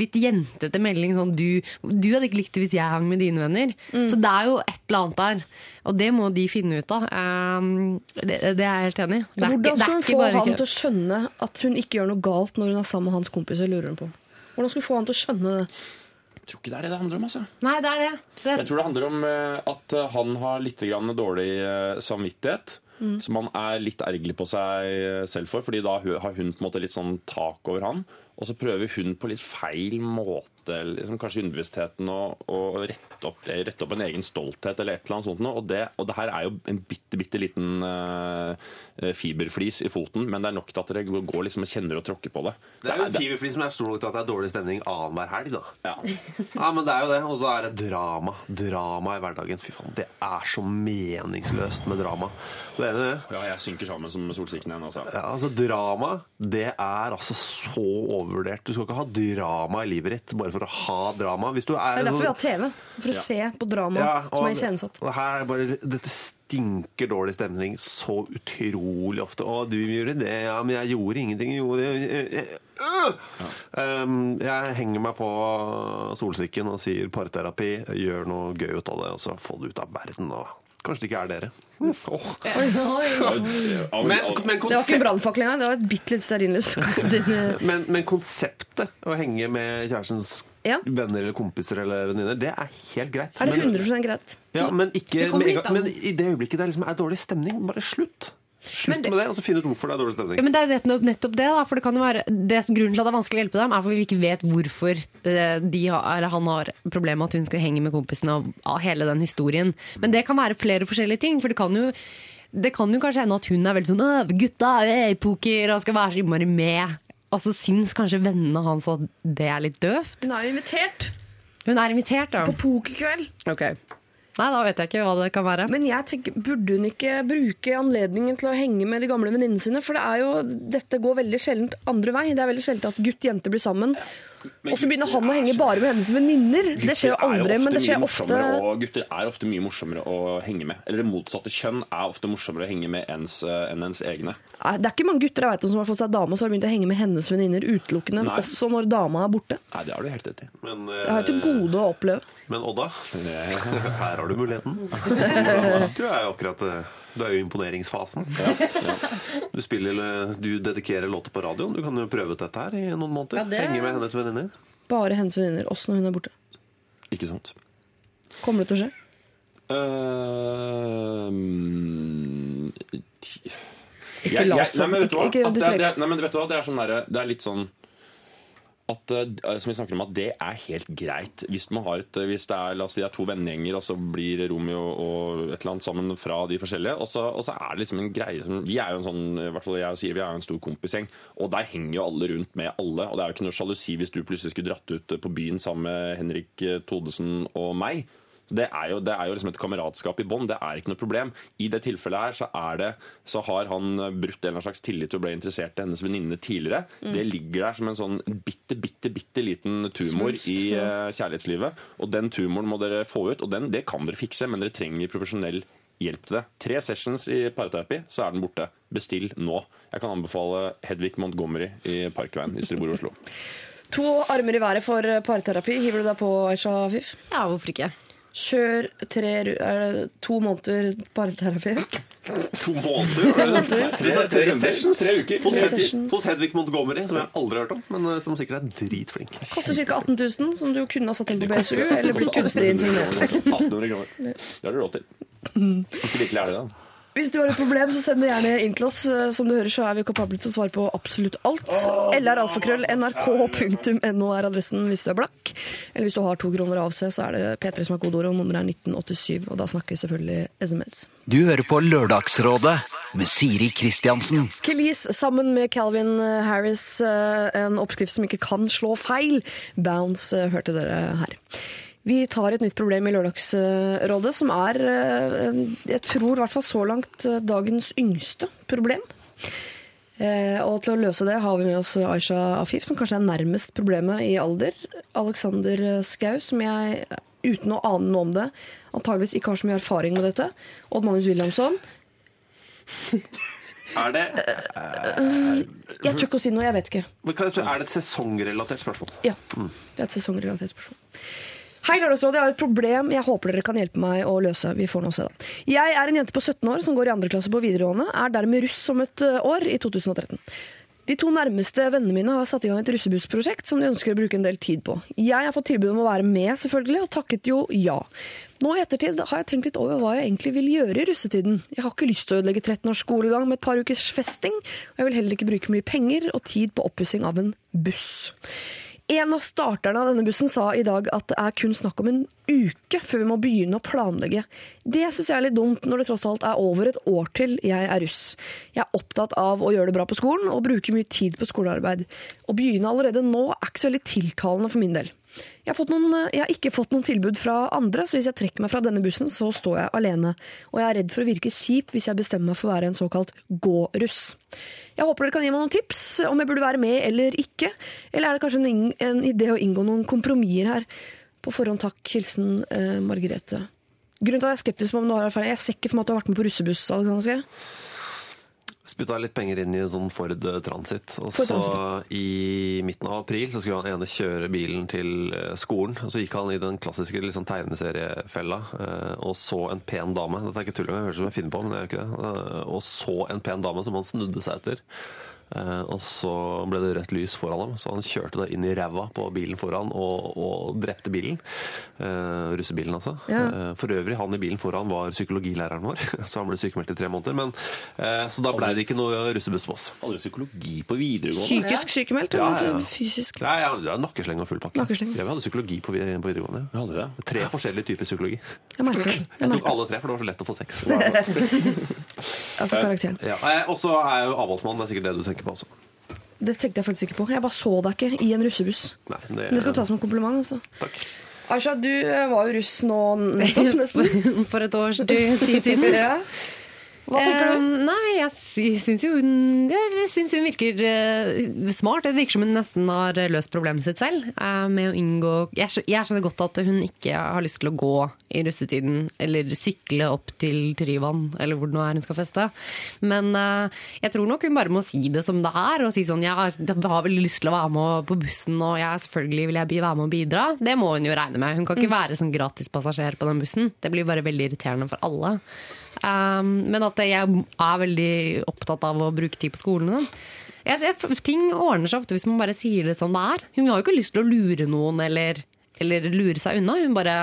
litt jentete melding sånn du, du hadde ikke likt det hvis jeg hang med dine venner. Så det er jo et eller annet der. Og det må de finne ut av. Um, det, det er jeg helt enig i. Det Hvordan det skal hun få han til å skjønne at hun ikke gjør noe galt når hun er sammen med hans kompiser? lurer hun på. Hvordan skal hun få han til å skjønne det? Jeg tror ikke det er det det handler om, altså. Nei, det er det. det Jeg tror det handler om eh, at eh, han har litt grann dårlig eh, samvittighet. Som han er litt ergerlig på seg selv for, fordi da har hun på en måte litt sånn tak over han. Og så prøver hun på litt feil måte, liksom kanskje underbevisstheten, og, og rette, opp, det- rette opp en egen stolthet eller et eller annet sånt. noe. Og det, og det her er jo en bitte, bitte liten uh, fiberflis i foten, men det er nok til at dere går liksom og kjenner og tråkker på det. Det er jo en fiberflis som er stor nok til at det er dårlig stemning annenhver helg, da. Ja. Ja, men det er jo det. Og så er det drama. Drama i hverdagen. Fy faen, det er så meningsløst med drama. Du er enig i det? ja, jeg synker sammen som solsikken igjen, altså. Ja, altså Drama det er altså så overvurdert. Du skal ikke ha drama i livet ditt bare for å ha drama. Hvis du er Det er derfor vi sånn- har TV. For å se på drama Ja, som er iscenesatt. og her bare, Dette stinker dårlig stemning så utrolig ofte. 'Å, du gjorde det, ja, men jeg gjorde ingenting.' Jeg, gjorde, ja. Um, jeg henger meg på solsikken og sier parterapi. Gjør noe gøy ut av det, og så få det ut av verden. Og Kanskje det ikke er dere. Oh. Men, men konsept... Det var ikke brannfakling brannfakkel engang, det var et bitte litt stearinlys men, men konseptet å henge med kjærestens Ja. venner eller kompiser eller venninner, det er helt greit. Er det Men- 100 greit? Ja, men ikke Det med en litt gang. an. Men i det øyeblikket det liksom er dårlig stemning, bare slutt. Slutt det- med det, og så finn ut hvorfor det er dårlig stemning. Ja, men det er nettopp, nettopp det, da. For det kan jo være det, Grunnen til at det er vanskelig å hjelpe dem, er fordi vi ikke vet hvorfor eh, de har, eller han har problemer med at hun skal henge med kompisene og av hele den historien. Men det kan være flere forskjellige ting. For det kan jo, det kan jo kanskje hende at hun er veldig sånn «Åh, 'Gutta, jeg er i poker', og skal være så innmari med. Og så syns kanskje vennene hans at det er litt døvt. Hun er invitert Hun er invitert, da. på pokerkveld. Okay. Nei, da vet jeg ikke hva det kan være. Men jeg tenker, burde hun ikke bruke anledningen til å henge med de gamle venninnene sine? For det er jo, dette går veldig sjeldent andre vei. Det er veldig sjelden at gutt og jente blir sammen. Og så begynner han å henge bare med hennes venninner. Det skjer jo aldri, men det skjer ofte. Og gutter er ofte mye morsommere å henge med. Eller det motsatte kjønn er ofte morsommere å henge med ens, eh, enn ens egne. Nei, Det er ikke mange gutter jeg vet om som har fått seg dame og så har begynt å henge med hennes venninner utelukkende, Nei. også når dama er borte. Nei, det har du helt rett i. Men, Det har jeg til gode å oppleve. men Odda, her har du muligheten. Du er jo akkurat eh, Du er jo i imponeringsfasen. Du spiller du dedikerer låter på radioen. Du kan jo prøve ut dette her i noen måneder. Ja, det- Henge med hennes venninner. Bare hennes venninner, også når hun er borte. Ikke sant? Kommer det til å skje? Ehm, Ikke lat som. Nei, men vet du hva? Det er- trenger- det Nei, men vet du hva? Det sånn Det er litt sånn at, eh, som vi snakker om, at det er helt greit hvis man har et, hvis det er, la oss si, det er to vennegjenger, og så blir Romeo og et eller annet sammen fra de forskjellige, og så, og så er det liksom en greie som Vi er jo en sånn, i hvert fall jeg og Siri, er jo en stor kompisgjeng, og der henger jo alle rundt med alle, og det er jo ikke noe sjalusi hvis du plutselig skulle dratt ut på byen sammen med Henrik Todesen og meg. Det er, jo, det er jo liksom et kameratskap i bånn. Det er ikke noe problem. I det tilfellet her så, er det, så har han brutt en eller annen slags tillit til å bli interessert i hennes venninne tidligere. Det ligger der som en sånn bitte, bitte, bitte liten tumor i eh, kjærlighetslivet. Og den tumoren må dere få ut, og den, det kan dere fikse, men dere trenger profesjonell hjelp til det. Tre sessions i parterapi, så er den borte. Bestill nå. Jeg kan anbefale Hedvig Montgomery i Parkveien hvis dere bor i Oslo. To armer i været for parterapi. Hiver du deg på, Aisha Afif? Ja, hvorfor ikke? Kjør tre, er det to måneder parterapi. To måneder? Tre, tre, tre sessions? Tre uker? Hedvig, hos Hedvig Montgomery, som jeg aldri har hørt om, men eh, som sikkert er dritflink. Koster ca. 18 000, som du kunne ha satt inn på BSU eller blitt kunstig insignert. 1800 kroner. Det har du råd til. Hvis du virkelig er det, da. Hvis du har et problem, så send det gjerne inn til oss. Som du hører, så er vi kapable til å svare på absolutt alt. LRalfakrøll.nrk.no er adressen hvis du er blakk. Eller hvis du har to kroner av seg, så er det P3 som er kodeordet, og nummeret er 1987. Og da snakker vi selvfølgelig SMS. Du hører på Lørdagsrådet med Siri Kristiansen. Kelis sammen med Calvin Harris, eh, en oppskrift som ikke kan slå feil. Bounce eh, hørte dere her. Vi tar et nytt problem i Lørdagsrådet, som er, eh, jeg tror i hvert fall så langt, eh, dagens yngste problem. Eh, Og til å løse det har vi med oss Aisha Afif, som kanskje er nærmest problemet i alder. Alexander Skau, som jeg, uten å ane noe om det, antageligvis ikke har så mye erfaring med dette. Odd Magnus Williamson. Er det, Jeg tør ikke å si noe, jeg vet ikke. er det et sesongrelatert spørsmål? Ja. Det er et sesongrelatert spørsmål. Hei, Lørdagsrådet. Jeg har et problem jeg håper dere kan hjelpe meg å løse. Vi får nå se, da. Jeg er en jente på 17 år som går i andre klasse på videregående. Er dermed russ om et år, i 2013. De to nærmeste vennene mine har satt i gang et russebussprosjekt som de ønsker å bruke en del tid på. Jeg har fått tilbud om å være med, selvfølgelig, og takket jo ja. Nå i ettertid har jeg tenkt litt over hva jeg egentlig vil gjøre i russetiden. Jeg har ikke lyst til å ødelegge 13 års skolegang med et par ukers festing, og jeg vil heller ikke bruke mye penger og tid på oppussing av en buss. En av starterne av denne bussen sa i dag at det er kun snakk om en uke før vi må begynne å planlegge. Det syns jeg er litt dumt, når det tross alt er over et år til jeg er russ. Jeg er opptatt av å gjøre det bra på skolen og bruke mye tid på skolearbeid. Å begynne allerede nå er ikke så veldig tiltalende for min del. Jeg har, noen, jeg har ikke fått noen tilbud fra andre, så hvis jeg trekker meg fra denne bussen, så står jeg alene. Og jeg er redd for å virke kjip hvis jeg bestemmer meg for å være en såkalt gå-russ. Jeg håper dere kan gi meg noen tips om jeg burde være med eller ikke. Eller er det kanskje en, en idé å inngå noen kompromisser her? På forhånd takk. Hilsen eh, Margrethe. Grunnen til at jeg er skeptisk om du har erfaring Jeg ser ikke for meg at du har vært med på russebuss. Alexander. Spytta litt penger inn i en sånn Ford Transit. Og Ford så i midten av april så skulle han ene kjøre bilen til eh, skolen. Og så gikk han i den klassiske liksom, tegneseriefella eh, og så en pen dame. Dette er ikke tull det høres ut som jeg finner på, men det er jo ikke det. Eh, Og så en pen dame som han snudde seg etter. Eh, Og så ble det rødt lys foran ham, så han kjørte det inn i ræva på bilen foran og, og drepte bilen. Eh, russebilen, altså. Ja. Eh, For øvrig, han i bilen foran var psykologilæreren vår, så han ble sykemeldt i tre måneder. Men, eh, så da ble det ikke noe russebuss på oss. Aldri psykologi på videregående. Psykisk sykemeldt Ja, ja, ja. fysisk? Nei, ja, ja, Nakkesleng og full pakke. Ja, vi hadde psykologi på, videregående. Vi hadde det. Tre forskjellige typer psykologi. Jeg merker det. Jeg Jeg tok alle tre, for det var så lett å få sex. Altså karakteren. Ja, Og så er jeg jo avholdsmann, det er sikkert det du tenker på altså. Det tenkte jeg faktisk ikke på. Jeg bare så deg ikke i en russebuss. Nei, det, Det skal du ta som en kompliment. altså. Takk. Aisha, du eh, var jo russ nå nettopp, nesten. For et års tid siden. Ja. Hva tenker du? Um, nei, jeg sy- syns jo hun Jeg syns hun virker uh, smart. Det virker som hun nesten har løst problemet sitt selv. Uh, med å inngå jeg, jeg skjønner godt at hun ikke har lyst til å gå i russetiden eller sykle opp til Tryvann eller hvor det nå er hun skal feste. Men uh, jeg tror nok hun bare må si det som det er, og si sånn jeg har veldig lyst til å være med på bussen, og jeg, selvfølgelig vil jeg være med og bidra. Det må hun jo regne med. Hun kan ikke være sånn gratispassasjer på den bussen. Det blir bare veldig irriterende for alle. Um, men at jeg er veldig opptatt av å bruke tid på skolen. og sånn. Jeg, jeg, ting ordner seg ofte hvis man bare sier det som det er. Hun har jo ikke lyst til å lure noen eller, eller lure seg unna. Hun bare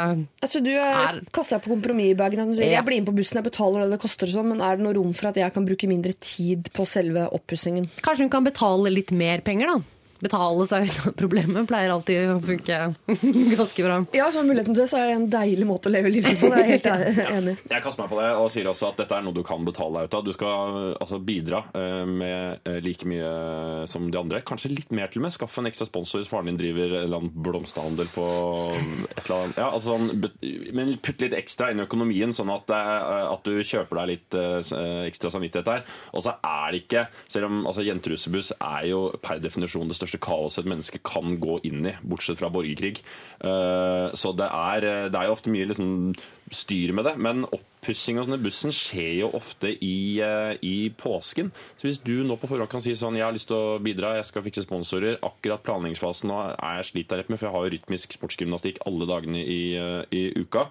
Altså, du er, Er- kaster deg på kompromissbagen. at sier, Ja. Jeg blir med på bussen, jeg betaler det det koster, sånn, men er det noe rom for at jeg kan bruke mindre tid på selve oppussingen? Kanskje hun kan betale litt mer penger, da. Betale seg ut av problemet pleier alltid å funke ganske bra. Ja, så muligheten til det, så er det en deilig måte å leve livet på. Det er helt enig Ja, Jeg kaster meg på det og sier også at dette er noe du kan betale deg ut av. Du skal altså, bidra eh, med eh, like mye som de andre. Kanskje litt mer til og med. Skaff en ekstra sponsor hvis faren din driver en eller annen blomsterhandel på et eller annet. Ja, altså, sånn, men putt litt ekstra inn i økonomien, sånn at, eh, at du kjøper deg litt ekstra samvittighet der. Og så er det ikke Selv om altså, jenterussebuss er jo per definisjon det største kaoset et menneske kan gå inn i, bortsett fra borgerkrig. Eh, så det er, det er jo ofte mye liksom, styr med det. Men oppussing av denne bussen skjer jo ofte i, eh, i påsken. Så hvis du nå på forhånd kan si sånn Jeg har lyst til å bidra, jeg skal fikse sponsorer. Akkurat planleggingsfasen nå er jeg sliter rett med, for jeg har jo rytmisk sportsgymnastikk alle dagene i, eh, i uka.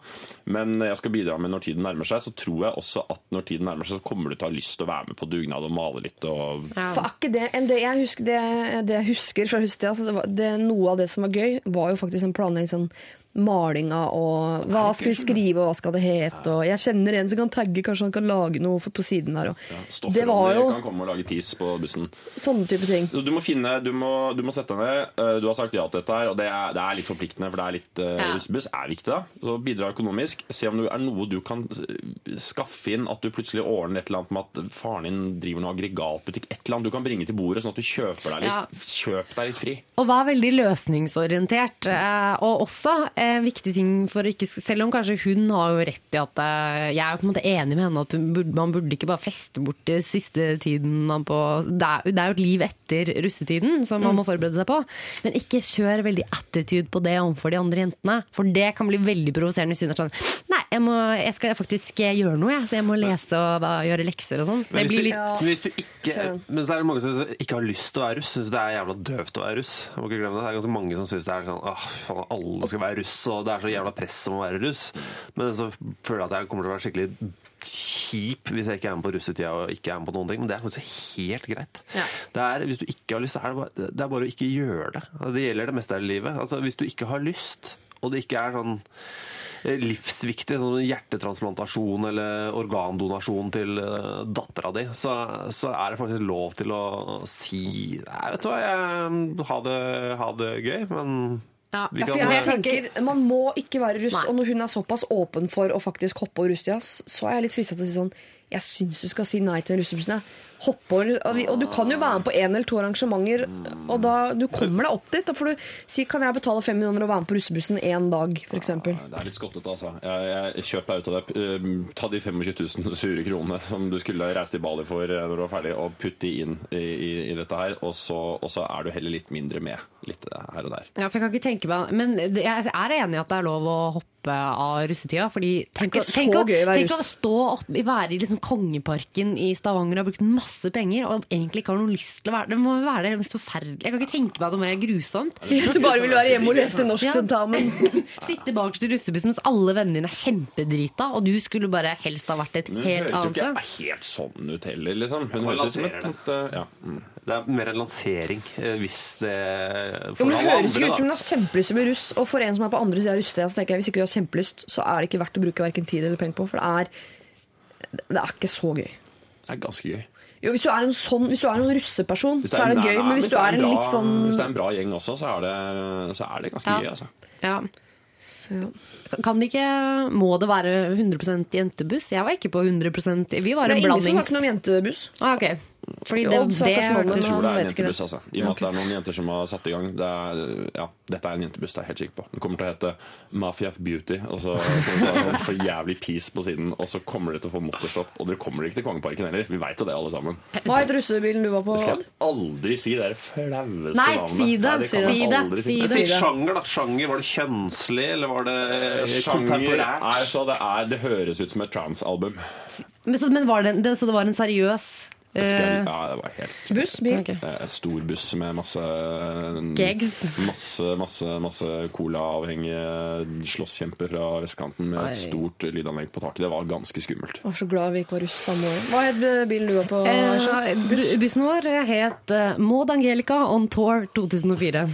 Men jeg skal bidra med når tiden nærmer seg. Så tror jeg også at når tiden nærmer seg, så kommer du til å ha lyst til å være med på dugnad og male litt. og For akkurat det, det, jeg husker, det, det jeg husker fra husstida, altså det det, noe av det som var gøy, var jo faktisk en planlegging sånn malinga og hva skal vi skrive og hva skal det hete. Og jeg kjenner en som kan tagge, kanskje han kan lage noe for- på siden der. Og det var jo kan komme og lage pis på bussen. sånne type ting. Du må finne, du må, du må sette deg ned. Eh, Du har sagt ja til dette her, og det er, det er litt forpliktende, for det er litt uh, Ja. russebuss er viktig. da. Så bidra økonomisk. Se om det er noe du kan skaffe inn. At du plutselig ordner et eller annet med at faren din driver noe aggregatbutikk. Et eller annet du kan bringe til bordet, sånn at du kjøper deg litt, Ja. kjøp deg litt fri. Og vær veldig løsningsorientert. eh, Og også en viktig ting for ikke Selv om kanskje hun har jo rett i at eh, Jeg er jo på en måte enig med henne at burde, man burde ikke bare feste bort det siste tiden på det er, det er jo et liv etter russetiden som man må forberede seg på. Men ikke kjør veldig attitude på det overfor de andre jentene. For det kan bli veldig provoserende hvis hun er sånn jeg, må, jeg skal faktisk gjøre noe, jeg. Så jeg må lese og hva- gjøre lekser og sånn. Men hvis, blir du, litt Ja. hvis du ikke Men så er det mange som ikke har lyst til å være russ. Syns det er jævla døvt å være russ. Jeg må ikke glemme Det Det er ganske mange som syns det er sånn Åh, faen, alle skal være russ, og det er så jævla press om å være russ. Men så føler jeg at jeg kommer til å være skikkelig kjip hvis jeg ikke er med på russetida og ikke er med på noen ting. Men det er faktisk helt greit. Ja. Det er, hvis du ikke har lyst, er det bare, det er bare å ikke gjøre det. Altså, Det gjelder det meste av livet. Altså, hvis du ikke har lyst, og det ikke er sånn livsviktig, sånn hjertetransplantasjon eller organdonasjon til uh, dattera di, så, så er det faktisk lov til å si Nei, vet du hva, jeg, ha, det, ha det gøy, men Ja, kan, for jeg tenker, Man må ikke være russ, Nei. og når hun er såpass åpen for å faktisk hoppe over russetida, så er jeg litt frista til å si sånn Jeg syns du skal si nei til russebussen. Hopper, over, og, vi- og du kan jo være med på én eller to arrangementer, og da du kommer deg opp dit. Da får du si kan jeg betale fem millioner og være med på russebussen én dag, f.eks. Det er litt skottete, altså. Jeg, jeg Kjøp deg ut av det. Eh, Ta de 25 000 sure kronene som du skulle reist til Bali for eh, når du var ferdig, og putt de inn i, i, i dette her, og så, og så er du heller litt mindre med. Litt her og der. Ja, for jeg kan ikke tenke meg Men jeg er enig i at det er lov å hoppe løpet av russetida. Fordi tenk, Det er å- ikke tenk, så å- gøy å være tenk å stå opp, være i liksom Kongeparken i Stavanger og ha brukt masse penger og egentlig ikke har noe lyst til å være Det må være det mest forferdelige. Jeg kan ikke tenke meg noe mer grusomt. Jeg som bare vil være hjemme og lese norsk Ja. Sitte bakerst i russebussen mens alle vennene dine er kjempedrita, og du skulle bare helst ha vært et helt annet Hun høres jo ikke helt sånn ut heller, liksom. Hun høres ut som et uh, ja. mm. Det er mer en lansering, eh, hvis det Jo, For men Det høres ikke ut som hun har kjempelyst til å bli russ. Og for en som er på andre sida av russetida, så tenker jeg hvis ikke du har kjempelyst, så er det ikke verdt å bruke hverken tid eller penger på, for det er, det er ikke så gøy. Det er ganske gøy. Jo, hvis du er en sånn, hvis du er en russeperson, Hvis så er det nei, gøy, nei, men hvis du er en bra, litt sånn Hvis det er en bra gjeng også, så er det, så er det ganske Ja. gøy, altså. Ja. Kan det ikke Må det være 100% jentebuss? Jeg var ikke på 100% Vi var en blandings... Det er ingen som snakker om jentebuss. Ah, ok. Fordi det, jo, det det, Jeg tror det er en jentebuss, altså. I og med at det er noen jenter som har satt i gang. Det er, ja, dette er en jentebuss, det er jeg helt sikker på. Den kommer til å hete Mafia of Beauty, og så kommer det til å ha jævlig peace på siden, og så kommer det til å få motorstopp. Og dere kommer ikke til Kongeparken heller. Vi veit jo det, alle sammen. Hva het russebilen du var på? Det skal jeg aldri si. Det er det flaueste Nei, si det. Nei, det Si det. Si det. Si sjanger, da. Sjanger, Var det kjønnslig, eller var det kontemporært? er det Det høres ut som et trans-album. Men, så, men var det, det, så det var en seriøs skal- eh, Ja, det var helt Buss? Bil? Okay. eh, Stor buss med masse Gags. Masse, masse, masse colaavhengige slåsskjemper fra vestkanten med Oi. et stort lydanlegg på taket. Det var ganske skummelt. Jeg var så glad vi ikke var russ samme år. Hva het bilen du var på? Eh, buss? Bussen vår het eh, Maud Angelica on tour 2004.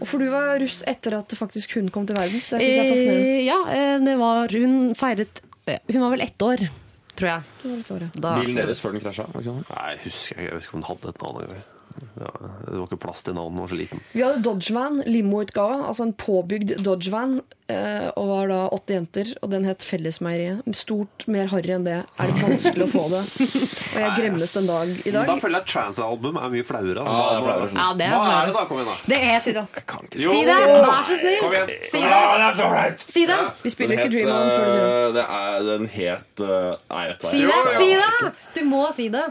Og for du var russ etter at faktisk hun kom til verden. Det syns jeg er fascinerende. Eh, ja, det var Hun feiret Hun var vel ett år, tror jeg. Det var litt året. Da, Bilen deres før den krasja? Nei, jeg husker ikke. Jeg vet ikke om den hadde et navn. Ja, det var ikke plass til navnet, den var så liten. Vi hadde Dodgevan, limoutgave, altså en påbygd Dodgevan, eh, og var da åtte jenter, og den het Fellesmeieriet. Stort, mer harry enn det er det vanskelig å få det. Og jeg gremmes den dag i dag. Da føler jeg at trans-album er mye flauere. Ja, det er det er Hva er det da? Kom igjen, da. det er det. Jo! Si det! Vær så snill! Kom igjen. Si det! Si det! Vi spiller ikke Dream On før du sier det. eh. Er, den het eh, Nei, vet du hva. Si det! Si det! Du må si det.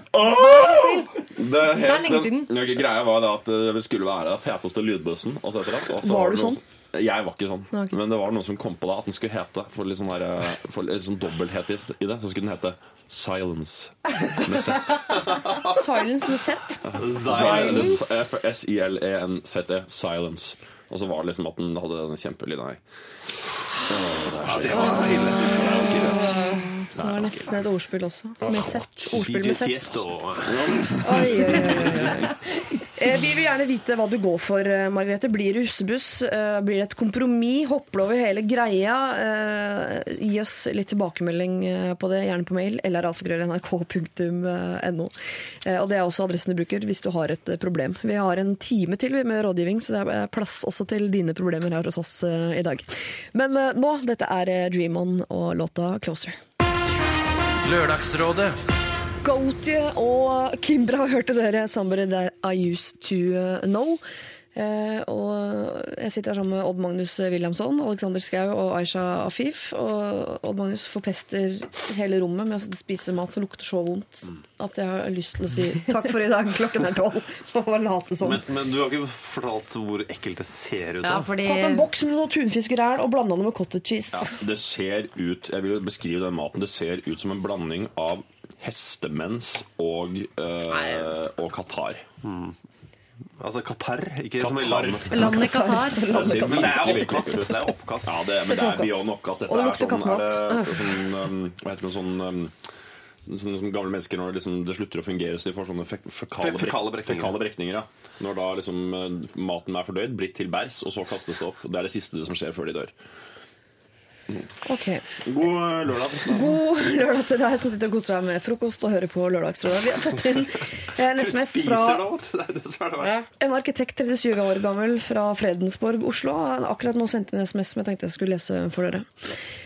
Det, het, Det er lenge den- Ja, Greia var det at det skulle være den feteste lydbussen. Og så etter det, og så Var du sånn? som- Jeg var ikke sånn. Nei, ok. Men det var noen som kom på det at den skulle hete For litt sånn, der, eh, for litt sånn dobbelthet i i det, så skulle den hete Silence. Med Z. Silence med Z. Silence. S-I-L-E-N-Z-E. Silence. Og så var det liksom at den hadde den kjempelyden her. Ja, Det var ille. Så var nesten et ordspill også. Med sett. Ordspill med sett. Oi, oi, oi, oi. Eh, Vi vil gjerne vite hva du går for, eh, Margrethe. Blir det russebuss? Eh, Blir det et kompromiss? Hopper du over hele greia? Gi oss litt tilbakemelding på det, gjerne på mail. eller Eh, Og det er også adressen du bruker hvis du har et problem. Vi har en time til med rådgivning, så det er plass også til dine problemer her hos oss i dag. Men nå, dette er Dream On og låta Closer. Lørdagsrådet. Gautje og Kimbra hørte dere 'Somebody That I Used To Know'. Eh, og jeg sitter her sammen med Odd Magnus Williamson, Alexander Schou og Aisha Afif. Og Odd Magnus forpester hele rommet med å spise mat som lukter så vondt at jeg har lyst til å si takk for i dag, klokken er tolv. Som. Men, men du har ikke fortalt hvor ekkelt det ser ut? Ja, fordi Tatt en boks med noe tunfiskeræl og blanda det med cottage cheese. Det ser ut Jeg vil beskrive den maten. Det ser ut som en blanding av hestemens og, øh, og Qatar. Altså Qatar, ikke som i landet. Landet Qatar. Det Men det er oppkast. Det er oppkast. Ja, det, men det er beyond oppkast. Dette Og det er lukter sånn, er sånn um, Hva heter det sånn um, Sånn som gamle mennesker når det, liksom, det slutter å fungere, så de får sånne fe fekale, Fe- fekale brekninger. fekale brekninger. Ja. Når da liksom uh, maten er fordøyd, blitt til bærs, og så kastes det opp. Det er det siste som skjer før de dør. Ok. God uh, lørdag. forresten. God lørdag til deg som sitter og koser deg med frokost og hører på Lørdagsrådet. Vi har fått inn en SMS fra. En arkitekt 37 år gammel fra Fredensborg, Oslo. Akkurat nå sendte en SMS som jeg tenkte jeg skulle lese for dere.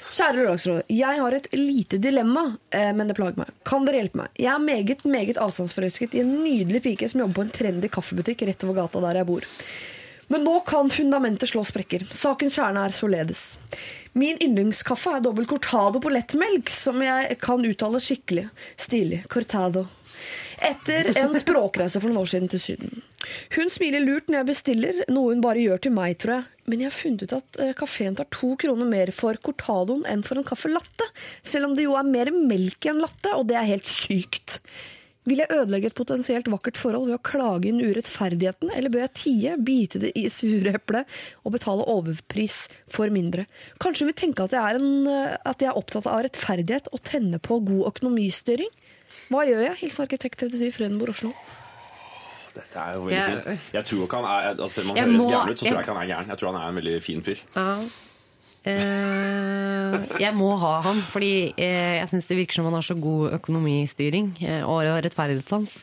Kjære Lørdagsrådet. Jeg har et lite dilemma, eh, men det plager meg. Kan dere hjelpe meg? Jeg er meget, meget avstandsforelsket i en nydelig pike som jobber på en trendy kaffebutikk rett over gata der jeg bor. Men nå kan fundamentet slå sprekker. Sakens kjerne er således. Min yndlingskaffe er dobbel cortado på lettmelk, som jeg kan uttale skikkelig stilig. Cortado. Etter en språkreise for noen år siden til Syden. Hun smiler lurt når jeg bestiller, noe hun bare gjør til meg, tror jeg. Men jeg har funnet ut at eh, kafeen tar to kroner mer for cortadoen enn for en caffè latte. Selv om det jo er mer melk i en latte, og det er helt sykt. Vil jeg ødelegge et potensielt vakkert forhold ved å klage inn urettferdigheten, eller bør jeg tie, bite det i sure eplet og betale overpris for mindre? Kanskje hun vil tenke at jeg, er en, eh, at jeg er opptatt av rettferdighet og tenner på god økonomistyring? Hva gjør jeg? Hilsen arkitekt 37 Fredenborg Oslo. Dette er jo veldig Jeg- fint. Jeg tror ikke han er altså, man Jeg høres må- gæren ut, så tror jeg- ikke han er gæren. Jeg tror han er en veldig fin fyr. Ja. Eh, jeg må ha han, fordi eh, jeg syns det virker som han har så god økonomistyring eh, og rettferdighetssans.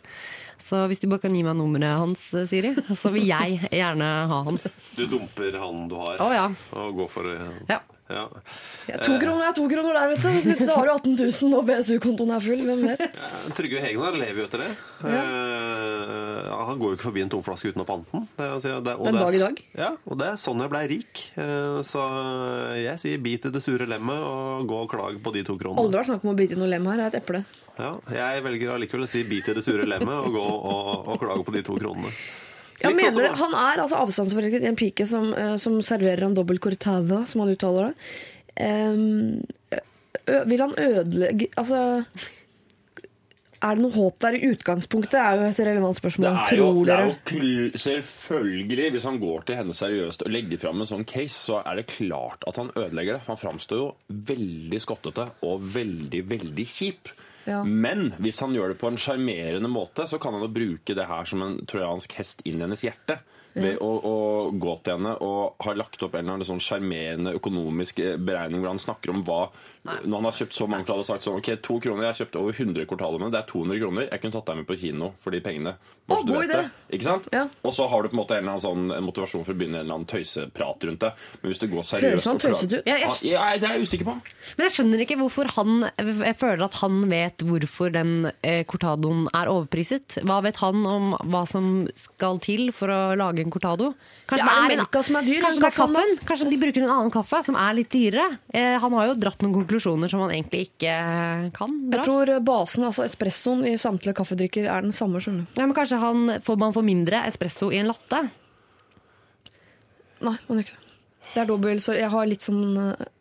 Så hvis du bare kan gi meg nummeret hans, Siri, så vil jeg gjerne ha han. Du dumper han du har, Å ja. og går for ja. Ja. Ja, to kroner er to kroner der, vet du. Plutselig har du 18 000 og BSU-kontoen er full. Hvem vet? Trygve Hegnar lever jo etter det. Eh, han går jo ikke forbi en tomflaske uten å pante den. Den det dag i dag. Ja, og det er sånn jeg blei rik. Uh, så jeg sier bit i det sure lemmet og gå og klag på de to kronene. Aldri vært snakk om å bite i noe lem her. Det er et eple. Ja, jeg velger allikevel å si bit i det sure lemmet og gå og, og klage på de to kronene. Sånn mener, du, Han er altså avstandsforelsket i en pike som, eh, som serverer en dobbel cortada, som han uttaler det. Um, vil han ødelegge Altså Er det noe håp der i utgangspunktet? er jo et relevant Det spørsmål. er, jo, det er jo kl- selvfølgelig, hvis han går til henne seriøst og legger fram en sånn case, så er det klart at han ødelegger det. For han framstår jo veldig skottete og veldig, veldig kjip. Ja. Men hvis han gjør det på en sjarmerende måte, så kan han jo bruke det her som en trojansk hest inn i hennes hjerte. Ved å, å gå til henne og ha lagt opp en eller annen sånn sjarmerende økonomisk eh, beregning hvor han snakker om hva Når han har kjøpt så mange plater og sagt sånn OK, to kroner, jeg har kjøpt over 100 kortaler med det, er 200 kroner, jeg kunne tatt deg med på kino for de pengene. Bare Å, så du god vet idé. det. Ikke sant? Ja. Og så har du på en måte en eller annen sånn en motivasjon for å begynne en eller annen tøyseprat rundt det. Men hvis du går Høres seriøst han og klar- tøysete ut? Ja, jeg- Ja, det er jeg usikker på. Men jeg skjønner ikke hvorfor han Jeg føler at han vet hvorfor den eh, cortadoen er overpriset. Hva vet han om hva som skal til for å lage en cortado? Det er melka som er dyr, Kanskje, kanskje, kaffen kaffen? Kanskje de bruker en annen kaffe som er litt dyrere? Eh, han har jo dratt noen konklusjoner som man egentlig ikke kan dra. Jeg tror basen, altså espressoen i samtlige kaffedrikker, er den samme. skjønner. Ja, men kanskje han, får man får mindre espresso i en latte? Nei, man gjør ikke det. Det er dobbel, så jeg har litt sånn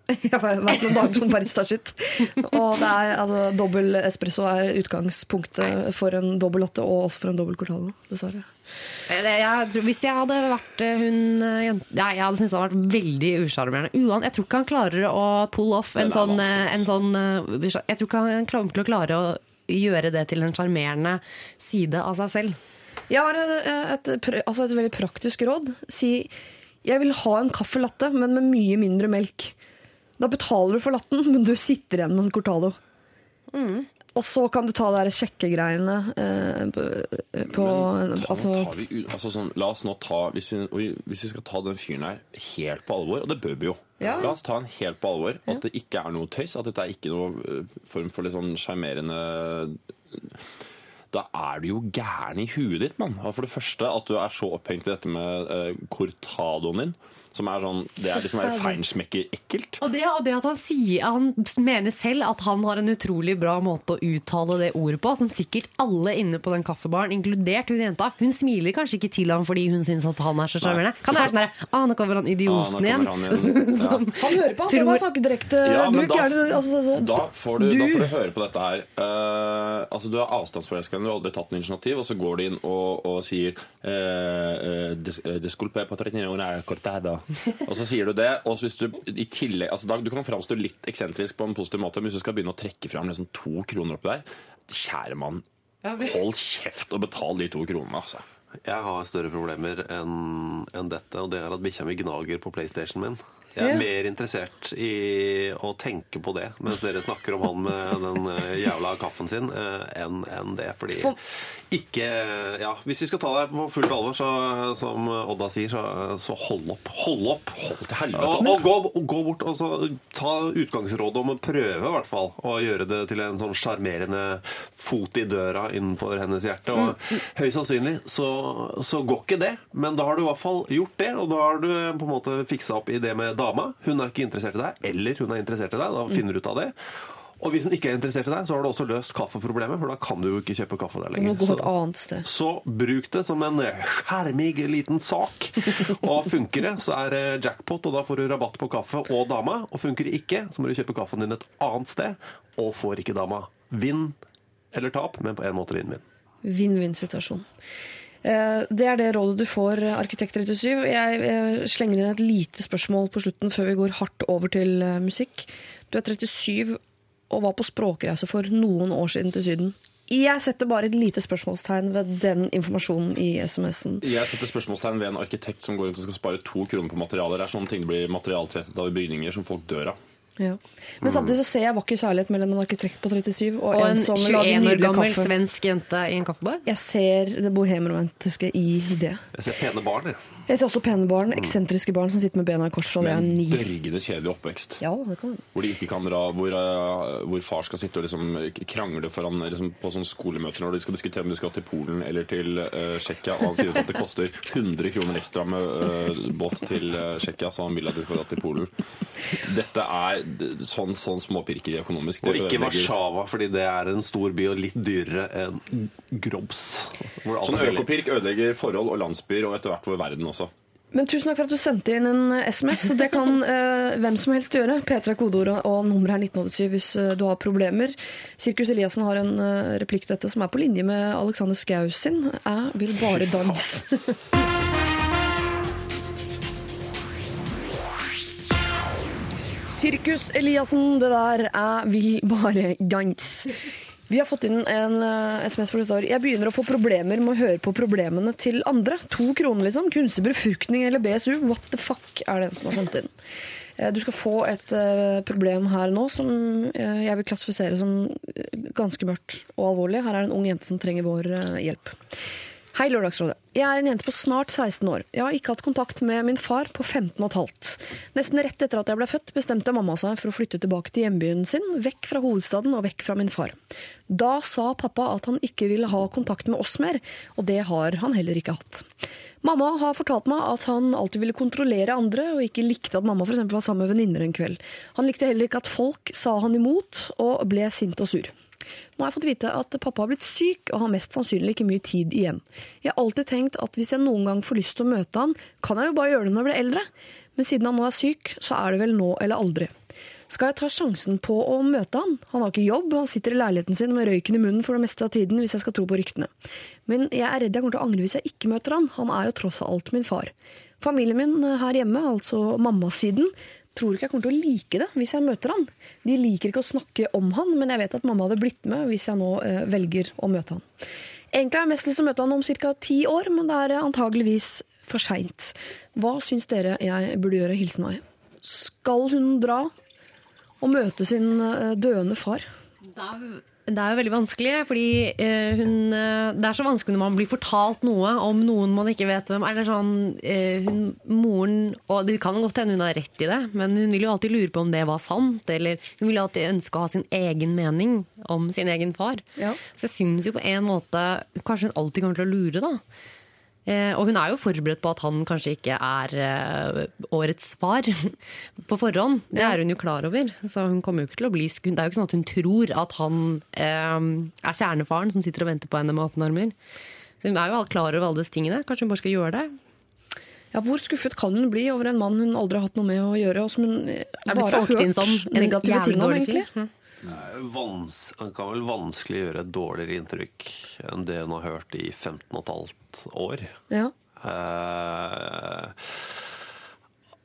Jeg har vært noen dager som barista-shit. Og det er, altså, dobbel espresso er utgangspunktet for en dobbel latte, og også for en dobbel cortado. Dessverre. Jeg, tror, hvis jeg hadde vært eh, hun eh, Nei, Jeg hadde syntes det hadde vært veldig usjarmerende. Jeg tror ikke han klarer å pull off en sånn, eh, en sånn eh, Jeg tror ikke han kommer til å klare å gjøre det til en sjarmerende side av seg selv. Jeg har et, et, altså et veldig praktisk råd. Si jeg vil ha en caffè latte, men med mye mindre melk. Da betaler du for latten, men du sitter igjen med en cortado. Og så kan du ta de sjekkegreiene eh, på- på Men ta, altså, vi altså sånn, la oss nå ta hvis vi, hvis vi skal ta den fyren her helt på alvor, og det bør vi jo Ja. La oss ta han helt på alvor, at det ikke er noe tøys, at dette er ikke noe øh, form for litt sånn sjarmerende Da er du jo gæren i huet ditt, mann. For det første at du er så opphengt i dette med uh, cortadoen din. Som er sånn, Det er liksom feinschmecker-ekkelt. Og det, og det at han sier Han mener selv at han har en utrolig bra måte å uttale det ordet på, som sikkert alle inne på den kaffebaren, inkludert hun jenta, hun smiler kanskje ikke til ham fordi hun syns at han er så sjarmerende. Kan det være sånn herre ah, nå kommer han Ah, idioten igjen. han igjen. Ja. Han hører på, han Tror- Bare snakke direkte. Ja, men Bruk da, gjerne altså, altså, da, får du, du- da får du høre på dette her. Uh, altså Du er avstandsforelska, du har aldri tatt noe initiativ, og så går du inn og, og sier uh, uh, «Dis- Disculpe patrine una cortada. Og så sier du det, og hvis du i tillegg altså da, Du kan framstå litt eksentrisk på en positiv måte, men hvis du skal begynne å trekke fram liksom to kroner oppi der Kjære mann, hold kjeft og betal de to kronene, altså. Jeg har større problemer enn en dette, og det er at bikkja mi gnager på PlayStation min. Jeg er Ja. mer interessert i å tenke på det mens dere snakker om han med den eh, jævla kaffen sin, eh, enn en det. Fordi For- ikke Ja, hvis vi skal ta deg på fullt alvor, så, som Odda sier, så, så hold opp. Hold opp! Hold til helvete. Og, og gå, og gå bort og så ta utgangsrådet om å prøve i hvert fall å gjøre det til en sånn sjarmerende fot i døra innenfor hennes hjerte. Og Mm. høyst sannsynlig så, så går ikke det, men da har du i hvert fall gjort det, og da har du på en måte fiksa opp i det med dama. Hun er ikke interessert i deg, eller hun er interessert i deg. Da finner du ut av det. Og hvis den ikke er interessert i deg, så har du også løst kaffeproblemet, for da kan du jo ikke kjøpe kaffe der lenger. gå Så- et annet sted. så bruk det som en skjermig liten sak. Og funker det, så er det jackpot, og da får du rabatt på kaffe og dama. Og funker det ikke, så må du kjøpe kaffen din et annet sted, og får ikke dama. Vinn eller tap, men på en måte vinn-vinn. Vinn-vinn-situasjon. Eh, Det er det rådet du får, eh, arkitekt 37. Jeg eh, slenger inn et lite spørsmål på slutten før vi går hardt over til eh, musikk. Du er 37 og var på språkreise for noen år siden til Syden. Jeg setter bare et lite spørsmålstegn ved den informasjonen i SMS-en. Jeg setter spørsmålstegn ved en arkitekt som går rundt og skal spare to kroner på materialer. Det er sånne ting det blir materialtrettet av i bygninger som folk dør av. Ja. Men samtidig så ser jeg vakker særlighet mellom en arkitekt på 37 og, Og en som 21 lager år gammel kaffe. svensk jente i en kaffebar. Jeg ser det bohemromantiske i det. Jeg ser pene barn, jeg. Jeg ser også pene barn, eksentriske barn som sitter med bena i kors fra det Med er en ni. dørgende kjedelig oppvekst. Ja, det kan Hvor de ikke kan dra, hvor, uh, hvor far skal sitte og liksom krangle foran liksom, på sånne skolemøter når de skal diskutere om de skal til Polen eller til uh, Tsjekkia. Og han sier ut at det koster 100 kroner ekstra med uh, båt til uh, Tsjekkia, så han vil at de skal dra til Polen. Dette er sånn, sånn småpirkeri økonomisk. Og ikke Warszawa, fordi det er en stor by og litt dyrere enn Grobs. Sånn økopirk ødelegger forhold og landsbyer, og etter hvert vår verden også. Men tusen takk for at du sendte inn en SMS. Det kan eh, hvem som helst gjøre. P3 er kodeord, og nummeret er 1987 hvis eh, du har problemer. Sirkus Eliassen har en uh, replikk til dette som er på linje med Alexander Schou sin. Jeg vil bare danse. Sirkus Eliassen, det der er vil bare dans. Vi har fått inn en uh, SMS hvor det står Jeg begynner å få problemer med å høre på problemene til andre. To kroner, liksom. Kunstig befruktning eller BSU. What the fuck er det en som har sendt inn. Eh, Du skal få et eh, problem her nå som jeg vil klassifisere som ganske mørkt og alvorlig. Her er det en ung jente som trenger vår hjelp. Hei, Lørdagsrådet. Jeg er en jente på snart 16 år. Jeg har ikke hatt kontakt med min far på 15 15,5. Nesten rett etter at jeg ble født, bestemte mamma seg for å flytte tilbake til hjembyen sin, vekk fra hovedstaden og vekk fra min far. Da sa pappa at han ikke ville ha kontakt med oss mer, og det har han heller ikke hatt. Mamma har fortalt meg at han alltid ville kontrollere andre, og ikke likte at mamma for var sammen med venninner en kveld. Han likte heller ikke at folk sa han imot, og ble sint og sur. Nå har jeg fått vite at pappa har blitt syk og har mest sannsynlig ikke mye tid igjen. Jeg har alltid tenkt at hvis jeg noen gang får lyst til å møte han, kan jeg jo bare gjøre det når jeg blir eldre. Men siden han nå er syk, så er det vel nå eller aldri. Skal jeg ta sjansen på å møte han? Han har ikke jobb, han sitter i leiligheten sin med røyken i munnen for det meste av tiden, hvis jeg skal tro på ryktene. Men jeg er redd jeg kommer til å angre hvis jeg ikke møter han. Han er jo tross alt min far. Familien min her hjemme, altså mammasiden, tror ikke jeg kommer til å like det hvis jeg møter han. De liker ikke å snakke om han, men jeg vet at mamma hadde blitt med hvis jeg nå eh, velger å møte han. Egentlig har jeg mest lyst til å møte han om ca. ti år, men det er eh, antageligvis for seint. Hva syns dere jeg burde gjøre? Hilsen Mai. Skal hun dra og møte sin eh, døende far? Det er jo veldig vanskelig, fordi eh, hun, eh, det er så vanskelig når man blir fortalt noe om noen man ikke vet hvem er. Sånn, eh, hun, moren, og Det kan godt hende hun har rett i det, men hun vil jo alltid lure på om det var sant. Eller hun vil alltid ønske å ha sin egen mening om sin egen far. Ja. Så jeg syns jo på en måte kanskje hun alltid kommer til å lure, da. Eh, og hun er jo forberedt på at han kanskje ikke er eh, årets far på forhånd. Det er hun jo klar over. Så hun kommer jo ikke til å bli Det er jo ikke sånn at hun tror at han eh, er kjernefaren som sitter og venter på henne med åpne armer. Så hun er jo klar over alle disse tingene. Kanskje hun bare skal gjøre det. Ja, Hvor skuffet kan hun bli over en mann hun aldri har hatt noe med å gjøre, og som hun bare har hørt negative ting om, egentlig? fyr. Vans, han kan vel vanskelig gjøre et dårligere inntrykk enn det hun har hørt i 15 15 år. Ja. Eh,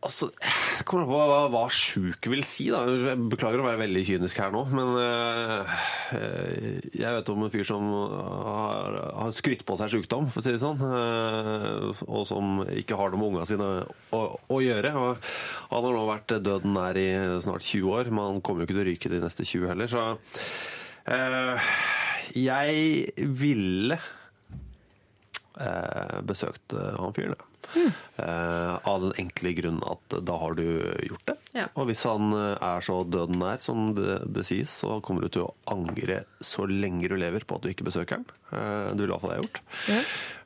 altså, jeg kommer på hva, hva sjuk vil si. Da. Jeg beklager å være veldig kynisk her nå, men eh, jeg vet om en fyr som har, har skrytt på seg sykdom, for å si det sånn, eh, og som ikke har noe med ungene sine å, å gjøre. Og han har nå vært døden nær i snart 20 år, men han kommer jo ikke til å ryke de neste 20 heller, så eh, jeg ville besøkt han fyren, ja. Eh, av den enkle grunn at da har du gjort det. Ja. Og hvis han eh, er så døden nær som det, det sies, så kommer du til å angre så lenge du lever på at du ikke besøker han. Det ville hvert fall jeg gjort.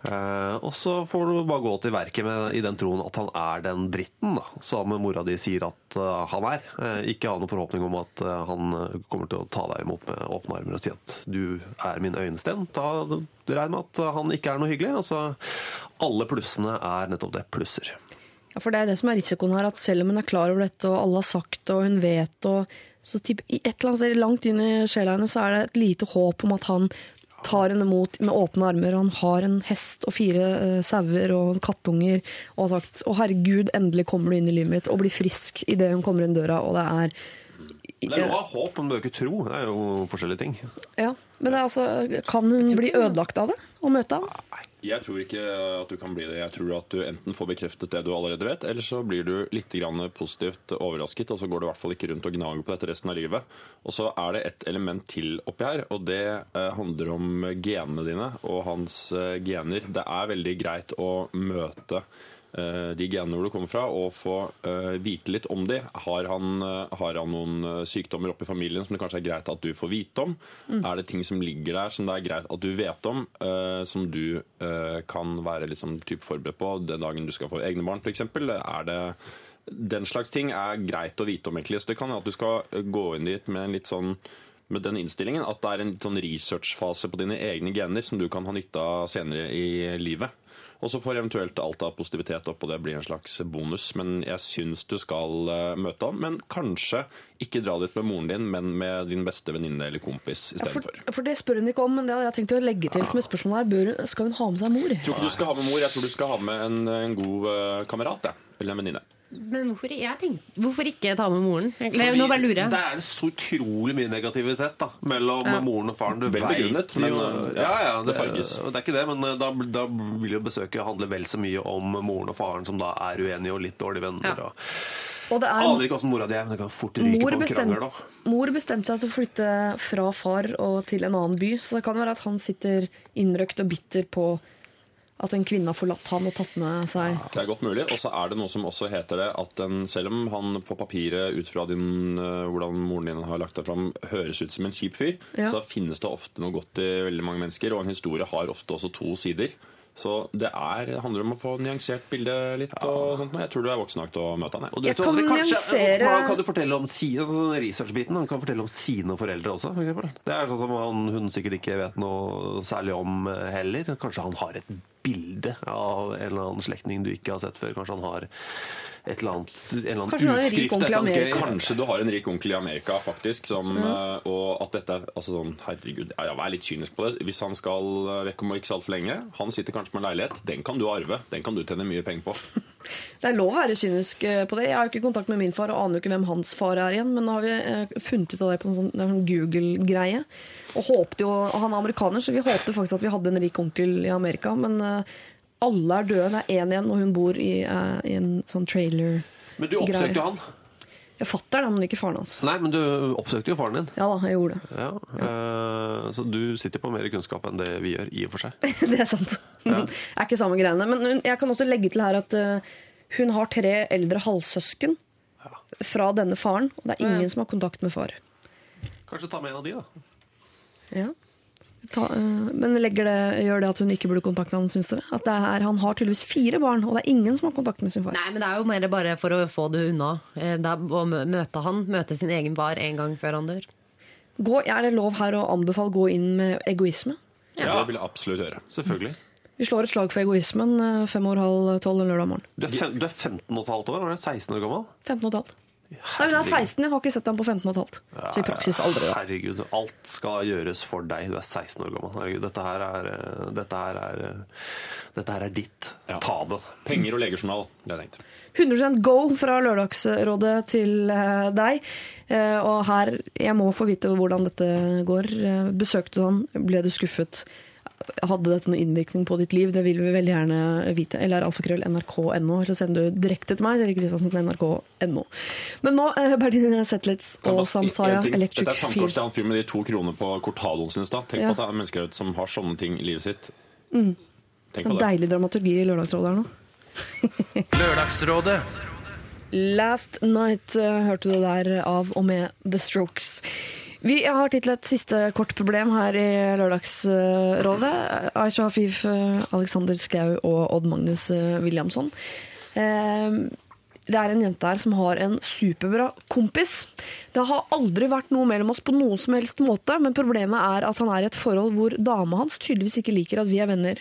Eh, og så får du bare gå til verket med, i den troen at han er den dritten da, som mora di sier at uh, han er. Uh, ikke ha noen forhåpning om at han kommer til å ta deg imot med åpne armer og si at du er min øyensten. Da regner med at han ikke er noe hyggelig. Altså, alle plussene er nettopp det, plusser. Ja, for det er det som er risikoen her, at selv om hun er klar over dette, og alle har sagt det, og hun vet og så typ, i et eller annet sted langt inn i sjela hennes er det et lite håp om at han tar henne imot med åpne armer. Han har en hest og fire uh, sauer og kattunger og har sagt 'Å, herregud, endelig kommer du inn i livet mitt', og blir frisk idet hun kommer inn døra, og det er Det er lov å ha håp, men du bør ikke tro. Det er jo forskjellige ting. Ja, men det altså, kan hun bli ødelagt av det? Å møte han? Jeg tror ikke at du kan bli det. Jeg tror at du enten får bekreftet det du allerede vet, eller så blir du litt positivt overrasket, og så går du i hvert fall ikke rundt og gnager på dette resten av livet. Og så er det et element til oppi her, og det eh, handler om genene dine og hans eh, gener. Det er veldig greit å møte de genene hvor du kommer fra, og få eh, vite litt om de. Har han, eh, har han noen eh, sykdommer oppe i familien som det kanskje er greit at du får vite om? Er det ting som ligger der som det er greit at du vet om, eh, som du eh, kan være liksom, typ forberedt på den dagen du skal få egne barn, f.eks.? Er det den slags ting er greit å vite om, egentlig. Så det kan hende at du skal eh, gå inn dit med en litt sånn med den innstillingen at det er en sånn researchfase på dine egne gener som du kan ha nytte av senere i livet. Og så får eventuelt alt av positivitet opp, og det blir en slags bonus. Men jeg syns du skal eh, møte han. Men kanskje ikke dra dit med moren din, men med din beste venninne eller kompis Ja, for, for det spør hun ikke om, men det hadde jeg tenkt å legge til som et spørsmål her. Bør, skal hun ha med seg mor? Jeg tror ikke du skal ha med mor, jeg tror du skal ha med en, en god eh, kamerat. Ja. Eller en venninne. Men hvorfor, jeg tenker, hvorfor ikke ta med moren? Fordi, nå bare lurer Det er så utrolig mye negativitet da, mellom Ja. moren og faren. Du Vel vet begrunnet, men, uh, ja, ja, det farges. Det er ikke det, men uh, da, da vil jo besøket handle vel så mye om moren og faren, som da er uenige og litt dårlige venner. Ja. Og Og det er aner ikke åssen mora di er, men det kan fort ryke Mor, på en krangel. da. mor bestemte seg til å flytte fra far og til en annen by, så det kan være at han sitter innrøkt og bitter på at en kvinne har forlatt han og tatt med seg Det er godt mulig. Og så er det noe som også heter det at den, selv om han på papiret ut fra din, eh, hvordan moren din har lagt deg fram, høres ut som en kjip fyr, Ja. så finnes det ofte noe godt i veldig mange mennesker, og en historie har ofte også to sider. Så det er, det handler om å få nyansert bildet litt. og sånt. Jeg tror du er voksen nok til å møte han. jeg. Og du Jeg kan aldri, kanskje, nyansere- kan du fortelle om sine, altså, sånn researchbiten. Han kan fortelle om sine foreldre også. For det er sånn som han, hun sikkert ikke vet noe særlig om eh, heller. Kanskje han har et bilde av en eller annen slektning du ikke har sett før. Kanskje han har et eller annet, en eller annen Kanskje han en rik utskrift. eller annet Kanskje du har en rik onkel i Amerika, faktisk. Som, mm. og at dette er altså sånn, Herregud, ja, jeg er litt kynisk på det. Hvis han skal eh, vekk om ikke så altfor lenge Han sitter kanskje med en leilighet. Den kan du arve. Den kan du tjene mye penger på. Det er lov å være kynisk eh, på det. Jeg har jo ikke kontakt med min far og aner jo ikke hvem hans far er igjen, men nå har vi funnet ut av det på en sånn, sånn Google-greie. Og håpte jo, Han er amerikaner, så vi håpte faktisk at vi hadde en rik onkel i Amerika, men alle er døde. Det er én igjen, og hun bor i, uh, i en sånn trailer. Men du oppsøkte jo han. Jeg fatter det, men ikke faren hans. Nei, men du oppsøkte jo faren din. Ja da, jeg gjorde det. Ja, eh, så du sitter på mer kunnskap enn det vi gjør, i og for seg. det er sant. Det er ikke samme greiene. Men jeg kan også legge til her at uh, hun har tre eldre halvsøsken fra denne faren, og det er ingen som har kontakt med far. Kanskje ta med en av de, da. Ja. Ta, eh, men legger det, gjør det at hun ikke burde kontakte han, syns dere? At det er, han har tydeligvis fire barn, og det er ingen som har kontakt med sin far. Nei, men det er jo mer bare for å få det unna. Eh, Det er å møte han, møte sin egen far en gang før han dør. Gå, er det lov her å anbefale gå inn med egoisme? Ja, Det vil jeg absolutt gjøre. Selvfølgelig. Vi slår et slag for egoismen eh, fem år halv tolv en lørdag morgen. Du er, fem, du er 15 og et halvt år, Var du er 16 år gammel. 15 og et halvt. Nei, hun er 16, jeg har ikke sett ham på 15 og et halvt. Så i praksis aldri. da. Herregud, alt skal gjøres for deg. Du er 16 år gammel. Herregud, dette her er, eh, dette her er, eh, dette her er ditt. Ja. Ta det. Penger og legejournal, det jeg tenkt. 100 go fra Lørdagsrådet til eh, deg. Og her, jeg må få vite hvordan dette går. Besøkte du han? Ble du skuffet? Hadde dette noen innvirkning på ditt liv? Det vil vi veldig gjerne vite. Eller alfakrøll nrk.no. Eller så sender du direkte til meg, Erik Kristiansen, nrk.no. Men nå, Berdine Bertine Zetlitz og Samsaya Electric Field Dette er tankekors Feel. til han fyren med de to kroner på Cortadoen sin i stad. Tenk Ja. på at det er mennesker som har sånne ting i livet sitt. Tenk En på det. deilig dramaturgi i Lørdagsrådet her nå. Lørdagsrådet. Last Night eh, hørte du der av og med The Strokes. Vi har til et siste kort problem her i Lørdagsrådet. Aisha Hafif, eh, Alexander Skau og Odd Magnus eh, Williamson. Eh, Det er en jente her som har en superbra kompis. Det har aldri vært noe mellom oss på noen som helst måte, men problemet er at han er i et forhold hvor dama hans tydeligvis ikke liker at vi er venner.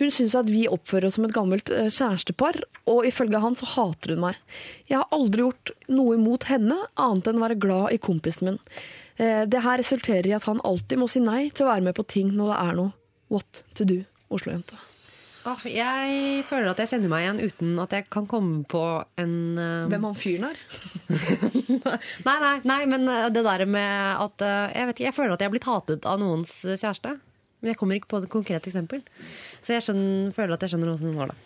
Hun syns at vi oppfører oss som et gammelt kjærestepar, og ifølge han så hater hun meg. Jeg har aldri gjort noe imot henne, annet enn å være glad i kompisen min. Eh, Det her resulterer i at han alltid må si nei til å være med på ting når det er noe what to do, Oslo-jente. Oh, jeg føler at jeg kjenner meg igjen uten at jeg kan komme på en uh... Hvem han fyren er? Nei, nei, nei, men eh, det der med at uh, Jeg vet ikke, jeg føler at jeg har blitt hatet av noens kjæreste. Men jeg kommer ikke på et konkret eksempel. Så jeg skjønner, føler at jeg skjønner hvordan det var, det.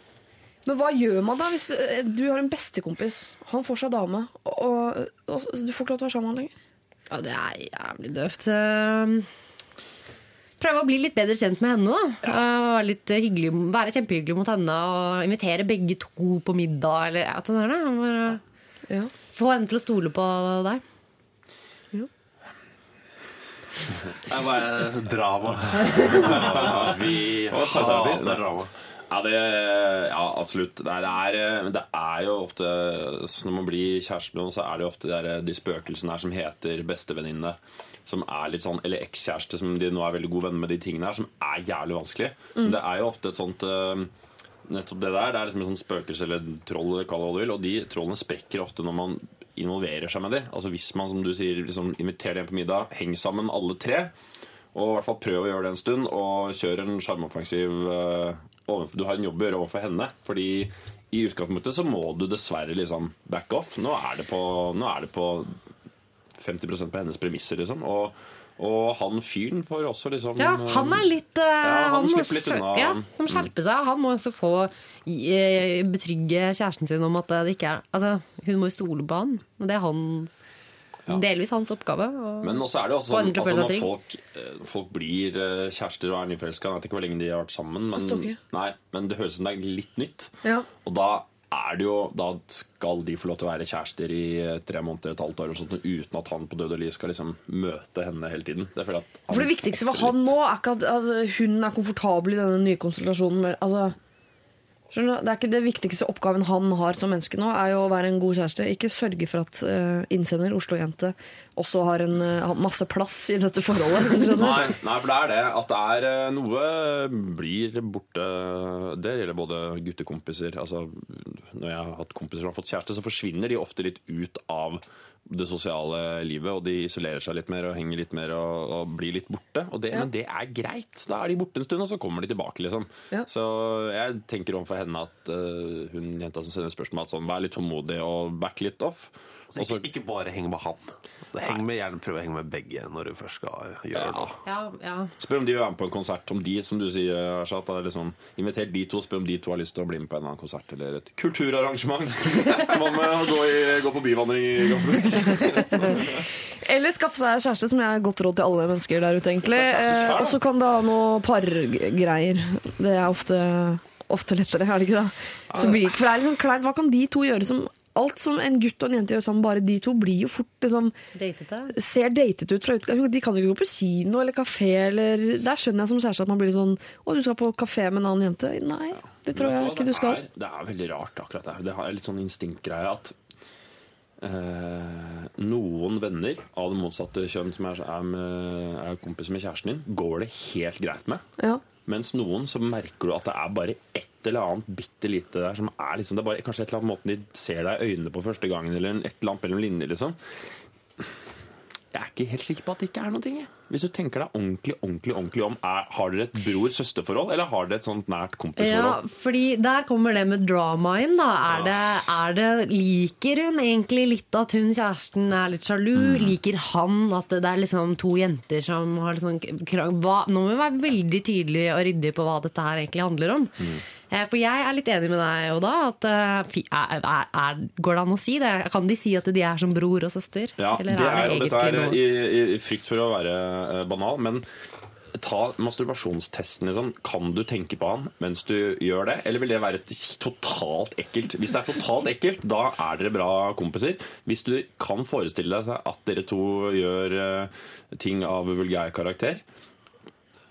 Men hva gjør man da hvis du har en bestekompis, han får seg dame, og, og du får ikke lov til å være sammen med han lenger? Ja, det er jævlig døvt. Eh, Prøve å bli litt bedre kjent med henne. da Eh, Være, litt hyggelig, være kjempehyggelig mot henne og invitere begge to på middag. Eller, sånn er det. Bare Ja. Få henne til å stole på deg. Det er bare drama. Vi hater drama. Ja, det, ja absolutt. Det, er, det er jo ofte Når man blir kjæreste med noen, så er det jo ofte de, der- de spøkelsene her som heter bestevenninne. Som er litt sånn, Eller ekskjæreste, som de nå er veldig gode venner med de tingene her. Som er jævlig vanskelig. Men det er jo ofte et sånt eh, Nettopp det der. Det er liksom et sånt spøkelse eller troll, eller kall det hva du vil. Og de trollene sprekker ofte når man involverer seg med dem. Altså Hvis man som du sier, liksom inviterer dem på middag, heng sammen alle tre. Og i hvert fall prøv å gjøre det en stund, og kjør en sjarmoffensiv uh, Du har en jobb å gjøre overfor henne. Fordi i utgangspunktet så må du dessverre liksom back off. Nå er det på, er det på 50% på hennes premisser, liksom. Og, og han fyren får også liksom Ja, han er litt ja, han må slipper litt unna. Ja, han må skjerpe seg. Han må også få eh, betrygge kjæresten sin om at det ikke er Altså, hun må jo stole på han. Og det er hans delvis hans oppgave. Og Men også er det også sånn altså når folk, eh, folk blir eh, kjærester og er nyforelska Jeg vet ikke hvor lenge de har vært sammen, men, nei, men det høres ut som det er litt nytt. Ja. Og da er det jo Da skal de få lov til å være kjærester i eh, tre måneder, et halvt år, og sånt, uten at han på død og liv skal liksom møte henne hele tiden. Det For det viktigste for han nå er ikke at, at hun er komfortabel i denne nye konstellasjonen. Altså? Det er ikke det viktigste oppgaven han har som menneske nå, er jo å være en god kjæreste. Ikke sørge for at uh, innsender, Oslo-jente, også har en uh, masse plass i dette forholdet. Nei, nei, for det er det. At det er eh, noe blir borte Det gjelder både guttekompiser altså, Når jeg har hatt kompiser som har fått kjæreste, så forsvinner de ofte litt ut av det sosiale livet, og de isolerer seg litt mer og henger litt mer og, og blir litt borte. Og det, Ja. Men det er greit. Da er de borte en stund, og så kommer de tilbake. liksom. Ja. Så jeg tenker overfor henne at uh, hun jenta som sender spørsmål, at sånn, vær litt tålmodig og back litt off. Så ikke, ikke bare heng med han. Heng med, gjerne prøv å henge med begge når du først skal gjøre det. Ja, ja. Spør om de vil være med på en konsert. Om de, som du sier, Arshat, er liksom invitert de to. Spør om de to har lyst til å bli med på en eller annen konsert eller et kulturarrangement. Hva med å gå, i, gå på byvandring i Gammelby? Eller skaffe seg kjæreste, som jeg har godt råd til alle mennesker der ute, egentlig. Eh, og så kan det ha noe pargreier. Det er ofte, ofte lettere, er det ikke det? Så blir, for det er liksom kleint. Hva kan de to gjøre som Alt som en gutt og en jente gjør sammen, bare de to, blir jo fort liksom ser datet ut fra utgang. De kan jo ikke gå på kino eller kafé eller Der skjønner jeg som kjæreste at man blir sånn Å, du skal på kafé med en annen jente? Nei, det tror jeg ikke du skal. Det er, det er veldig rart, akkurat det. Det er litt sånn instinktgreie at eh, noen venner av det motsatte kjønn som er, er, med, er kompis med kjæresten din, går det helt greit med. Ja. Mens noen så merker du at det er bare et eller annet bitte lite der som er liksom, Det er bare kanskje et eller annet måten de ser deg i øynene på første gangen, eller et eller annet mellom linjer, liksom. Jeg er ikke helt sikker på at det ikke er noe. jeg. Hvis du tenker deg ordentlig ordentlig, ordentlig om, er, har dere et bror-søster-forhold, eller har dere et sånt nært kompisforhold? Ja, fordi der kommer det med drama inn, da. Er det, er det, liker hun egentlig litt at hun kjæresten er litt sjalu? Mm. Liker han at det er liksom to jenter som har liksom krang... Hva? Nå må vi være veldig tydelige og ryddige på hva dette her egentlig handler om. Mm. Eh, For jeg er litt enig med deg, Oda. At, eh, er, er, går det an å si det? Kan de si at de er som bror og søster? Ja, Eller det er, jo dette er egentlig i, i, frykt for å være banal, men ta masturbasjonstesten. Liksom. Kan du tenke på han mens du gjør det, eller vil det være totalt ekkelt? Hvis det er totalt ekkelt, da er dere bra kompiser. Hvis du kan forestille deg at dere to gjør eh, ting av vulgær karakter,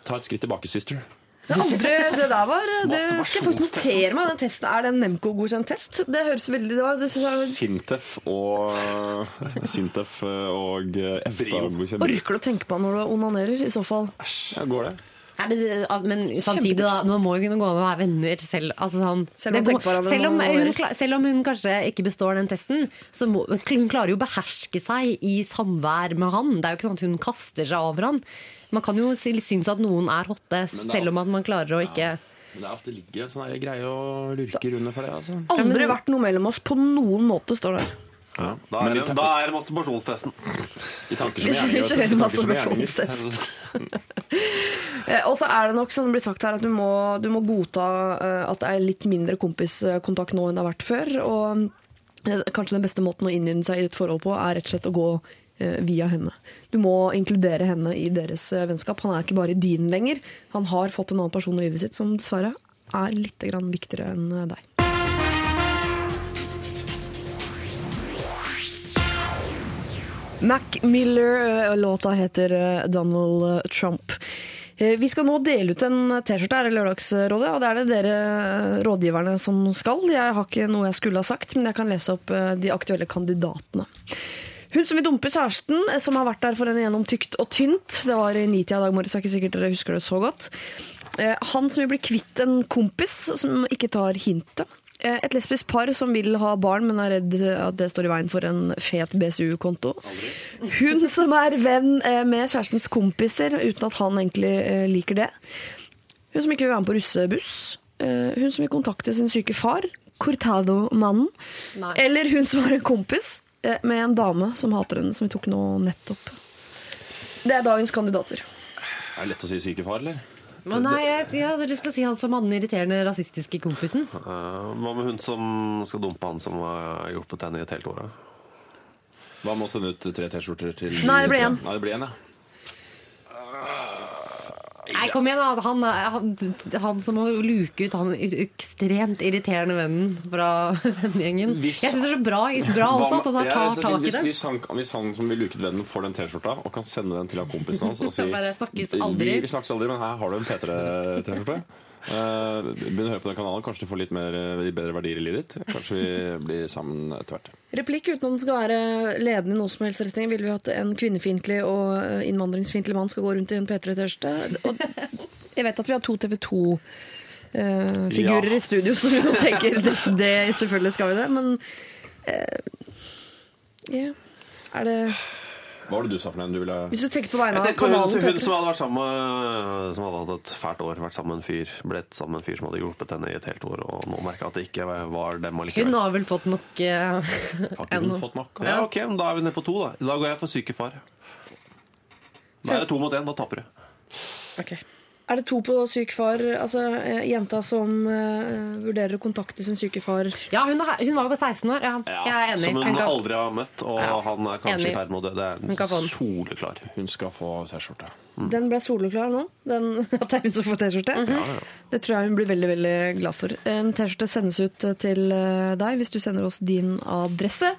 ta et skritt tilbake, sister. Det, andre, det der var Det skal jeg faktisk notere meg. Den testen, er det en Nemco-godkjent test? Det høres veldig det var, det synes jeg, Sintef og Sintef og EFTA-godkjent. Orker du å tenke på når du onanerer, i så fall? Ja, går det? Nei, men, men samtidig, da, man må jo kunne gå an å være venner selv. Altså, sånn, Selv om det går- selv, om hun, selv om hun kanskje ikke består den testen, så må, hun klarer jo å beherske seg i samvær med han. Det er jo ikke sånn at hun kaster seg over han. Man kan jo synes at noen er hotte, er selv om at man klarer å ikke Men det er ofte ligger en sånn greie og lurker under for det. altså. Aldri vært noe mellom oss på noen måte, står det. Ja, da, er, da er masturbasjonstesten. I tanker som gjerninger. Vi kjører masturbasjonstest. Eh, Og så er det nok som det blir sagt her, at du må, du må godta eh, at det er litt mindre kompiskontakt nå enn det har vært før. Og eh, kanskje den beste måten å innynde seg i et forhold på, er rett og slett å gå via henne. Du må inkludere henne i deres eh, vennskap. Han er ikke bare din lenger. Han har fått en annen person i livet sitt som dessverre er litt viktigere enn eh, deg. Mac Miller, eh, låta heter eh, Donald Trump. Eh, Vi skal nå dele ut en T-skjorte her i Lørdagsrådet, og det er det dere eh, rådgiverne som skal. Jeg har ikke noe jeg skulle ha sagt, men jeg kan lese opp eh, de aktuelle kandidatene. Hun som vil dumpe kjæresten, eh, som har vært der for henne gjennom tykt og tynt. Det var i nitida i dag morges, det er ikke sikkert dere husker det så godt. Eh, Han som vil bli kvitt en kompis som ikke tar hintet. Eh, Et lesbisk par som vil ha barn, men er redd at det står i veien for en fet BSU-konto. Hun som er venn med kjærestens kompiser, uten at han egentlig liker det. Hun som ikke vil være med på russebuss. Hun som vil kontakte sin syke far. Cortado-mannen. Eller hun som har en kompis med en dame som hater henne, som vi tok nå nettopp. Det er dagens kandidater. Er det lett å si sykefar, eller? Men Nei, jeg, jeg hadde lyst til å si han som han irriterende rasistiske kompisen. Eh, Hva med hun som skal dumpe han som har hjulpet henne i et helt år? da? Hva med å sende ut tre T-skjorter til Nei, det blir en. Nei, det blir en, ja. Nei, kom igjen, da. Han, han, han som må luke ut han ekstremt irriterende vennen fra vennegjengen. Jeg syns det er så bra, bra også at han tar ja, tak i det. Hvis han, hvis han som vil luke ut vennen, får den T-skjorta og kan sende den til han kompisen hans og si snakkes aldri. Vi, vi snakkes aldri, men her har du en P3-T-skjorte. Uh, Begynn å høre på den kanalen. Kanskje du får litt mer, eh, bedre verdier i livet ditt. Kanskje vi blir sammen etter hvert. Replikk uten at den skal være ledende i noe som helst retning. Vil vi at en kvinnefiendtlig og eh, innvandringsfiendtlig mann skal gå rundt i en P3-T-skjorte? Jeg vet at vi har to TV 2-figurer Ja. i studio, som vi tenker det, det, selvfølgelig skal vi det, men uh, yeah. Er det Hva var det du sa for noe? Du ville Hvis du tenker på vegne av kanalen hun, hun som hadde vært sammen med Som hadde hatt et fælt år, vært sammen med en fyr Blitt sammen med en fyr som hadde hjulpet henne i et helt år Og nå merka at det ikke var dem allikevel. Hun har vel fått nok ennå Har ikke hun fått nok? Ja, ok, men da er vi nede på to da Da går jeg for syke far Da er det to mot en, da taper du Ok. Er det to på syk far? Altså eh, jenta som uh, vurderer å kontakte sin syke far. Ja, hun, er, hun var jo på 16 år. Ja, jeg er enig. Som hun Hun kan- aldri har møtt Og Ja, han er kanskje i ferd med å dø Det Hun kan få er den. soleklar Hun skal få T-skjorte. Den ble soleklar nå. Den, at det er hun som får T-skjorte. Det tror jeg hun blir veldig veldig glad for. En T-skjorte sendes ut til eh, deg hvis du sender oss din adresse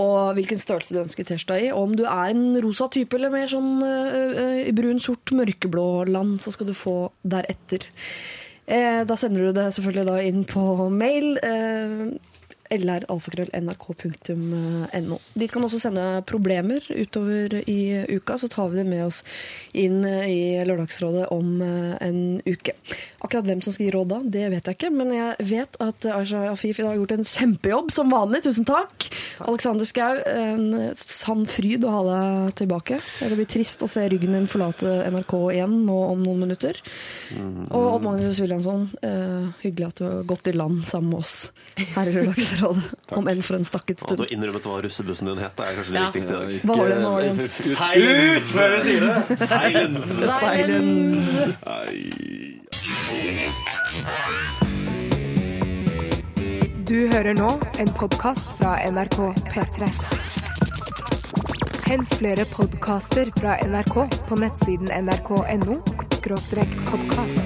og hvilken størrelse du ønsker T-skjorta i. Og om du er en rosa type eller mer sånn eh, eh, brun, sort, mørkeblå land, så skal du få deretter. Da sender du det selvfølgelig inn på mail. Lralfakrøll.nrk.no. Dit kan også sende problemer utover i uka, så tar vi det med oss inn i Lørdagsrådet om eh, en uke. Akkurat hvem som skal gi råd da, det vet jeg ikke, men jeg vet at Aisha Afif i dag har gjort en kjempejobb, som vanlig. Tusen takk! Alexander Skau, en sann fryd å ha deg tilbake. Det blir trist å se ryggen din forlate NRK igjen nå om noen minutter. Og Odd Magnus Williamson, eh, hyggelig at du har gått i land sammen med oss her i Lørdagsrådet. Om enn for en stakket Og du har innrømmet hva russebussen din het Det er kanskje det Ja. viktigste i dag Hva var det nå? Ut før du sier det! Silence! Silence. Du hører nå en podkast fra NRK P3. Hent flere podkaster fra NRK på nettsiden nrk.no podkast.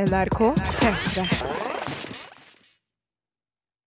NRK P3.